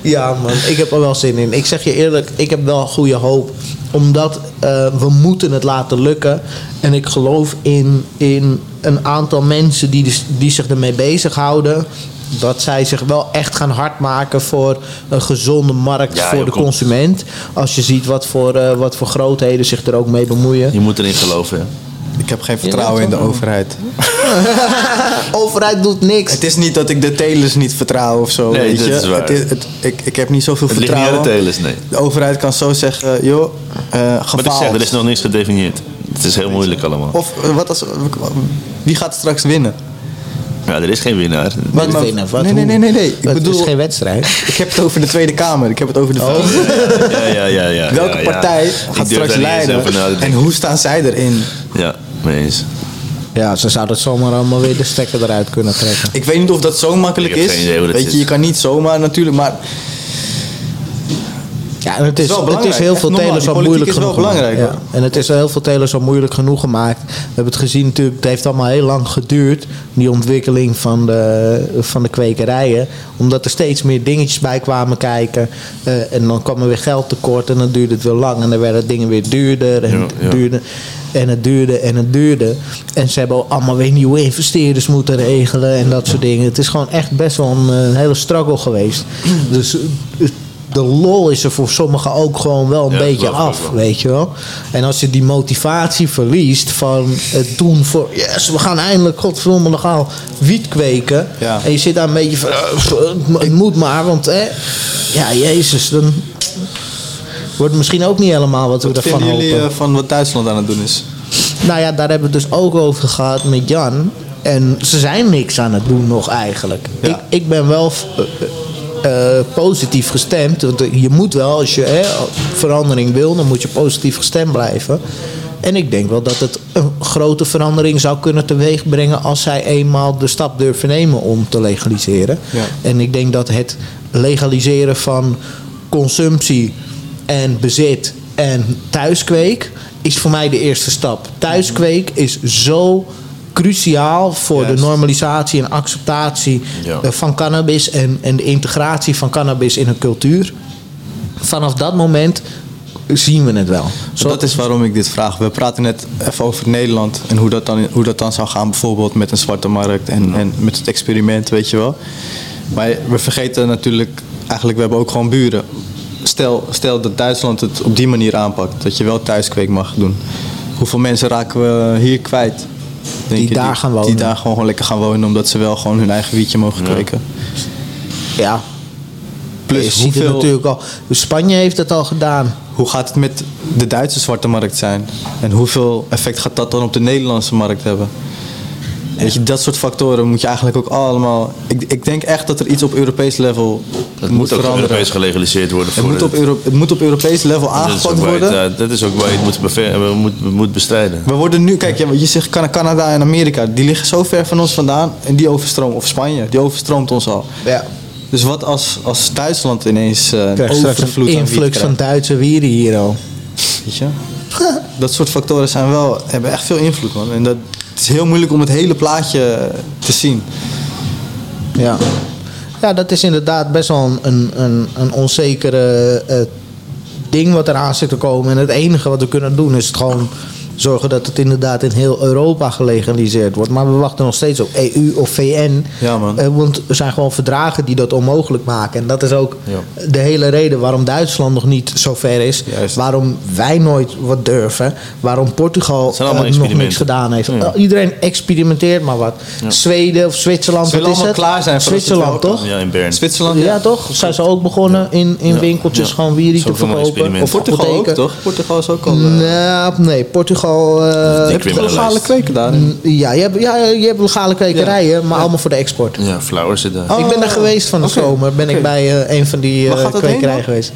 Ja, man. Ik heb er wel zin in. Ik zeg je eerlijk, ik heb wel goede hoop. Omdat eh, we moeten het laten lukken. En ik geloof in, in een aantal mensen die, dus, die zich ermee bezighouden. Dat zij zich wel echt gaan hard maken voor een gezonde markt Ja, voor de consument. Als je ziet wat voor, eh, wat voor grootheden zich er ook mee bemoeien. Je moet erin geloven. hè. Ik heb geen vertrouwen in de overheid. Overheid doet niks. Het is niet dat ik de telers niet vertrouw of zo. Nee, weet dat je? is waar. Het is, het, ik, ik heb niet zoveel Het ligt niet vertrouwen. aan de telers, nee. De overheid kan zo zeggen, joh, eh Wat ik zeg, er is nog niks gedefinieerd. Het is heel moeilijk allemaal. Of eh, wat als, wie gaat straks winnen? Ja, er is geen winnaar. Wat Maar-? Wat, nee, nee, nee, nee, nee. Ik het bedoel, is geen wedstrijd. ik heb het over de Tweede Kamer. Ik heb het over de Ja, ja, ja, ja. Welke ja, ja. partij gaat straks leiden? En hoe staan zij erin? Ja, mee eens. Ja, ze zouden het zomaar allemaal weer de stekker eruit kunnen trekken. Ik weet niet of dat zo makkelijk Ik heb is. geen idee hoe dat Weet je, je kan niet zomaar natuurlijk, maar Ja, en het is, het is heel veel normaal. telers al moeilijk genoeg belangrijk, Ja. En het is heel veel telers al moeilijk genoeg gemaakt. We hebben het gezien natuurlijk, het heeft allemaal heel lang geduurd. Die ontwikkeling van de, van de kwekerijen. Omdat er steeds meer dingetjes bij kwamen kijken. Eh, en dan kwam er weer geld tekort en dan duurde het weer lang. En dan werden dingen weer duurder en Ja, duurder. En het duurde en het duurde. En ze hebben allemaal weer nieuwe investeerders moeten regelen en dat soort dingen. Het is gewoon echt best wel een, eh, hele struggle geweest. Dus de lol is er voor sommigen ook gewoon wel een Ja, beetje af, wel. weet je wel. En als je die motivatie verliest van het doen voor... Yes, we gaan eindelijk, godverdomme, legaal wiet kweken. Ja. En je zit daar een beetje van... eh, het, moet maar, want hè, ja, jezus, dan... Wordt misschien ook niet helemaal wat, we wat ervan vinden jullie hopen. eh, van wat Duitsland aan het doen is? Nou ja, daar hebben we het dus ook over gehad met Jan. En ze zijn niks aan het doen nog eigenlijk. Ja. Ik, ik ben wel eh, positief gestemd. Want je moet wel, als je hè, verandering wil, dan moet je positief gestemd blijven. En ik denk wel dat het een grote verandering zou kunnen teweegbrengen als zij eenmaal de stap durven nemen om te legaliseren. Ja. En ik denk dat het legaliseren van consumptie en bezit en thuiskweek is voor mij de eerste stap. Thuiskweek is zo cruciaal voor Juist. de normalisatie en acceptatie Ja. eh, van cannabis en, en de integratie van cannabis in een cultuur. Vanaf dat moment zien we het wel. Zo, Dat is waarom ik dit vraag. We praten net even over Nederland en hoe dat dan, hoe dat dan zou gaan, bijvoorbeeld met een zwarte markt en, en met het experiment, weet je wel. Maar we vergeten natuurlijk, eigenlijk, we hebben ook gewoon buren. Stel, stel dat Duitsland het op die manier aanpakt, dat je wel thuiskweek mag doen. Hoeveel mensen raken we hier kwijt? Denk Die je, daar gaan wonen. Die daar gewoon, gewoon lekker gaan wonen, omdat ze wel gewoon hun eigen wietje mogen kweken. ja. Plus, je ziet het hoeveel- natuurlijk al. Spanje heeft het al gedaan. Hoe gaat het met de Duitse zwarte markt zijn? En hoeveel effect gaat dat dan op de Nederlandse markt hebben? Weet je, dat soort factoren moet je eigenlijk ook allemaal... Ik, ik denk echt dat er iets op Europees level Het moet, moet ook veranderen. Europees gelegaliseerd worden. het, voor moet op Euro, het moet op Europees level dat, is ook aangepakt worden. het, dat is ook waar je het moet, eh, moet, moet bestrijden. We worden nu, kijk, ja, je zegt Can- Canada en Amerika, die liggen zo ver van ons vandaan en die overstroomt, of Spanje, die overstroomt ons al. Ja. Dus wat als, als Duitsland ineens eh, een Krijg overvloed influx van Duitse wieren hier al. weet je? Dat soort factoren zijn wel, hebben echt veel invloed, man. En dat, het is heel moeilijk om het hele plaatje te zien. Ja. ja, dat is inderdaad best wel een, een, een, onzekere eh, ding wat eraan zit te komen. En het enige wat we kunnen doen is het gewoon zorgen dat het inderdaad in heel Europa gelegaliseerd wordt. Maar we wachten nog steeds op EU of VN. Ja, man. Eh, want er zijn gewoon verdragen die dat onmogelijk maken. En dat is ook Ja. de hele reden waarom Duitsland nog niet zo ver is. Juist. Waarom wij nooit wat durven. Waarom Portugal eh, nog niks gedaan heeft. Ja. Eh, Iedereen experimenteert maar wat. Zweden of Zwitserland, wat is het? klaar zijn voor Zwitserland, toch? Ja, in Bern. Zwitserland, Ja, toch? Zijn ze ook begonnen in, in winkeltjes gewoon wierie te verkopen? Of Portugal ook, toch? Portugal is ook al... Nou, nee, Portugal... eh, Die heb je legale kweken daar? mm, ja, je hebt, ja, je hebt legale kwekerijen, maar allemaal voor de export. Ja, Flower zit daar. Oh, ik ben daar geweest van de zomer. Ben ik bij eh, een van die eh kwekerijen geweest.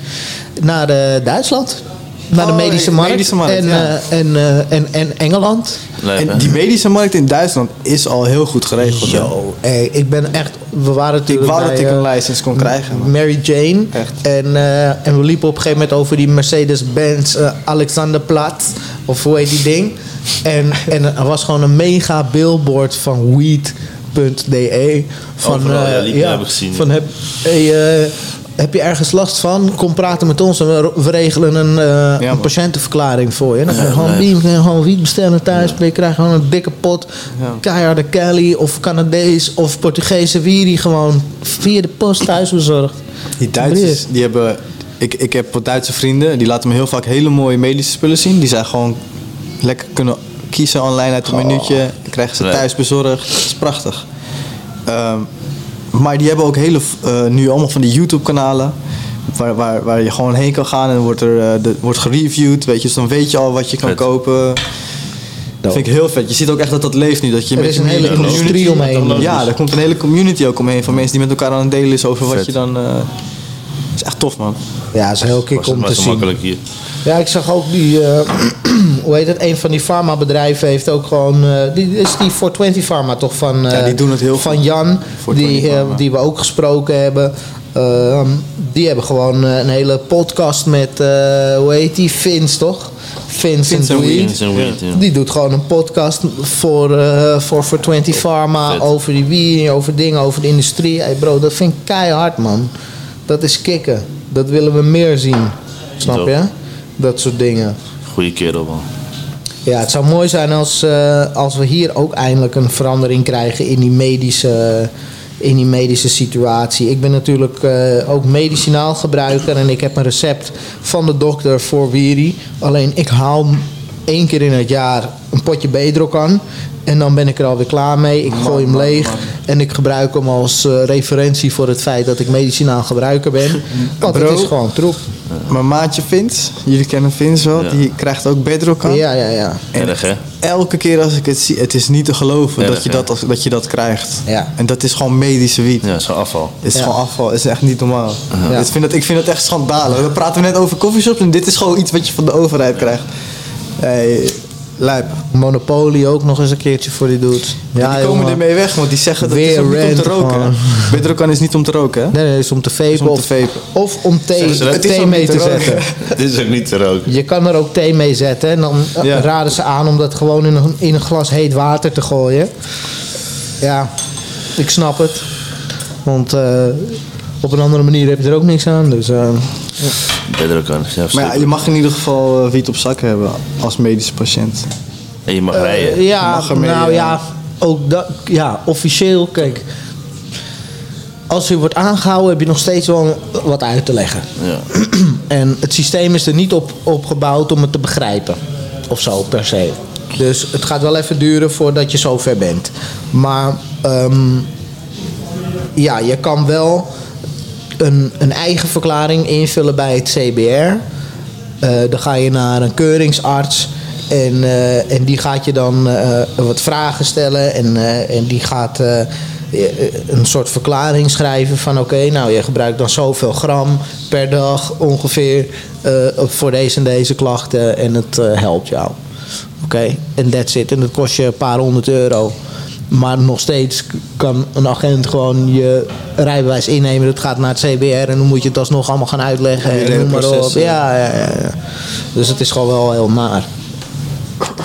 Naar eh, Duitsland. Naar de Oh, medische markt. medische markt, en, ja. eh, en, eh, en, en Engeland. En die medische markt in Duitsland is al heel goed geregeld. Yo, ik ben echt... We waren Ik natuurlijk wou dat bij, ik een eh, license kon krijgen. man. Mary Jane. Echt. En, eh, en we liepen op een gegeven moment over die Mercedes-Benz Alexanderplatz. Of hoe heet die ding? En, en er was gewoon een mega billboard van weed.de. Van, Overal, ja, heb ik gezien, Van heb, hey, eh, heb je ergens last van? Kom praten met ons en we, we regelen een, eh, een patiëntenverklaring voor je. Dan ga je Ja, gewoon, je gewoon wiet bestellen thuis. Je krijgt gewoon een dikke pot. Ja. Keiharde Kelly of Canadees of Portugese wierie gewoon via de post thuis bezorgd. Die Duitsers, die hebben... Ik, ik heb wat Duitse vrienden, die laten me heel vaak hele mooie medische spullen zien. Die zijn gewoon lekker kunnen kiezen online uit een minuutje. Dan krijgen ze Nee. thuis bezorgd. Dat is prachtig. Ehm, maar die hebben ook hele, eh, nu allemaal van die YouTube-kanalen. Waar, waar, waar je gewoon heen kan gaan en wordt er eh, de, wordt gereviewd. Weet je, dus dan weet je al wat je kan Vet. kopen. Dat vind ik heel vet. Je ziet ook echt dat dat leeft nu. Dat je Er met is een hele community- industrie omheen. Ja, er komt een hele community ook omheen van mensen die met elkaar aan het delen is over wat je dan. eh, is echt tof, man. Ja, is heel kick Was, om te zien. makkelijk hier. Ja, ik zag ook die, eh, hoe heet het, een van die farmabedrijven heeft ook gewoon, eh, die is die 420 Pharma toch van, eh, Ja, die doen het heel van goed. Jan, 420 die, eh, Pharma. die we ook gesproken hebben. Ehm, die hebben gewoon eh, een hele podcast met, eh, hoe heet die, Vince toch? Vince, Vince en Weed. Weed, ja. Die doet gewoon een podcast voor, eh voor 420 Pharma Vet. over die wier, over dingen, over de industrie. Hey bro, dat vind ik keihard man. Dat is kicken. Dat willen we meer zien. Snap je? Dat soort dingen. Goeie kerel, man. Ja, het zou mooi zijn als, eh, als we hier ook eindelijk een verandering krijgen in die medische, in die medische situatie. Ik ben natuurlijk eh, ook medicinaal gebruiker en ik heb een recept van de dokter voor Wiri. Alleen ik haal één keer in het jaar een potje Bedrocan. En dan ben ik er alweer klaar mee. Ik gooi hem leeg. En ik gebruik hem als eh, referentie voor het feit dat ik medicinaal gebruiker ben. Want het is gewoon troep. Mijn maatje Vince, jullie kennen Vince wel, Ja. die krijgt ook Bedrocan. Ja, ja, ja. Erg, hè? Elke keer als ik het zie, het is niet te geloven Erg, dat, je dat, als- dat je dat krijgt. Ja. En dat is gewoon medische wiet. Ja, zo afval. Het is Ja. gewoon afval, het is echt niet normaal. Ja. Ik, vind het, ik vind het echt schandalig. We praten net over coffeeshops en dit is gewoon iets wat je van de overheid krijgt. Hey, lijp. Monopoly ook nog eens een keertje voor die doet. Ja, die komen jongen. ermee weg, want die zeggen dat Weer het is niet om te roken. Bedrocan is niet om te roken, hè? Nee, nee, is om te vapen. Is om te of, vapen. of om thee? Het thee ook mee niet te te roken. zetten. Dit is ook niet te roken. Je kan er ook thee mee zetten. En dan eh, Ja. raden ze aan om dat gewoon in een, in een glas heet water te gooien. Ja, ik snap het. Want eh, op een andere manier heb je er ook niks aan. Dus eh, Beter ook aan. Ja, Maar ja, je mag in ieder geval eh, wiet op zak hebben als medische patiënt. En je mag rijden. Eh, ja, mag ermee, nou eh, ja, ook dat, ja, officieel, kijk. Als je wordt aangehouden, heb je nog steeds wel wat uit te leggen. Ja. En het systeem is er niet op, op gebouwd om het te begrijpen. Of zo, per se. Dus het gaat wel even duren voordat je zover bent. Maar ehm, ja, je kan wel een, een eigen verklaring invullen bij het CBR. Eh, dan ga je naar een keuringsarts. En, eh, en die gaat je dan eh, wat vragen stellen. En, en die gaat een soort verklaring schrijven van... oké, nou je gebruikt dan zoveel gram per dag ongeveer... voor deze en deze klachten en het helpt jou. Oké, en that's it. En dat kost je een paar honderd euro. Maar nog steeds kan een agent gewoon je rijbewijs innemen. Dat gaat naar het CBR en dan moet je het alsnog allemaal gaan uitleggen. En noem maar op. ja, ja, ja. Dus het is gewoon wel heel naar.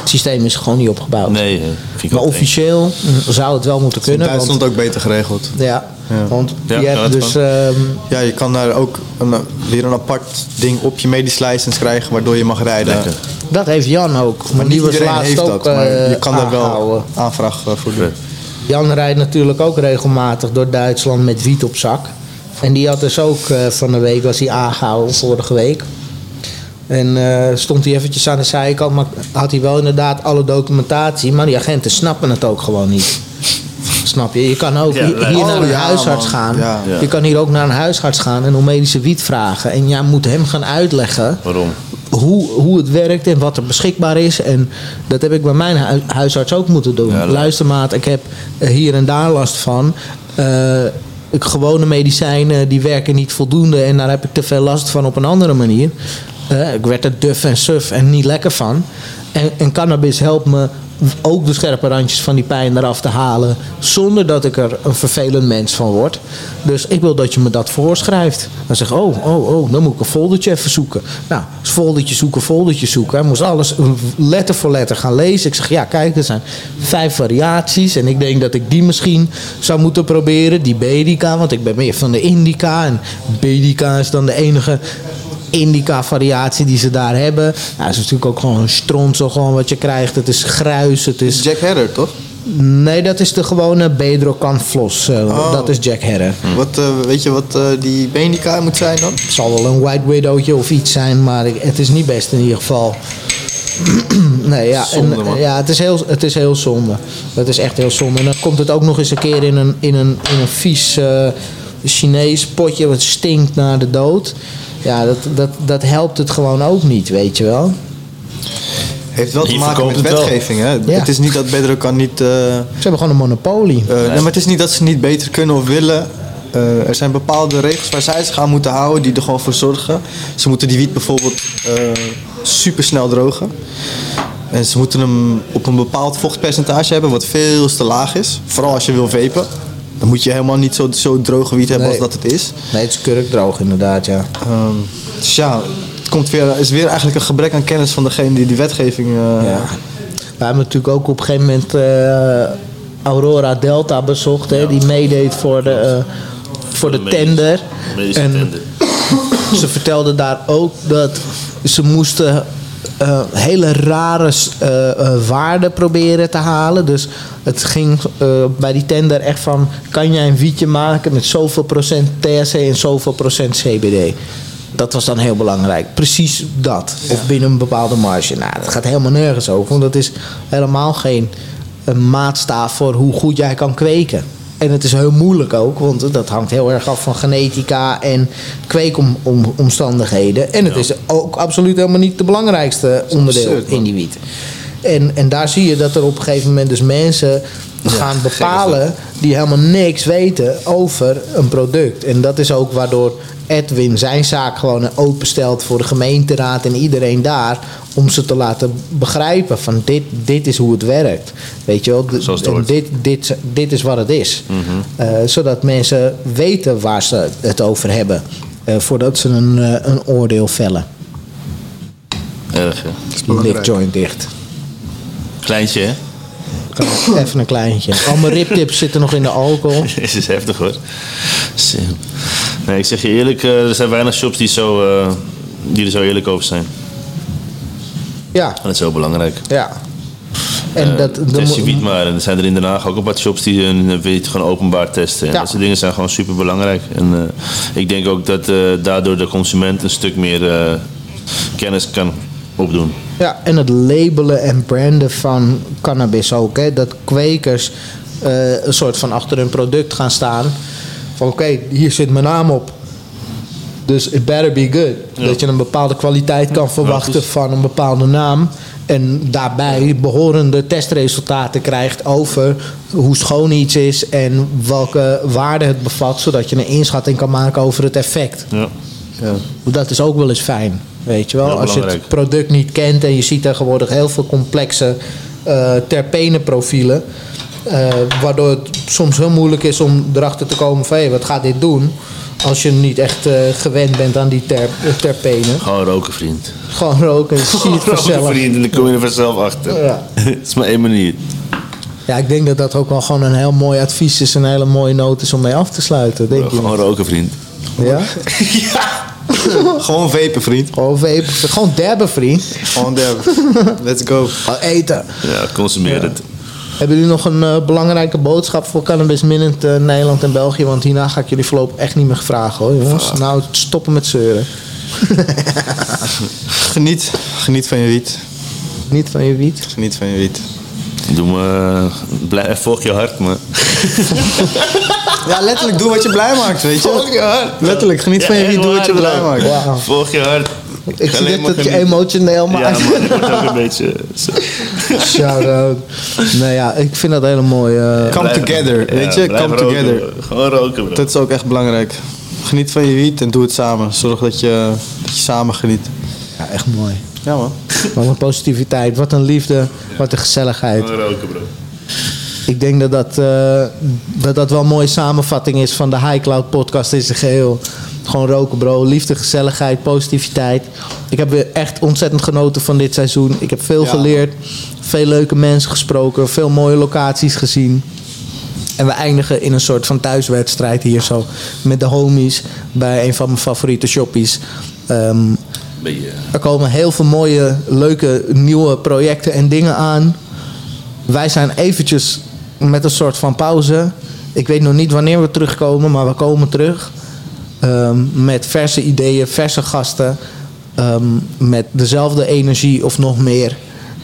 Het systeem is gewoon niet opgebouwd. Nee, eh, maar officieel zou het wel moeten in kunnen. Duitsland want, ook beter geregeld. ja, Ja. want Ja, je hebt het dus... ehm, Ja, je kan daar ook een, weer een apart ding op je medisch license krijgen waardoor je mag rijden. Lekker. dat heeft Jan ook. Maar, Maar die was iedereen laatst heeft ook dat, maar eh, je kan daar wel aanvraag eh, voor doen. Jan rijdt natuurlijk ook regelmatig door Duitsland met wiet op zak. En die had dus ook eh, van de week, was hij aangehouden vorige week. En eh, stond hij eventjes aan de zijkant, maar had hij wel inderdaad alle documentatie. Maar die agenten snappen het ook gewoon niet. Snap je? Je kan ook Ja, hier, lijp. naar Oh, een ja, huisarts man. gaan. Ja. Je kan hier ook naar een huisarts gaan en om medische wiet vragen. En jij moet hem gaan uitleggen Waarom? hoe, hoe het werkt en wat er beschikbaar is. En dat heb ik bij mijn hu- huisarts ook moeten doen. Luister maat, ik heb hier en daar last van. Ik, gewone medicijnen die werken niet voldoende en daar heb ik te veel last van op een andere manier. Eh, ik werd er duf en suf en niet lekker van. En, cannabis helpt me ook de scherpe randjes van die pijn eraf te halen. Zonder dat ik er een vervelend mens van word. Dus ik wil dat je me dat voorschrijft. Dan zeg ik, oh, oh, oh, dan moet ik een foldertje even zoeken. Nou, foldertje zoeken, foldertje zoeken. Hij moest alles letter voor letter gaan lezen. Ik zeg, ja, kijk, er zijn vijf variaties. En ik denk dat ik die misschien zou moeten proberen. Die Bedica, want ik ben meer van de Indica. En Bedica is dan de enige indica-variatie die ze daar hebben. Nou, dat is natuurlijk ook gewoon een stronsel gewoon wat je krijgt. Het is gruis, het is... Jack Herder, toch? Nee, dat is de gewone Bedrocan Flos. eh, Oh. Dat is Jack Herrer. Wat, eh, weet je wat eh, die Benica moet zijn dan? Het zal wel een White Widowtje of iets zijn, maar het is niet best in ieder geval. nee, ja, Zonde, en, ja het, is heel, het is heel zonde. Het is echt heel zonde. En dan komt het ook nog eens een keer in een, in een, in een vies Chinees potje wat stinkt naar de dood. Ja, dat, dat, dat helpt het gewoon ook niet, weet je wel. Heeft wel te maken met wetgeving, hè? Ja. Het is niet dat Bedrocan niet... eh, Ze hebben gewoon een monopolie. eh, nee, maar het is niet dat ze niet beter kunnen of willen. eh, er zijn bepaalde regels waar zij zich aan moeten houden die er gewoon voor zorgen. Ze moeten die wiet bijvoorbeeld super snel drogen. En ze moeten hem op een bepaald vochtpercentage hebben, wat veel te laag is. Vooral als je wil vapen. Dan moet je helemaal niet zo, zo droge wiet hebben Nee. als dat het is. Nee, het is kurkdroog inderdaad, ja. Ehm, dus ja, het komt weer, is weer eigenlijk een gebrek aan kennis van degene die die wetgeving... eh, Ja. We hebben natuurlijk ook op een gegeven moment eh, Aurora Delta bezocht, hè, die meedeed voor de, eh, voor de de medische- tender. Medische En tender. ze vertelde daar ook dat ze moesten eh, hele rare eh, eh, waarden proberen te halen. Dus het ging bij die tender echt van... kan jij een wietje maken met zoveel procent THC en zoveel procent CBD? Dat was dan heel belangrijk. Precies dat. Of binnen een bepaalde marge. Nou, dat gaat helemaal nergens over. Want dat is helemaal geen maatstaaf voor hoe goed jij kan kweken. En het is heel moeilijk ook, want dat hangt heel erg af van genetica en kweekomstandigheden. En het is ook absoluut helemaal niet de belangrijkste onderdeel absurd, in die wiet. En, en daar zie je dat er op een gegeven moment dus mensen gaan bepalen die helemaal niks weten over een product. En dat is ook waardoor Edwin zijn zaak gewoon openstelt voor de gemeenteraad en iedereen daar. Om ze te laten begrijpen van dit, dit is hoe het werkt. Weet je wel, en dit, dit, dit is wat het is. Eh, zodat mensen weten waar ze het over hebben. eh, voordat ze een, eh, een oordeel vellen. Erg, hè? Die ligt joint dicht. Kleintje, hè? Even een kleintje. Al mijn riptips zitten nog in de alcohol. Dit is heftig, hoor. Sim. Nee, ik zeg je eerlijk, eh, er zijn weinig shops die, zo, eh, die er zo eerlijk over zijn. Ja, En dat is heel belangrijk. ja. En Eh, dat, test je maar. En er zijn er in Den Haag ook een paar shops die hun wiet gewoon openbaar testen. En Ja. dat soort dingen zijn gewoon super belangrijk. En ik denk ook dat daardoor de consument een stuk meer kennis kan opdoen. Ja, en het labelen en branden van cannabis ook. Hè? Dat kwekers een soort van achter hun product gaan staan. Van oké, hier zit mijn naam op. Dus it better be good. Dat je een bepaalde kwaliteit kan verwachten van een bepaalde naam. En daarbij behorende testresultaten krijgt over hoe schoon iets is en welke waarde het bevat. Zodat je een inschatting kan maken over het effect. Ja. ja. Dat is ook wel eens fijn, weet je wel. Als je het product niet kent en je ziet tegenwoordig heel veel complexe eh terpenenprofielen. Eh, waardoor het soms heel moeilijk is om erachter te komen van hé, wat gaat dit doen? Als je niet echt eh, gewend bent aan die ter, terpenen. Gewoon roken, vriend. Gewoon roken het roken, vanzelf. vriend. En dan kom je er vanzelf achter. Ja. Het is maar één manier. Ja, ik denk dat dat ook wel gewoon een heel mooi advies is. Een hele mooie noot is om mee af te sluiten. Denk je Gewoon roken, vriend. Ja? Gewoon vapen, vriend. Gewoon vapen. Gewoon dabben, vriend. Gewoon derven. Let's go. Gewoon eten. Ja, consumeer het. Hebben jullie nog een eh, belangrijke boodschap voor cannabisminnend eh, Nederland en België? Want hierna ga ik jullie voorlopig echt niet meer vragen hoor, jongens. Nou, stoppen met zeuren. Geniet. Geniet van je wiet. Niet van je wiet. Geniet van je wiet. Doe me... Blijf, volg je hart, man. Ja, letterlijk doe wat je blij maakt, weet je. Volg je hart. Letterlijk, geniet van je wiet, doe wat je blij maakt. Volg je hart. Ik zie dit maar dat je emotioneel Ja, maakt. man, ik word ook een beetje... Shout-out. Nee ja, ik vind dat hele mooi. eh, Come together, ja, weet je. Come roken, together. bro. Gewoon roken, bro. Dat is ook echt belangrijk. Geniet van je wiet en doe het samen. Zorg dat je, dat je samen geniet. ja, echt mooi. Ja man. Wat een positiviteit, wat een liefde, wat een gezelligheid. Gewoon roken, bro. Ik denk dat dat, eh, dat dat wel een mooie samenvatting is van de High Cloud podcast in zijn geheel. Gewoon roken bro, liefde, gezelligheid, positiviteit. Ik heb weer echt ontzettend genoten van dit seizoen. Ik heb veel Ja. geleerd, veel leuke mensen gesproken, veel mooie locaties gezien. En we eindigen in een soort van thuiswedstrijd hier zo. Met de homies bij een van mijn favoriete shoppies. Ehm, er komen heel veel mooie, leuke, nieuwe projecten en dingen aan. Wij zijn eventjes met een soort van pauze. Ik weet nog niet wanneer we terugkomen, maar we komen terug. Ehm, met verse ideeën, verse gasten. ehm, met dezelfde energie of nog meer.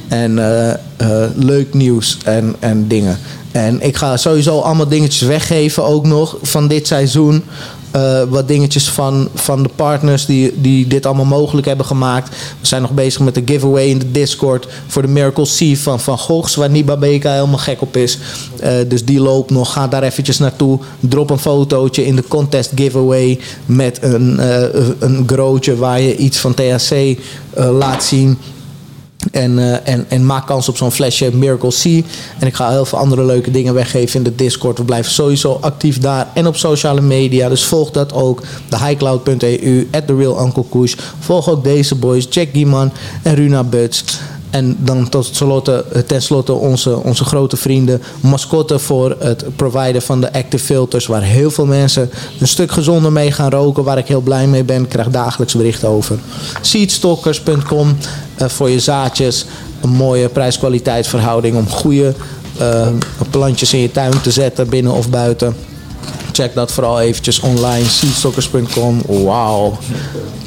En eh, eh, leuk nieuws en, en dingen. En ik ga sowieso allemaal dingetjes weggeven ook nog van dit seizoen. Eh, wat dingetjes van, van de partners die, die dit allemaal mogelijk hebben gemaakt. We zijn nog bezig met de giveaway in de Discord voor de Miracle C van Van Goghs, waar Niba Beka helemaal gek op is. Eh, dus die loopt nog. Ga daar eventjes naartoe. Drop een fotootje in de contest giveaway met een, eh, een grootje waar je iets van THC laat zien. En, eh, en, en maak kans op zo'n flesje Miracle C. En ik ga heel veel andere leuke dingen weggeven in de Discord. We blijven sowieso actief daar en op sociale media. Dus volg dat ook. De highcloud.eu, at the real Uncle Kush. Volg ook deze boys, Jack Gieman en Runa Buts. En dan tot slotte, eh, tenslotte onze, onze grote vrienden, mascotte voor het providen van de active filters. Waar heel veel mensen een stuk gezonder mee gaan roken. Waar ik heel blij mee ben. Ik krijg dagelijks berichten over. Seedstalkers.com eh, voor je zaadjes. Een mooie prijs-kwaliteitsverhouding om goede eh, plantjes in je tuin te zetten, binnen of buiten. Check dat vooral eventjes online. Seedstockers.com. Wauw.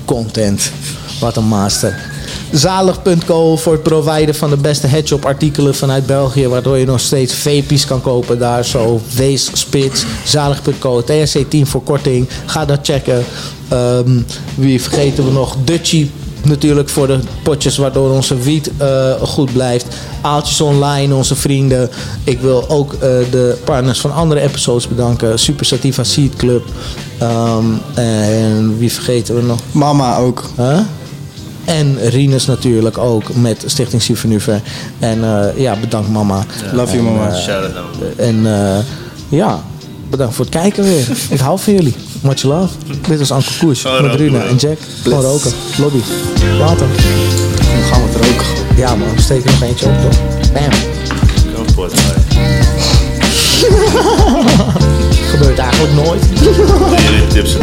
Content. Wat een master. Zalig.co voor het providen van de beste headshop artikelen vanuit België. Waardoor je nog steeds vapies kan kopen daar zo. Wees spits. Zalig.co. TSC 10 voor korting. Ga dat checken. Ehm, wie vergeten we nog? Dutchie natuurlijk voor de potjes waardoor onze wiet eh, goed blijft. Aaltjes online, onze vrienden. Ik wil ook eh, de partners van andere episodes bedanken. Super Sativa Seed Club. Ehm, en wie vergeten we nog? Mama ook. Huh? En Rinus natuurlijk ook met Stichting Sivenuver. En eh, ja, bedankt mama. Love you, mama. eh, Shout out en eh, ja, bedankt voor het kijken weer. Ik hou van jullie. Much love. Dit was Uncle Koes met bro. en Jack. Gewoon roken. Lobby. Later. Dan gaan we het roken. Ja man, steek er nog eentje op toch? Bam. Gebeurt eigenlijk nooit. Jullie tips en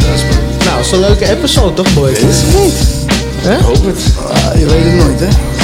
nou, een leuke episode toch boys? Is het niet? Hè? Hoop het. Ah, je weet het nooit, hè?